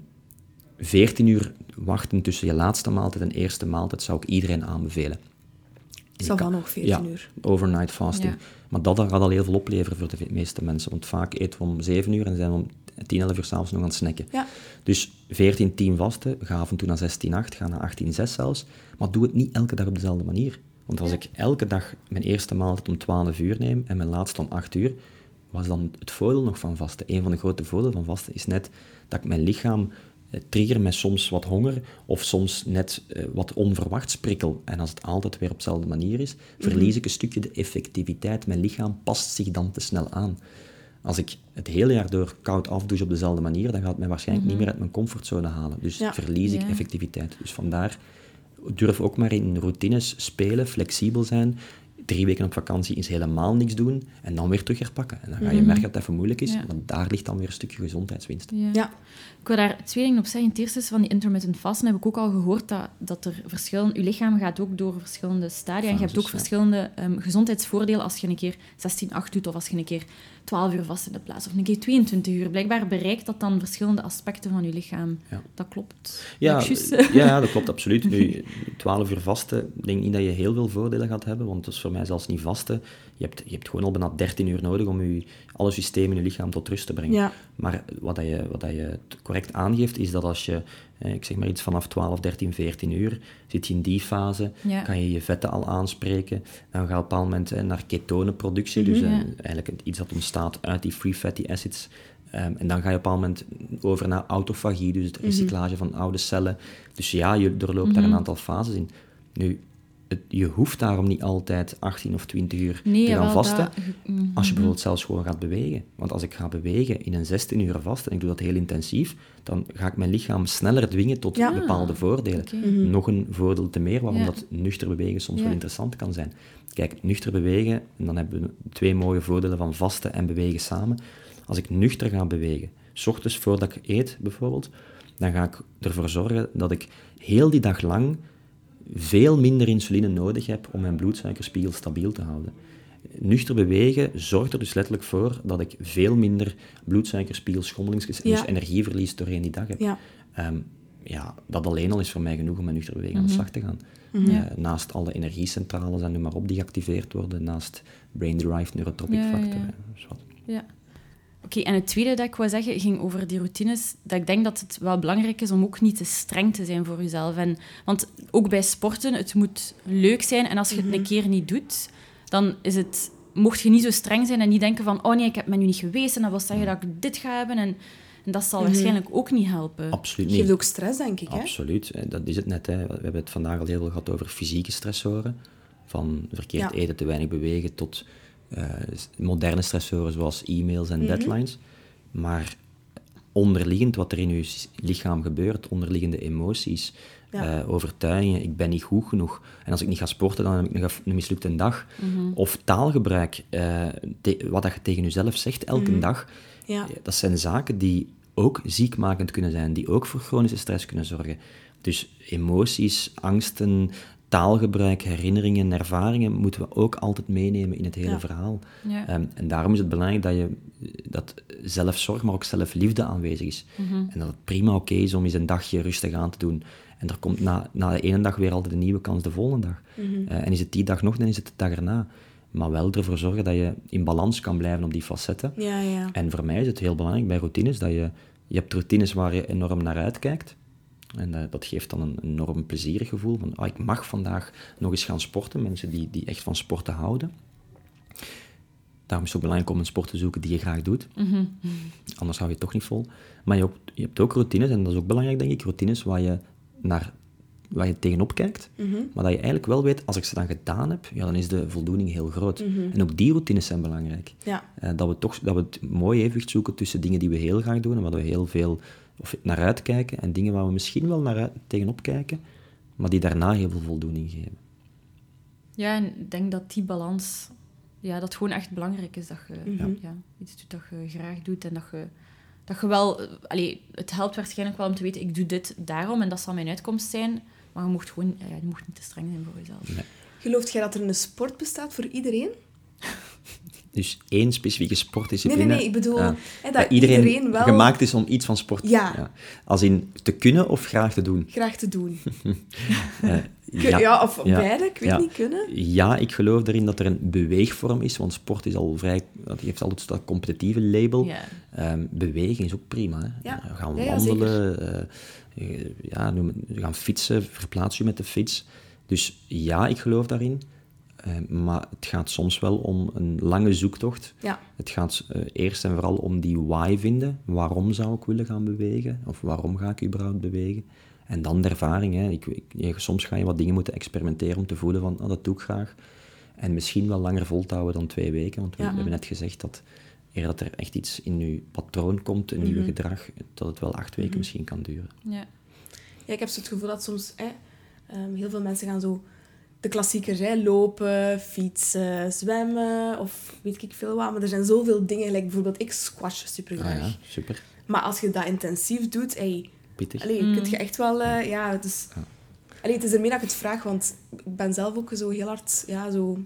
Speaker 2: 14 uur wachten tussen je laatste maaltijd en eerste maaltijd zou ik iedereen aanbevelen. Je
Speaker 3: Zal van nog 14
Speaker 2: ja,
Speaker 3: uur.
Speaker 2: overnight fasting.
Speaker 1: Ja.
Speaker 2: Maar dat gaat al heel veel opleveren voor de meeste mensen. Want vaak eten we om 7 uur en zijn we om 10, 11 uur s'avonds nog aan het snacken.
Speaker 3: Ja.
Speaker 2: Dus 14, 10 vasten, ga af en toe naar 16, 8, ga naar 18, 6 zelfs. Maar doe het niet elke dag op dezelfde manier. Want als ik elke dag mijn eerste maaltijd om 12 uur neem en mijn laatste om 8 uur, was dan het voordeel nog van vasten. Een van de grote voordelen van vasten is net dat ik mijn lichaam eh, trigger met soms wat honger of soms net eh, wat onverwachts prikkel. En als het altijd weer op dezelfde manier is, verlies ik een stukje de effectiviteit. Mijn lichaam past zich dan te snel aan. Als ik het hele jaar door koud afdouche op dezelfde manier, dan gaat het mij waarschijnlijk niet meer uit mijn comfortzone halen. Dus
Speaker 3: Ja.
Speaker 2: verlies ik
Speaker 1: Ja.
Speaker 2: effectiviteit. Dus vandaar durf ook maar in routines spelen, flexibel zijn. drie weken op vakantie is helemaal niks doen en dan weer terug herpakken. En dan ga je merken dat het even moeilijk is,
Speaker 1: Ja.
Speaker 2: want daar ligt dan weer een stukje gezondheidswinst.
Speaker 1: Ja.
Speaker 3: Ja.
Speaker 1: Ik wil daar twee dingen op zeggen. Het eerste is van die intermittent fasten heb ik ook al gehoord dat, dat er verschillen... Je lichaam gaat ook door verschillende stadia. En je hebt
Speaker 2: Fases,
Speaker 1: ook
Speaker 2: ja.
Speaker 1: verschillende ehm, gezondheidsvoordelen als je een keer 16-8 doet of als je een keer 12 uur vast in de plaats of een keer 22 uur. Blijkbaar bereikt dat dan verschillende aspecten van je lichaam.
Speaker 2: Ja.
Speaker 1: Dat klopt.
Speaker 2: Ja,
Speaker 1: ik juist?
Speaker 2: ja, ja, dat klopt absoluut. Nu, 12 uur vasten, ik denk niet dat je heel veel voordelen gaat hebben, want dat is voor mij zelfs niet vasten. Je hebt, je hebt gewoon al bijna 13 uur nodig om je, alle systemen in je lichaam tot rust te brengen.
Speaker 3: Ja.
Speaker 2: Maar wat, dat je, wat dat je correct aangeeft, is dat als je, eh, ik zeg maar iets vanaf 12, 13, 14 uur, zit je in die fase,
Speaker 1: Ja.
Speaker 2: kan je je vetten al aanspreken. Dan ga je op een bepaald moment eh, naar ketonenproductie, dus eh,
Speaker 1: Ja.
Speaker 2: eigenlijk iets dat ontstaat uit die free fatty acids. Ehm, en dan ga je op een bepaald moment over naar autofagie, dus het recyclage van oude cellen. Dus ja, je doorloopt daar een aantal fases in. Nu, het, je hoeft daarom niet altijd 18 of 20 uur
Speaker 1: Nee,
Speaker 2: te gaan vasten.
Speaker 1: dat- mhm.
Speaker 2: Als je bijvoorbeeld zelfs gewoon gaat bewegen. Want als ik ga bewegen in een 16 uur vast en ik doe dat heel intensief, dan ga ik mijn lichaam sneller dwingen tot
Speaker 3: Ja.
Speaker 2: bepaalde voordelen.
Speaker 1: Oké.
Speaker 2: Nog een voordeel te meer waarom
Speaker 1: Ja.
Speaker 2: dat nuchter bewegen soms
Speaker 1: Ja.
Speaker 2: wel interessant kan zijn. Kijk, nuchter bewegen, en dan hebben we twee mooie voordelen van vasten en bewegen samen. Als ik nuchter ga bewegen, s ochtends voordat ik eet bijvoorbeeld, dan ga ik ervoor zorgen dat ik heel die dag lang veel minder insuline nodig heb om mijn bloedsuikerspiegel stabiel te houden. Nuchter bewegen zorgt er dus letterlijk voor dat ik veel minder bloedsuikerspiegel schommelings, dus
Speaker 3: Ja.
Speaker 2: energieverlies doorheen die dag heb.
Speaker 3: Ja.
Speaker 2: Ehm, ja, dat alleen al is voor mij genoeg om met nuchter bewegen aan de slag te gaan.
Speaker 1: Mhm.
Speaker 2: Eh, naast alle energiecentrales en noem maar op die geactiveerd worden, naast brain-derived neurotropic
Speaker 1: Ja, ja,
Speaker 2: factor.
Speaker 1: ja.
Speaker 2: eh, dus wat.
Speaker 1: Oké, en het tweede dat ik wou zeggen ging over die routines. Dat ik denk dat het wel belangrijk is om ook niet te streng te zijn voor jezelf. En, want ook bij sporten, het moet leuk zijn. En als je het een keer niet doet, dan is het, mocht je niet zo streng zijn en niet denken van oh nee, ik heb me nu niet geweest en dat wil zeggen dat ik dit ga hebben. En, en dat zal waarschijnlijk ook niet helpen.
Speaker 2: Absoluut
Speaker 3: Het geeft
Speaker 2: niet.
Speaker 3: ook stress, denk ik. Hè?
Speaker 2: Absoluut, eh, dat is het net. Hè. We hebben het vandaag al heel veel gehad over fysieke stressoren. Van verkeerd
Speaker 3: Ja.
Speaker 2: eten, te weinig bewegen, tot moderne stressoren zoals e-mails
Speaker 3: Mhm.
Speaker 2: en deadlines. Maar onderliggend wat er in je lichaam gebeurt, onderliggende emoties,
Speaker 3: Ja.
Speaker 2: eh, overtuigingen, ik ben niet goed genoeg. En als ik niet ga sporten, dan heb ik nog een mislukte dag.
Speaker 3: Mhm.
Speaker 2: Of taalgebruik, eh, wat dat je tegen jezelf zegt elke
Speaker 3: Mhm.
Speaker 2: dag.
Speaker 3: Ja.
Speaker 2: Dat zijn zaken die ook ziekmakend kunnen zijn, die ook voor chronische stress kunnen zorgen. Dus emoties, angsten, taalgebruik, herinneringen, ervaringen moeten we ook altijd meenemen in het hele
Speaker 3: Ja.
Speaker 2: verhaal.
Speaker 1: Ja.
Speaker 2: Ehm, en daarom is het belangrijk dat, je, dat zelfzorg, maar ook zelfliefde aanwezig is. En dat het prima oké is om eens een dagje rustig aan te doen. En er komt na, na de ene dag weer altijd een nieuwe kans de volgende dag. Eh, en is het die dag nog, dan is het de dag erna. Maar wel ervoor zorgen dat je in balans kan blijven op die facetten.
Speaker 3: Ja, ja.
Speaker 2: En voor mij is het heel belangrijk bij routines dat je, je hebt routines waar je enorm naar uitkijkt. En eh, dat geeft dan een enorm plezierig gevoel van, ah, ik mag vandaag nog eens gaan sporten. Mensen die, die echt van sporten houden. Daarom is het ook belangrijk om een sport te zoeken die je graag doet. Anders hou je het toch niet vol. Maar je, ook- je hebt ook routines, en dat is ook belangrijk, denk ik, routines waar je, naar, waar je tegenop kijkt. Maar dat je eigenlijk wel weet, als ik ze dan gedaan heb, ja, dan is de voldoening heel groot. En ook die routines zijn belangrijk.
Speaker 3: Ja.
Speaker 2: Eh, dat, we toch, dat we het mooi evenwicht zoeken tussen dingen die we heel graag doen en waar we heel veel of naar uitkijken, en dingen waar we misschien wel naar uit, tegenop kijken, maar die daarna heel veel voldoening geven.
Speaker 1: Ja, en ik denk dat die balans, ja, dat gewoon echt belangrijk is. Dat je
Speaker 3: Mhm.
Speaker 1: ja, iets doet dat je graag doet en dat je, dat je wel... eh, Allee, het helpt waarschijnlijk wel om te weten, ik doe dit daarom en dat zal mijn uitkomst zijn. Maar je mocht gewoon ja, je mocht niet te streng zijn voor jezelf.
Speaker 3: Gelooft jij dat er een sport bestaat voor iedereen?
Speaker 2: Dus één specifieke
Speaker 3: Nee,
Speaker 2: sportdiscipline.
Speaker 3: nee, nee. Ik bedoel
Speaker 2: Ja.
Speaker 3: hè, dat
Speaker 2: dat iedereen,
Speaker 3: iedereen, wel
Speaker 2: gemaakt is om iets van sport
Speaker 3: Ja.
Speaker 2: Als in te kunnen of graag te doen.
Speaker 3: graag te doen.
Speaker 2: Eh,
Speaker 3: Kun- ja. of
Speaker 2: Ja.
Speaker 3: beide, ik weet
Speaker 2: Ja.
Speaker 3: niet, kunnen.
Speaker 2: Ja, ik geloof erin dat er een beweegvorm is, want sport is al vrij, dat heeft altijd dat competitieve label.
Speaker 1: Ja.
Speaker 2: Ehm, beweging is ook prima. Hè.
Speaker 3: Ja.
Speaker 2: We gaan
Speaker 3: Ja, ja,
Speaker 2: wandelen, eh, eh, ja, noem we gaan fietsen, verplaats je met de fiets. Dus ja, ik geloof daarin. Eh, maar het gaat soms wel om een lange zoektocht.
Speaker 3: Ja.
Speaker 2: Het gaat eh, eerst en vooral om die why vinden. Waarom zou ik willen gaan bewegen? Of waarom ga ik überhaupt bewegen? En dan de ervaring. Hè. Ik, ik- soms ga je wat dingen moeten experimenteren om te voelen van, ah, dat doe ik graag. En misschien wel langer vol te houden dan twee weken. Want we,
Speaker 3: Ja.
Speaker 2: hebben net gezegd dat eer dat er echt iets in je patroon komt, een
Speaker 3: Mhm.
Speaker 2: nieuw gedrag, dat het wel acht weken misschien kan duren.
Speaker 1: Ja.
Speaker 3: Ja, ik heb zo het gevoel dat soms hè, ehm, heel veel mensen gaan zo de klassiekers, hè. lopen, fietsen, zwemmen of weet ik veel wat. Maar er zijn zoveel dingen, like bijvoorbeeld ik squash super
Speaker 2: Ah
Speaker 3: graag.
Speaker 2: ja, super.
Speaker 3: Maar als je dat intensief doet, hey,
Speaker 2: Pittig.
Speaker 3: allee,
Speaker 1: Mm.
Speaker 3: kun je echt wel... eh, ja, het is...
Speaker 2: Ja.
Speaker 3: Allee, het is ermee dat ik het vraag, want ik ben zelf ook zo heel hard... Ja, zo...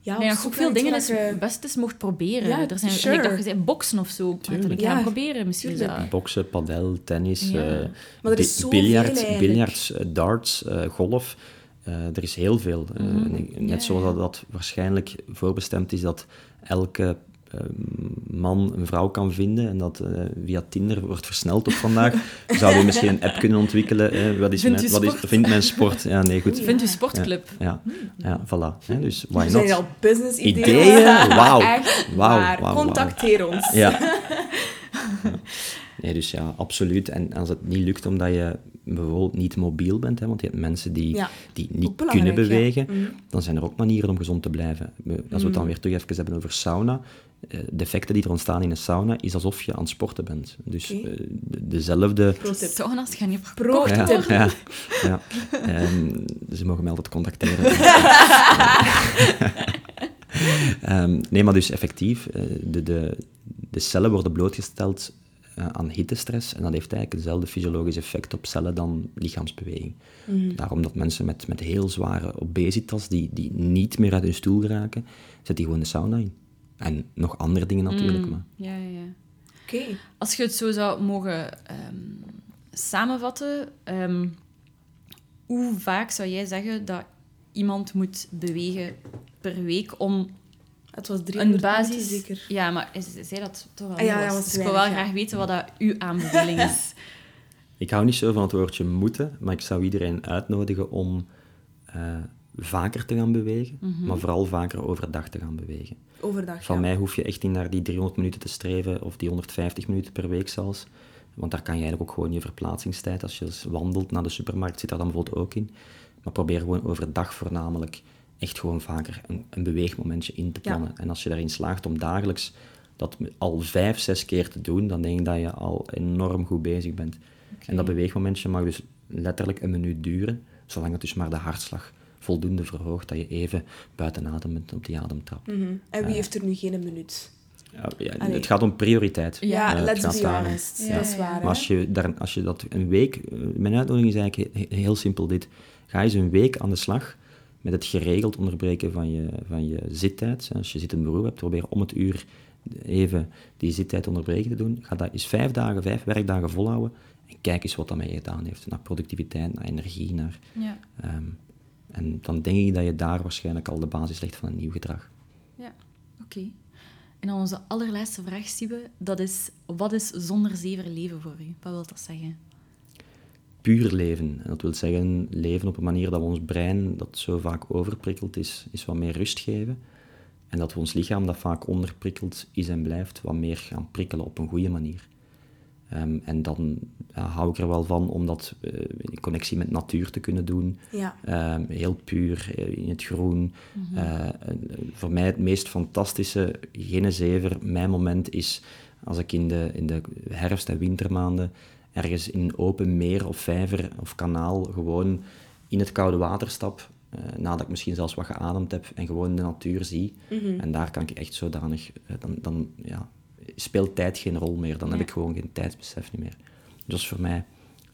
Speaker 3: Ja,
Speaker 1: dat ook veel dingen is
Speaker 3: je-
Speaker 1: best eens mocht proberen.
Speaker 3: Ja,
Speaker 1: er zijn,
Speaker 3: sure.
Speaker 1: like dat je zei, boksen of zo.
Speaker 2: Tuurlijk.
Speaker 1: Natuurlijk gaan
Speaker 3: Ja,
Speaker 1: proberen. Misschien dat...
Speaker 2: Boksen, padel, tennis,
Speaker 1: Ja.
Speaker 2: eh,
Speaker 3: Maar er is
Speaker 2: biljart, biljarts, eh, darts, eh, golf. Eh, er is heel veel. Eh,
Speaker 1: Mhm.
Speaker 2: net
Speaker 1: Ja,
Speaker 2: zoals dat, dat waarschijnlijk voorbestemd is dat elke eh, man een vrouw kan vinden en dat eh, via Tinder wordt versneld op vandaag, zouden we misschien een app kunnen ontwikkelen. eh, wat is
Speaker 1: Vindt
Speaker 2: mijn, wat is,
Speaker 1: sport?
Speaker 2: vindt mijn sport? Ja, nee, goed.
Speaker 1: Vindt u sportclub?
Speaker 2: Ja, ja voilà. Dus why
Speaker 3: zijn
Speaker 2: not?
Speaker 3: al business ideeën.
Speaker 2: Ideeën? Wauw. Wauw, wauw.
Speaker 3: Contacteer ons.
Speaker 2: Ja. Nee, dus ja, absoluut. En als het niet lukt omdat je bijvoorbeeld niet mobiel bent, hè, want je hebt mensen die,
Speaker 3: Ja.
Speaker 2: die niet kunnen bewegen,
Speaker 3: ja. Mhm.
Speaker 2: dan zijn er ook manieren om gezond te blijven. We- Als we het dan weer terug even hebben over sauna, eh, de effecten die er ontstaan in een sauna, is alsof je aan het sporten bent. Dus eh, de- dezelfde...
Speaker 1: Sauna's gaan niet
Speaker 3: Pro
Speaker 2: Ja, ja, ja. Ehm, ze mogen mij altijd contacteren. Ehm, nee, maar dus effectief, eh, de, de, de cellen worden blootgesteld eh, aan hittestress en dat heeft eigenlijk hetzelfde fysiologisch effect op cellen dan lichaamsbeweging. Daarom dat mensen met, met heel zware obesitas, die, die niet meer uit hun stoel geraken, zet die gewoon de sauna in. En nog andere dingen natuurlijk, maar...
Speaker 1: Ja, ja, ja.
Speaker 3: Oké.
Speaker 1: Als je het zo zou mogen ehm, samenvatten, ehm, hoe vaak zou jij zeggen dat iemand moet bewegen per week om
Speaker 3: Het was
Speaker 1: een
Speaker 3: 300
Speaker 1: basis...
Speaker 3: minuten zeker.
Speaker 1: Ja, maar is, zei dat toch wel
Speaker 3: Ah, ja,
Speaker 1: was.
Speaker 3: was
Speaker 1: Dus ik wil wel graag weten wat dat uw aanbeveling is.
Speaker 2: Ik hou niet zo van het woordje moeten, maar ik zou iedereen uitnodigen om eh, vaker te gaan bewegen, maar vooral vaker overdag te gaan bewegen.
Speaker 3: Overdag,
Speaker 2: Van
Speaker 3: ja.
Speaker 2: mij hoef je echt niet naar die 300 minuten te streven, of die 150 minuten per week zelfs. Want daar kan je eigenlijk ook gewoon je verplaatsingstijd, als je wandelt naar de supermarkt, zit daar dan bijvoorbeeld ook in. Maar probeer gewoon overdag voornamelijk echt gewoon vaker een, een beweegmomentje in te
Speaker 3: Ja.
Speaker 2: plannen. En als je daarin slaagt om dagelijks dat al vijf, zes keer te doen, dan denk ik dat je al enorm goed bezig bent. En dat beweegmomentje mag dus letterlijk een minuut duren, zolang het dus maar de hartslag voldoende verhoogt, dat je even buiten adem bent op die ademtrap.
Speaker 3: Mhm. En wie heeft er nu geen minuut?
Speaker 2: Ja, ja, het gaat om prioriteit.
Speaker 3: Ja,
Speaker 2: Eh, het
Speaker 3: let's be honest.
Speaker 1: Ja,
Speaker 3: dat is waar.
Speaker 2: Maar als je, daar, als je dat een week... eh, Mijn uitnodiging is eigenlijk he- he- heel simpel dit. Ga eens een week aan de slag met het geregeld onderbreken van je, van je zittijd. Als je zittend beroep hebt, probeer om het uur even die zittijd onderbreken te doen. Ga dat eens vijf dagen, vijf werkdagen volhouden. En kijk eens wat dat met je gedaan heeft. Naar productiviteit, naar energie. Naar,
Speaker 1: Ja,
Speaker 2: ehm, en dan denk ik dat je daar waarschijnlijk al de basis legt van een nieuw gedrag.
Speaker 1: ja. oké. En dan onze allerlaatste vraag, Siebe, dat is, wat is zonder zever leven voor u? Wat wil dat zeggen?
Speaker 2: Puur leven. En dat wil zeggen, leven op een manier dat we ons brein, dat zo vaak overprikkeld is, is wat meer rust geven. En dat we ons lichaam, dat vaak onderprikkeld is en blijft, wat meer gaan prikkelen op een goede manier. Ehm, en dan hou ik er wel van om dat eh, in connectie met natuur te kunnen doen.
Speaker 3: Ja.
Speaker 2: Ehm, heel puur, eh, in het groen. En, eh, voor mij het meest fantastische, geen zever, mijn moment is als ik in de, in de herfst- en wintermaanden ergens in een open meer of vijver of kanaal gewoon in het koude water stap, eh, nadat ik misschien zelfs wat geademd heb en gewoon de natuur zie. En daar kan ik echt zodanig... eh, dan, dan ja, speelt tijd geen rol meer. Dan heb ik gewoon geen tijdsbesef niet meer. Dus dat is voor mij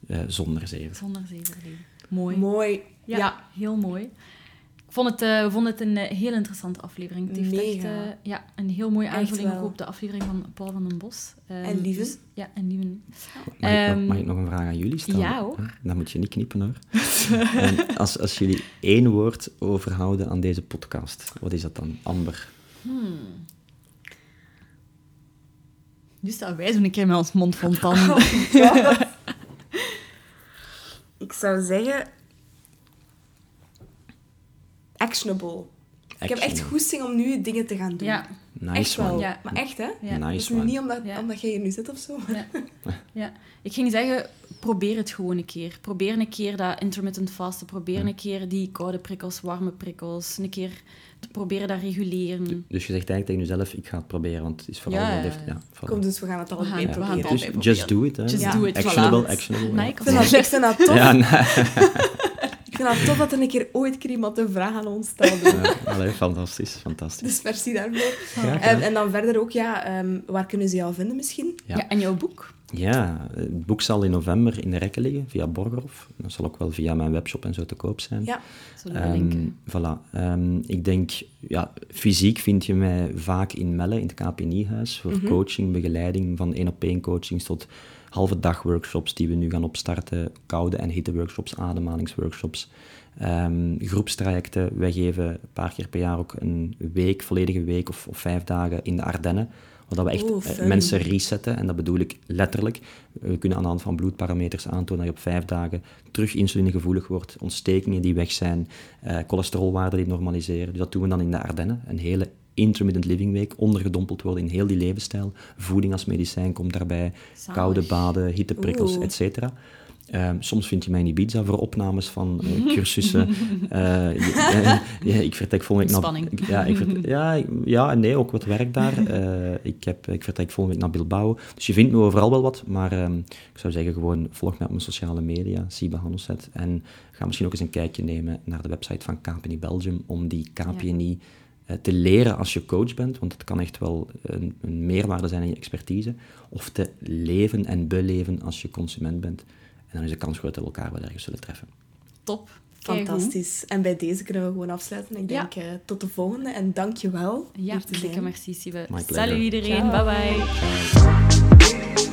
Speaker 2: eh, zonder zeven.
Speaker 1: Zonder zever leven. Mooi.
Speaker 3: Mooi.
Speaker 1: Ja,
Speaker 3: Ja.
Speaker 1: heel mooi. Ik vond het, eh, we vonden het een eh, heel interessante aflevering. Het heeft echt eh, ja, een heel mooie aanvulling op de aflevering van Paul van den Bos. Ehm,
Speaker 3: En Lieven.
Speaker 1: dus- ja, en Lieven.
Speaker 2: Mag, ik nog,
Speaker 1: Ehm,
Speaker 2: mag ik nog een vraag aan jullie stellen?
Speaker 1: ja, hoor.
Speaker 2: Dan moet je niet knippen hoor. En als, als jullie één woord overhouden aan deze podcast, wat is dat dan? Amber.
Speaker 1: Nu staan wij zo'n keer met ons mond vol tanden.
Speaker 3: Ik zou zeggen... Actionable. Ik heb echt goesting om nu dingen te gaan doen.
Speaker 1: Ja,
Speaker 2: Nice
Speaker 3: echt wel.
Speaker 2: one.
Speaker 1: Ja.
Speaker 3: Maar echt, hè?
Speaker 1: ja.
Speaker 2: Nice
Speaker 3: nu
Speaker 2: one.
Speaker 3: niet omdat,
Speaker 1: Ja.
Speaker 3: omdat jij hier nu zit of zo.
Speaker 1: Ja. ja. Ik ging zeggen, probeer het gewoon een keer. Probeer een keer dat intermittent fasten. Probeer een keer die koude prikkels, warme prikkels. Een keer te proberen dat reguleren.
Speaker 2: Dus je zegt eigenlijk tegen jezelf, ik ga het proberen, want het is vooral...
Speaker 1: Ja,
Speaker 2: heeft-
Speaker 1: ja.
Speaker 2: voilà.
Speaker 3: Kom, dus we gaan het allebei
Speaker 1: gaan- we gaan
Speaker 3: proberen.
Speaker 1: het
Speaker 2: Dus
Speaker 1: allebei
Speaker 2: just do it. Hè.
Speaker 1: Just
Speaker 3: Ja.
Speaker 1: do it,
Speaker 2: Actionable,
Speaker 1: voilà.
Speaker 2: actionable.
Speaker 1: Nee,
Speaker 2: ja.
Speaker 1: ik
Speaker 3: Ik vind dat, ik vind dat tof.
Speaker 2: Ja, nee.
Speaker 3: Ik vind het tof dat er een keer ooit keer iemand een vraag aan ons stelde.
Speaker 2: Ja, allee, fantastisch, fantastisch.
Speaker 3: Dus merci daarvoor.
Speaker 2: Ja,
Speaker 3: En, en dan verder ook, ja, ehm, waar kunnen ze jou vinden misschien?
Speaker 2: Ja.
Speaker 1: Ja. en jouw boek?
Speaker 2: Ja, het boek zal in november in de rekken liggen via Borgerhof. Dat zal ook wel via mijn webshop en zo te koop zijn.
Speaker 1: Ja, zullen we linken.
Speaker 2: voilà. Ehm, ik denk, ja, fysiek vind je mij vaak in Melle, in het KPNI-huis, voor coaching, begeleiding, van één-op-één coachings tot halve dag workshops die we nu gaan opstarten, koude en hitte workshops, ademhalingsworkshops, Ehm, groepstrajecten. Wij geven een paar keer per jaar ook een week, volledige week of, of vijf dagen in de Ardennen, waar we echt eh, mensen resetten, en dat bedoel ik letterlijk. We kunnen aan de hand van bloedparameters aantonen dat je op vijf dagen terug insulinegevoelig wordt, ontstekingen die weg zijn, eh, cholesterolwaarden die normaliseren. Dus dat doen we dan in de Ardennen, een hele intermittent living week, ondergedompeld worden in heel die levensstijl. Voeding als medicijn komt daarbij,
Speaker 1: Zalig.
Speaker 2: koude baden, hitteprikkels, et cetera. Ehm, soms vind je mij in Ibiza voor opnames van eh, cursussen. Eh, ja, ja, ik vertrek volgende week naar... Ik- Ja, ik ja, ja, en nee, ook wat werk daar. Eh, ik, heb, ik vertrek volgende week naar Bilbao. Dus je vindt me overal wel wat, maar ehm, ik zou zeggen gewoon volg mij op mijn sociale media, Siba Handelset. En ga misschien ook eens een kijkje nemen naar de website van KPNI Belgium om die KPNI eh, te leren als je coach bent, want het kan echt wel een, een meerwaarde zijn in je expertise, of te leven en beleven als je consument bent. En dan is de kans groot dat we elkaar wel ergens zullen treffen.
Speaker 1: Top.
Speaker 3: Fantastisch. En bij deze kunnen we gewoon afsluiten. Ik
Speaker 1: Ja.
Speaker 3: denk eh, tot de volgende en dank je wel
Speaker 1: Ja, dikke merci, Siebe. Salut iedereen.
Speaker 3: Ciao.
Speaker 1: Bye bye.
Speaker 2: Ciao.